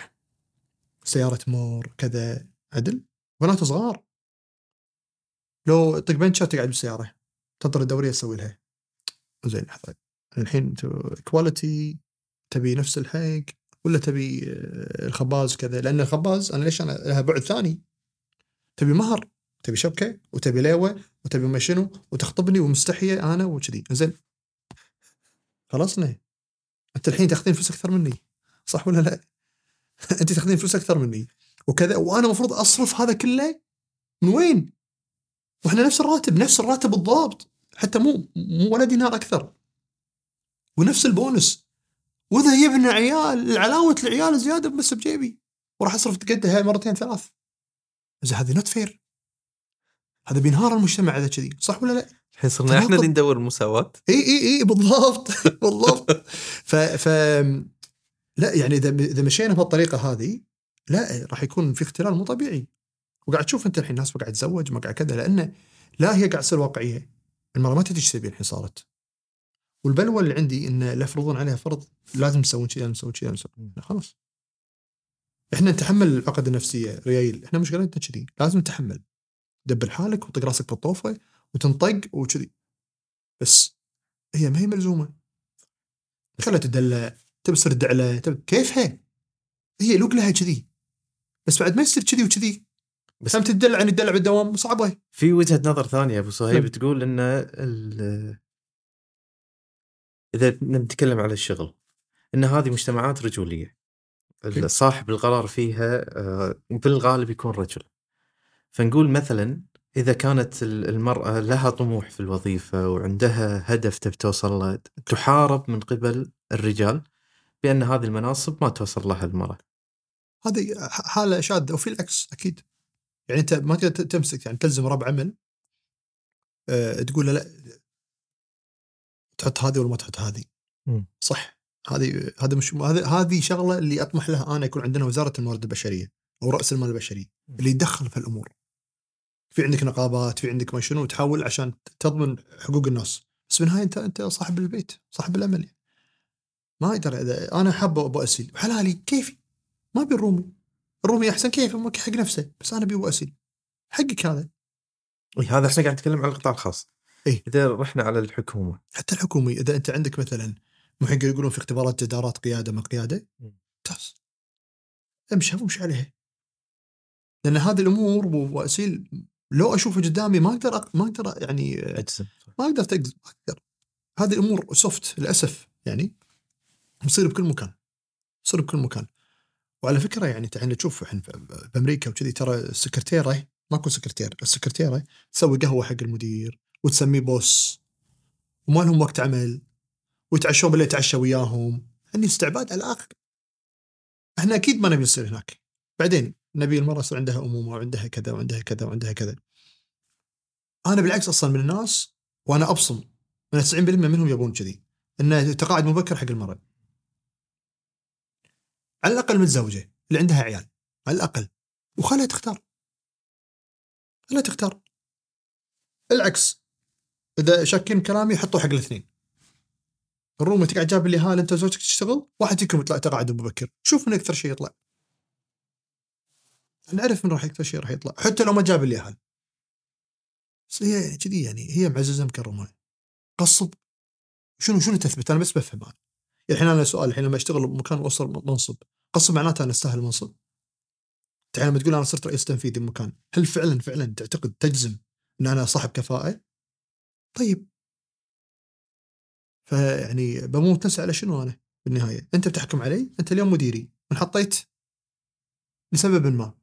سيارة تمر كذا عدل. بنات صغار. لو طق بنشات تقعد بالسيارة تنطر الدورية تسوي لها. زين لحظة الحين كواليتي تبي نفس الحق ولا تبي آه، الخباز كذا؟ لأن الخباز أنا ليش أنا لها بعد ثاني؟ تبي مهر تبي شبكة وتبي ليوة وتبي ما شنو وتخطبني ومستحية أنا وكذي. زين. خلصنا. أنت الحين تاخذين فلوس أكثر مني. صح ولا لا؟ أنت تاخذين فلوس أكثر مني. وكذا وأنا المفروض أصرف هذا كله من وين؟ وإحنا نفس الراتب نفس الراتب بالضبط. حتى مو مو ولا دينار أكثر. ونفس البونس. وإذا يبنى عيال العلاوة العيال زيادة بس بجيبي. وراح أصرف قدها مرتين ثلاث. زين هذه not fair هذا بينهار المجتمع إذا كذي. صح ولا لا؟ الحين صرنا إحنا. اللي ندور المساواة. إي إي إي بالضبط. بالضبط. ف ف لا يعني إذا إذا مشينا بهالطريقة هذه لا راح يكون في اختلال مو طبيعي. وقاعد تشوف أنت الحين ناس قاعد تتزوج ما قاعد كذا لأنه لا هي قاعد تصير واقعية. المرأة ما تدري إيش تبي الحين صارت. والبلوه اللي عندي انه لا يفرضون عليها فرض لازم تسوون كذي لازم تسوون كذي لازم تسوون لا خلاص. إحنا نتحمل العقد النفسية ريايل إحنا مشكلتنا كذي. لازم نتحمل دبر حالك وطق راسك بالطوفة وتنطق وكذي. بس هي ما هي ملزومة. خلها تدلع. تبي دعلة تبي كيفها هي؟ لوك لها كذي. بس بعد ما يصير كذي وكذي بس- هم تدلع عن الدلع بالدوام صعبه في وجهة نظر ثانية أبو صهيب نعم. تقول إن ال- إذا نتكلم على الشغل إن هذه مجتمعات رجولية. صاحب القرار فيها آه، بالغالب يكون رجل. فنقول مثلا إذا كانت ال- المرأة لها طموح في الوظيفة وعندها هدف تبي توصل له تحارب من قبل الرجال بأن هذه المناصب ما توصل لها المرأة. هذه حالة شاذه وفي العكس أكيد. يعني أنت ما تقدر تمسك يعني تلزم رب عمل أه تقول له لا تحط هذه ولا ما تحط هذه. مم. صح. هذه هذا مش هذه هذه شغلة اللي أطمح لها أنا يكون عندنا وزارة الموارد البشرية أو رأس المال البشري اللي يدخل في الأمور. في عندك نقابات في عندك ما شنو تحاول عشان تضمن حقوق الناس. بس بالنهايه أنت أنت صاحب البيت صاحب العمل. ما أقدر أنا حابه أبو أسيل. حلالي كيفي؟ ما أبي الرومي. الرومي أحسن كيف حق نفسه بس أنا أبي أبو أسيل. حقك هذا. إي هذا إحنا قاعد نتكلم عن القطاع الخاص. إيه. إذا رحنا على الحكومة. حتى الحكومي إذا أنت عندك مثلا حق يقولون في اختبارات جدارات قيادة ما قيادة ممتاز امشي وامشي عليها. لأن هذه الأمور أبو أسيل لو أشوفه قدامي ما أقدر أق... ما أقدر يعني أجزم. ما أقدر تجزم ما أقدر. هذه الأمور شفت للأسف يعني. تصير بكل مكان تصير بكل مكان. وعلى فكرة يعني إحنا تشوف إحنا في أمريكا وكذي ترى السكرتيرة ماكو سكرتير السكرتيرة تسوي قهوة حق المدير وتسميه boss. وما لهم وقت عمل ويتعشون بالليل يتعشى وياهم. يعني استعباد على الآخر. إحنا أكيد ما نبي نصير هناك. بعدين نبي المراه يصير عندها أمومة وعندها كذا وعندها كذا وعندها كذا. أنا بالعكس أصلا من الناس وأنا أبصم. من 90% منهم يبون كذي. انه تقاعد مبكر حق المراه على الأقل متزوجة اللي عندها عيال على الأقل. وخلها تختار. خلها تختار. العكس إذا شاكين كلامي حطوا حق الاثنين. الروم تقعد جاب لي هال أنت وزوجتك تشتغل؟ واحد فيكم يطلع تقاعد مبكر شوف من أكثر شيء يطلع. نعرف من راح أكثر شيء راح يطلع. حتى لو ما جاب لي هال. بس هي كذي يعني هي معززة مكرمة. قصب. شنو شنو تثبت؟ أنا بس بفهم أنا الحين أنا سؤال الحين لما أشتغل بمكان وأوصل منصب قصب معناته أنا أستاهل المنصب. يعني لما تقول أنا صرت رئيس تنفيذي بمكان هل فعلا فعلا تعتقد تجزم إن أنا صاحب كفاءة؟ طيب. فيعني بموت نفسي على شنو أنا بالنهاية؟ أنت بتحكم علي؟ أنت اليوم مديري. انحطيت لسبب ما.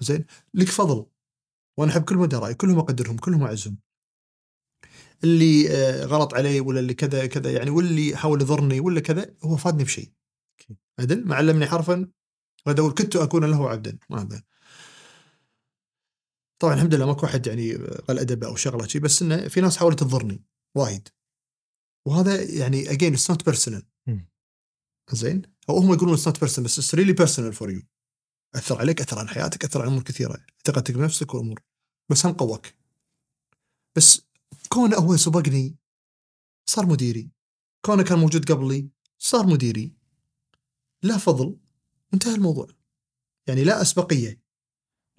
زين؟ لك فضل. وأنا أحب كل مدراء كلهم أقدرهم كلهم أعزهم. اللي آه، غلط علي ولا اللي كذا كذا يعني واللي حاول يضرني ولا كذا هو فادني بشيء. عدل؟ ما علمني حرفا غدا كنت أكون له عبدا. ما هذا. طبعا الحمد لله ماكو أحد يعني قل أدب أو شغلة شيء بس إنه في ناس حاولت تضرني وايد. وهذا يعني again it's not personal زين؟ أو هم يقولون it's not personal بس it's really personal for you أثر عليك أثر على حياتك أثر على أمور كثيرة. ثقتك بنفسك وأمور. بس هم قواك. بس كونه هو سبقني صار مديري. كونه كان موجود قبلي صار مديري. لا فضل انتهى الموضوع. يعني لا أسبقية.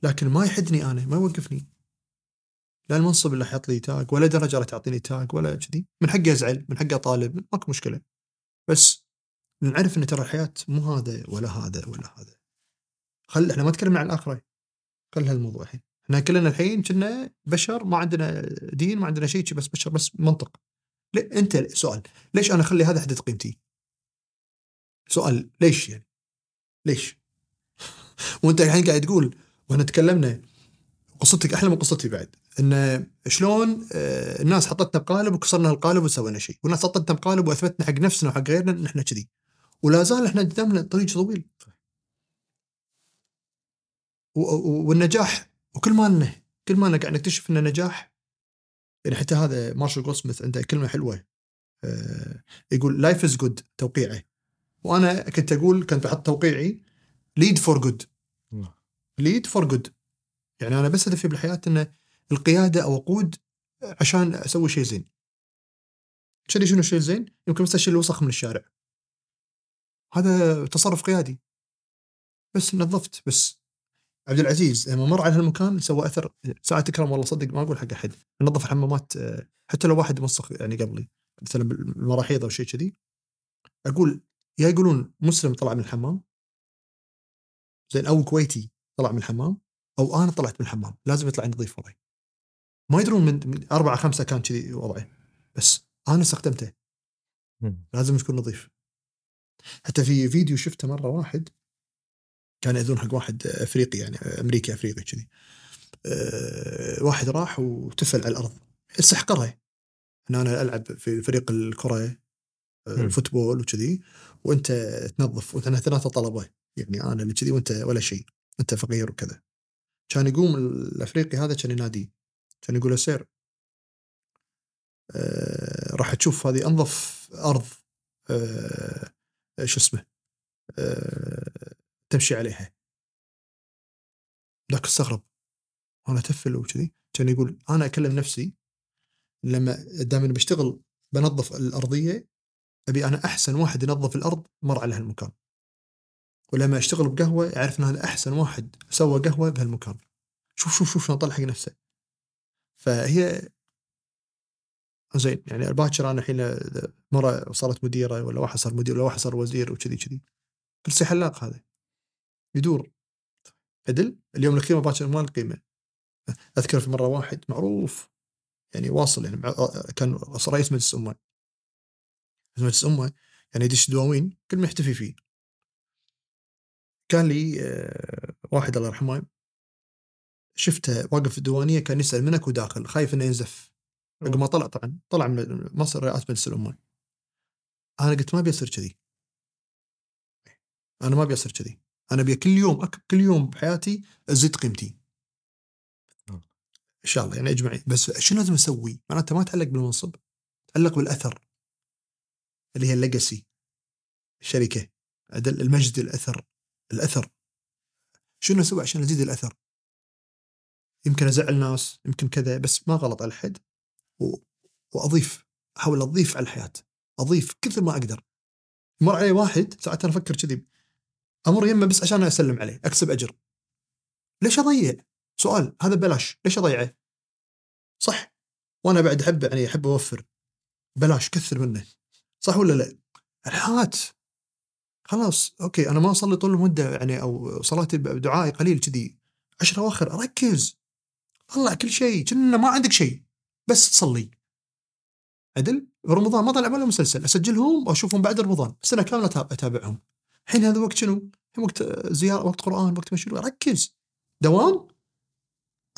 لكن ما يحدني أنا ما يوقفني. لا المنصب اللي حيط لي تاج ولا درجة راح تعطيني تاج ولا كذي. من حقي أزعل من حقي أطالب ماكو مشكلة. بس نعرف إن ترى الحياة مو هذا ولا هذا ولا هذا. خل إحنا ما تكلمنا عن الآخرة. خل هالموضوع الحين. إحنا كلنا الحين كنا بشر ما عندنا دين ما عندنا شيء بس بشر بس منطق أنت سؤال ليش أنا أخلي هذا حدد قيمتي؟ سؤال ليش يعني؟ ليش؟ وأنت الحين قاعد تقول وإحنا تكلمنا قصتك أحلى من قصتي بعد إن شلون آه، الناس حطتنا بقالب وكسرنا القالب وسوينا شيء، والناس حطتنا بقالب وأثبتنا حق نفسنا وحق غيرنا إن إحنا كذي. ولا زال إحنا قدامنا طريق طويل. والنجاح وكل ما لنا كل ما قاعد نكتشف ان النجاح يعني حتى هذا Marshall Goldsmith عنده كلمة حلوة آه، يقول life is good توقيعه. وأنا كنت أقول كنت بحط توقيعي lead for good lead for good يعني أنا بس هدفي بالحياة ان القيادة أو أقود عشان أسوي شيء زين. شنو شنو الشيء الزين؟ يمكن بس اشيل الوسخ من الشارع. هذا تصرف قيادي. بس نظفت بس عبد العزيز لما مر على هالمكان سوى أثر. ساعة تكرم والله صدق ما أقول حق أحد. نظف الحمامات حتى لو واحد موسخ يعني قبلي مثلا بالمراحيض أو شيء كذي. أقول يا يقولون مسلم طلع من الحمام. زين أو كويتي طلع من الحمام أو أنا طلعت من الحمام. لازم يطلع نظيف وضعي ما يدرون من أربعة خمسة كان كذي وضعي بس أنا استخدمته. لازم تكون نظيف. حتى في فيديو شفته مرة واحد كان يأذون حق واحد أفريقي يعني أمريكي أفريقي كذي. أه واحد راح وتفل على الأرض. استحقره إن أنا ألعب في فريق الكرة الفوتبول وكذي وأنت تنظف وأنت ثلاثة طلبة. يعني أنا اللي كذي وأنت ولا شيء. أنت فقير وكذا. كان يقوم الأفريقي هذا كان يناديه كان يقول له سير. آه راح تشوف هذه أنظف أرض آه، شو اسمه؟ آه، تمشي عليها. ذاك استغرب. وأنا تفل وكذي كان يقول أنا أكلم نفسي لما دائما بشتغل بنظف الأرضية أبي أنا أحسن واحد ينظف الأرض مر على هالمكان. ولما أشتغل بقهوة اعرف ان هذا أحسن واحد سوى قهوة بهالمكان. شوف شوف شوف شلون طلع حق نفسه. فهي زين يعني باكر أنا الحين مرة صارت مديرة ولا واحد صار مدير ولا واحد صار وزير وكذي كذي. كرسي حلاق هذا. يدور. عدل اليوم القيمه باكر ما القيمة. أذكر في مرة واحد معروف يعني واصل يعني كان رئيس مجلس الامه مجلس الامه يعني يدش دواوين كل ما يحتفي فيه. كان لي آه، واحد الله يرحمه شفته واقف في الديوانية كان يسأل منك وداخل خايف إنه ينزف. عقب ما طلع طبعا. طلع من مصر رئاسة مجلس الأمة. أنا قلت ما أبي أصير كذي. أنا ما أبي أصير كذي. أنا ابي كل يوم كل يوم بحياتي أزيد قيمتي. إن شاء الله. يعني أجمعي. بس شنو لازم أسوي؟ معناته ما تعلق بالمنصب. تعلق بالأثر. اللي هي الليجاسي. الشركة. المجد الأثر. الأثر. شنو أسوي عشان أزيد الأثر؟ يمكن أزعل ناس يمكن كذا بس ما غلط على حد. و... وأضيف. أحاول أضيف على الحياة. أضيف كثر ما أقدر. مر علي واحد ساعات أنا أفكر كذي. أمر يمه بس عشان أسلم عليه أكسب أجر. ليش أضيع؟ سؤال هذا ببلاش ليش أضيعه؟ صح. وأنا بعد احب يعني أحب أوفر. بلاش كثر منه. صح ولا لا؟ الحياة خلاص أوكي أنا ما أصلي طول المدة يعني أو صلاتي بدعائي قليل كذي. عشر أواخر ركز طلع كل شيء كنا ما عندك شيء. بس تصلي. عدل؟ رمضان ما طلع ولا مسلسل. أسجلهم وأشوفهم بعد رمضان. سنة كاملة أتابعهم. الحين هذا وقت شنو؟ وقت زيارة وقت قرآن وقت مشروع ركز. دوام؟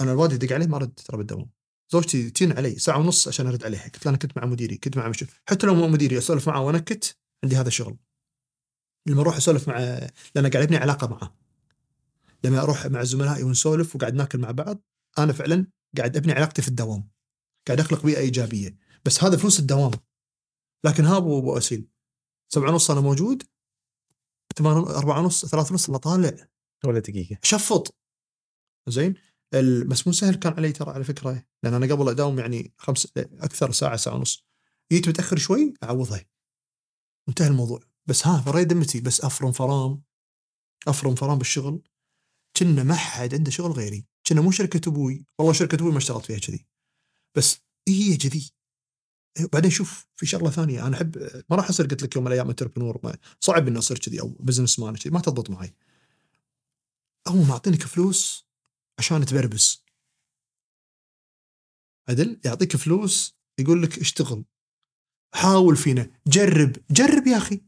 أنا الوالد يدق عليه ما رد ترى بالدوام. زوجتي تين علي ساعة ونص عشان أرد عليها قلت أنا كنت مع مديري كنت مع مشروع حتى لو مو مديري أسولف معه وانكت عندي هذا الشغل. لما أروح أسولف مع لأن قاعد ابني علاقة معه. لما أروح مع زملائي ونسولف وقاعد ناكل مع بعض أنا فعلا قاعد أبني علاقتي في الدوام. قاعد أخلق بيئة إيجابية. بس هذا فلوس الدوام. لكن ها أبو سبعة ونص أنا موجود. ثمان أربعة ونص ثلاثة ونص أنا طالع. ولا دقيقة. شفط. زين؟ بس مو سهل كان علي ترى على فكرة. لأن أنا قبل أداوم يعني خمس أكثر ساعة ساعة ونص. جيت متأخر شوي أعوضها. انتهى الموضوع. بس ها أبري ذمتي بس أفرم فرام. أفرم فرام بالشغل. كنا ما حد عنده شغل غيري. كنا مو شركة أبوي. والله شركة أبوي ما اشتغلت فيها كذي. بس هي كذي. بعدين شوف في شغلة ثانية. أنا أحب ما راح أصير قلت لك يوم من الأيام entrepreneur صعب إني أصير كذي أو businessman كذي ما تضبط معي. هو معطينك فلوس عشان تبربس. عدل؟ يعطيك فلوس يقول لك اشتغل. حاول فينا جرب جرب يا أخي.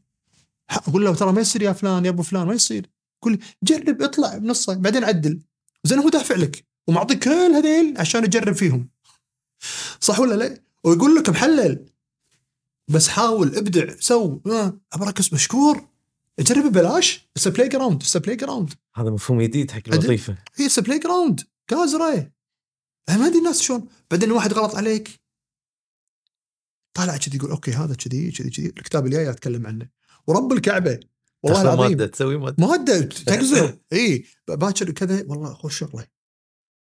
أقول له ترى ما يصير يا فلان يا أبو فلان ما يصير. قول جرب اطلع بنصة بعدين عدل. زين هو دافع لك ومعطيك كل هذيل عشان يجرب فيهم. صح ولا لا؟ ويقول لك محلل بس حاول ابدع سو ابركس مشكور. جرب ببلاش. اتس بلاي جراوند اتس بلاي جراوند هذا مفهوم جديد حق الوظيفة. هي اتس بلاي جراوند كازره ما أدري الناس شلون. بعدين واحد غلط عليك. طالع كذي يقول أوكي هذا كذي كذي كذي. الكتاب الجاي أتكلم عنه. ورب الكعبة. والله العظيم. مادة تسوي مادة. مادة تقزر اي باكر كذا والله خوش شغلة.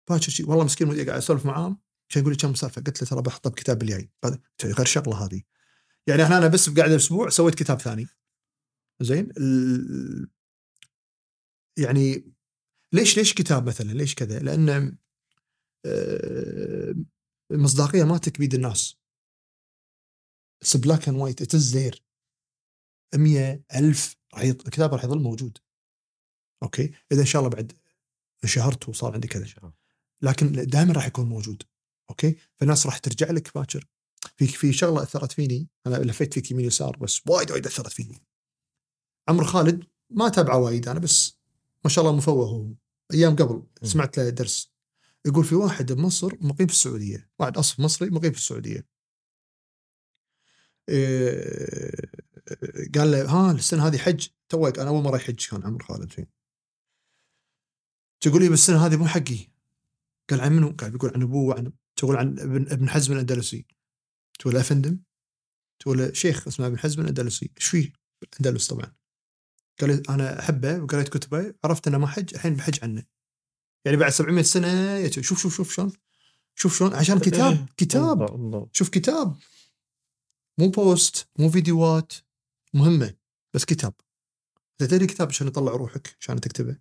باكر شيء والله مسكين قاعد أسولف معاه كان يقول لي كم سالفه قلت له ترى بحطه بكتاب الجاي غير شغلة هذه. يعني إحنا أنا بس بقعده أسبوع سويت كتاب ثاني. زين؟ ال... يعني ليش ليش كتاب مثلا؟ ليش كذا؟ لأن المصداقيه آه، مالتك بيد الناس. it's black and white it's there 100 ألف راح الكتاب راح يظل موجود. أوكي؟ إذا إن شاء الله بعد انشهرت وصار عندي كذا. لكن دائما راح يكون موجود. أوكي؟ فالناس راح ترجع لك باكر. في في شغلة أثرت فيني. أنا لفيت فيك يمين يسار بس وايد وايد أثرت فيني. عمرو خالد ما تابعه وايد أنا بس ما شاء الله مفوه. هو أيام قبل سمعت له درس. يقول في واحد بمصر مقيم في السعودية. واحد أصل مصري مقيم في السعودية. إيه قال له ها السنة هذه حج؟ تو أنا أول مرة يحج كان عمر خالد فين تقول لي بس السنة هذه مو حقي. قال عن منو؟ قال بيقول عن أبوه وعن تقول عن ابن ابن حزم الأندلسي. تقول أفندم. تقول شيخ اسمه ابن حزم الأندلسي. إيش فيه؟ الأندلس طبعا. قال أنا أحبه وقريت كتبه عرفت إنه ما حج الحين بحج عنه. يعني بعد 700 سنة شوف شوف شوف شلون؟ شوف شلون؟ عشان كتاب كتاب. الله شوف كتاب. مو بوست مو فيديوهات مهمة بس كتاب. إذا تدري كتاب عشان يطلع روحك عشان تكتبه.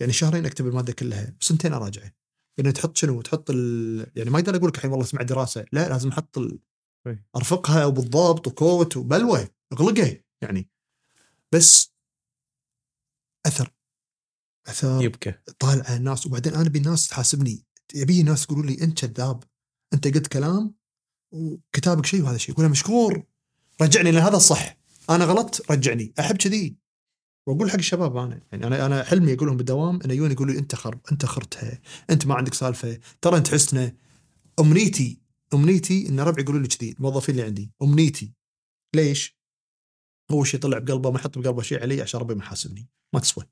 يعني شهرين أكتب المادة كلها سنتين أراجعه. لأن تحط شنو؟ تحط ال... يعني ما أقدر أقول لك الحين والله اسمع دراسة. لا لازم أحط ال... إي. أرفقها وبالضبط وكوت وبلوه اغلقه يعني. بس أثر. أثر يبكى طالعه الناس. وبعدين أنا أبي الناس تحاسبني. يبي الناس يقولوا لي أنت كذاب. أنت قلت كلام وكتابك شيء وهذا شيء. أقول مشكور. رجعني لأن هذا الصح. أنا غلطت رجعني. أحب كذي. وأقول حق الشباب أنا. يعني أنا أنا حلمي أقول لهم بالدوام إنه يجون يقولوا لي أنت خرب أنت خرتها أنت ما عندك سالفة. ترى أنت حسنة. أمنيتي أمنيتي إن ربعي يقولوا لي كذي الموظفين اللي عندي. أمنيتي. ليش؟ أول شيء طلع بقلبه ما يحط بقلبه شيء علي عشان ربي ما يحاسبني. ما تسوى.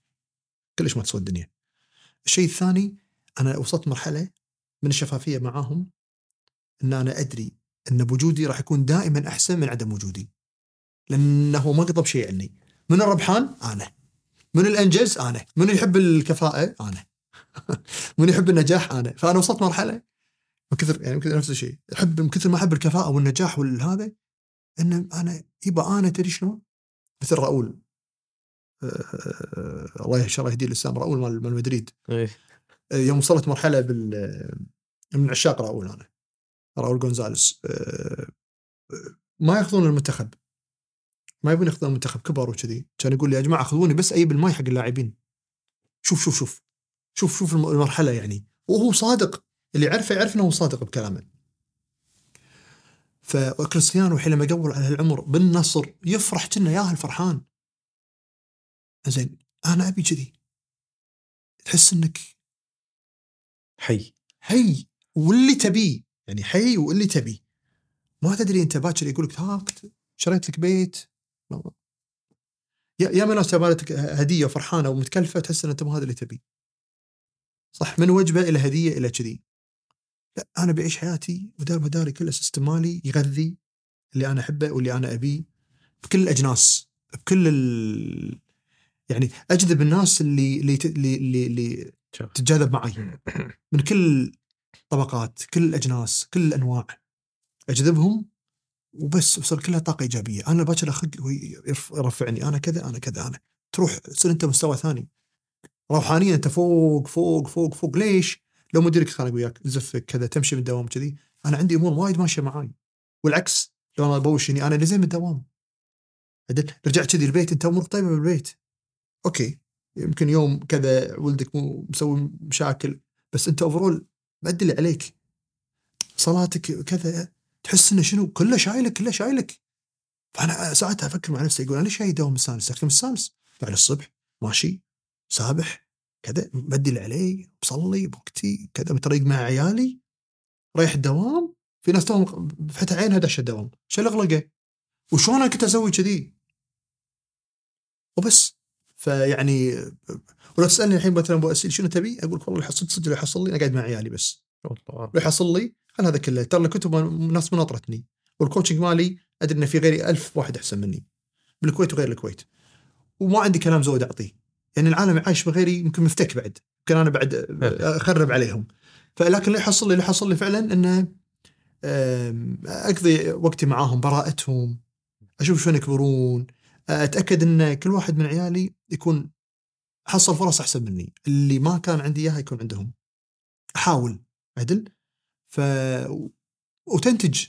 كلش ما تسوى الدنيا. الشيء الثاني أنا وصلت مرحلة من الشفافية معاهم إن أنا أدري إن بوجودي راح يكون دائما أحسن من عدم وجودي. لأنه ما قطب شيء عني. من الربحان؟ أنا. من الأنجز؟ أنا. من يحب الكفاءة؟ أنا. من يحب النجاح؟ أنا. فأنا وصلت مرحلة من كثر يعني من كثر نفس الشيء. احب من كثر ما أحب الكفاءة والنجاح والهذا ان أنا يبقى أنا تدري شلون؟ مثل راؤول أه الله إن شاء الله يهديه الاسلام راؤول مال مال مدريد. إيه. يوم وصلت مرحلة بال من عشاق راؤول أنا. راؤول جونزاليس أه، ما يأخذون المنتخب. ما يبون ياخذون المنتخب كبر وكذي. كان يقول لي يا جماعة خذوني بس أجيب الماي حق اللاعبين. شوف شوف شوف. شوف شوف الم- المرحلة يعني. وهو صادق. اللي يعرفه يعرف إنه صادق بكلامه. فكريستيانو حين لما يقول على هالعمر بالنصر يفرح كنا ياهل فرحان. زين أنا أبي كذي. تحس إنك حي. حي واللي تبيه يعني حي واللي تبيه ما تدري أنت باكر يقول لك شريت لك بيت. يا يا ناس جابت هدية وفرحانه ومتكلفة تحس إن أنت مو هذا اللي تبيه صح من وجبة إلى هدية إلى كذي. لا أنا بعيش حياتي ودار مداري كله سيستم مالي يغذي اللي أنا أحبه واللي أنا أبيه بكل الأجناس بكل ال... يعني أجذب الناس اللي اللي ت- اللي, اللي. تتجاذب معي. من كل الطبقات كل الأجناس كل الأنواع. أجذبهم وبس وصار كلها طاقة إيجابية. أنا باكر يرف- يرفعني. أنا كذا أنا كذا أنا. تروح تصير أنت مستوى ثاني. روحانيا أنت فوق فوق فوق فوق. ليش؟ لو مديرك خانق وياك زفك كذا تمشي من الدوام كذي. أنا عندي أمور وايد ماشية معاي. والعكس لو أنا بوشني أنا اللي زين من الدوام رجعت كذي البيت أنت أمورك طيبة بالبيت. أوكي. يمكن يوم كذا ولدك مو مسوي مشاكل بس أنت overall مأدي اللي عليك. صلاتك كذا. تحس إنه شنو كله شايلك كله شايلك فأنا ساعتها أفكر مع نفسي أقول أنا ليش جاي دوام السادس؟ اختم السادس بعد الصبح ماشي سابح كذا مأدي اللي علي بصلي بوقتي كذا بطريق مع عيالي رايح الدوام في ناس توهم فتح عينها دش الدوام شو الاغلقه؟ وشلون أنا كنت أسوي كذي؟ وبس فيعني ولو تسألني الحين مثلا ابو أسئلة شنو تبي؟ أقول لك والله صدق صدق اللي يحصل لي أنا قاعد مع عيالي بس والله اللي يحصل لي خل هذا كله ترى الكتب ناس مناطرتني والكوتشنج مالي أدري ان في غيري ألف واحد أحسن مني بالكويت وغير الكويت. وما عندي كلام زود أعطيه. يعني العالم عايش بغيري يمكن مفتك بعد يمكن أنا بعد أخرب عليهم. فلكن اللي حصل لي اللي حصل لي فعلا إنه أقضي وقتي معاهم براءتهم أشوف شلون يكبرون أتأكد إن كل واحد من عيالي يكون حصل فرص أحسن مني. اللي ما كان عندي إياها يكون عندهم. أحاول عدل. ف وتنتج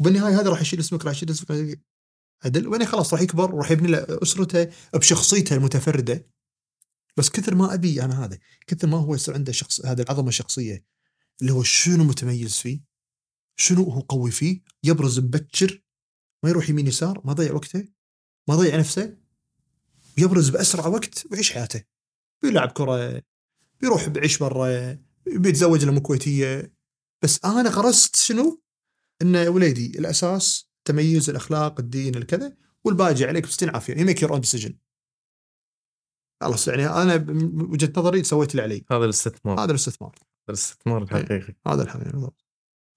وبالنهاية هذا راح يشيل اسمك راح يشيل اسمك عدل. وبعدين خلاص راح يكبر وراح يبني له أسرته بشخصيته المتفردة. بس كثر ما أبي أنا هذا كثر ما هو يصير عنده شخص هذا العظمة الشخصية اللي هو شنو متميز فيه شنو هو قوي فيه يبرز مبكر ما يروح يمين يسار ما يضيع وقته ما يضيع نفسه يبرز بأسرع وقت ويعيش حياته. بيلعب كرة بيروح بيعيش برا بيتزوج لأم كويتية. بس أنا غرست شنو؟ إن وليدي الأساس تميز الأخلاق الدين الكذا والباقي عليك بستين عافية. you make your own decision خلاص يعني أنا من وجهة نظري سويت اللي علي. هذا الاستثمار. هذا الاستثمار. هذا الاستثمار الحقيقي. هذا الحقيقة بالضبط.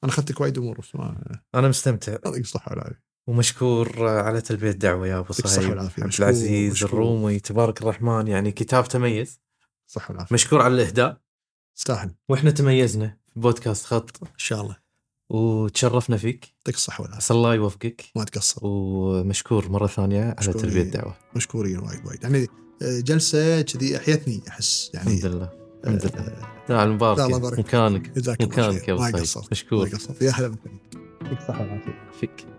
أنا أخذتك وايد أمور ما أنا مستمتع. يعطيك الصحة والعافية. ومشكور على تلبية الدعوة يا أبو صهيب. عبد العزيز مشكور. الرومي تبارك الرحمن يعني كتاب تميز. الصحه والعافية. مشكور على الإهداء. تستاهل. وإحنا تميزنا. بودكاست خط. إن شاء الله. وتشرفنا فيك. يعطيك الصحة والعافية. عسى الله يوفقك. ما تقصر. ومشكور مرة ثانية على. تلبية الدعوة. مشكورين وايد وايد. يعني آه، جلسة كذي أحيتني أحس يعني الحمد لله. الحمد لله. آه، لا المبارك لا، الله يبارك. مكانك مكانك يا ابو قصرت ما مشكور. قصرت يا هلا بك. يعطيك الصحة والعافية. فيك.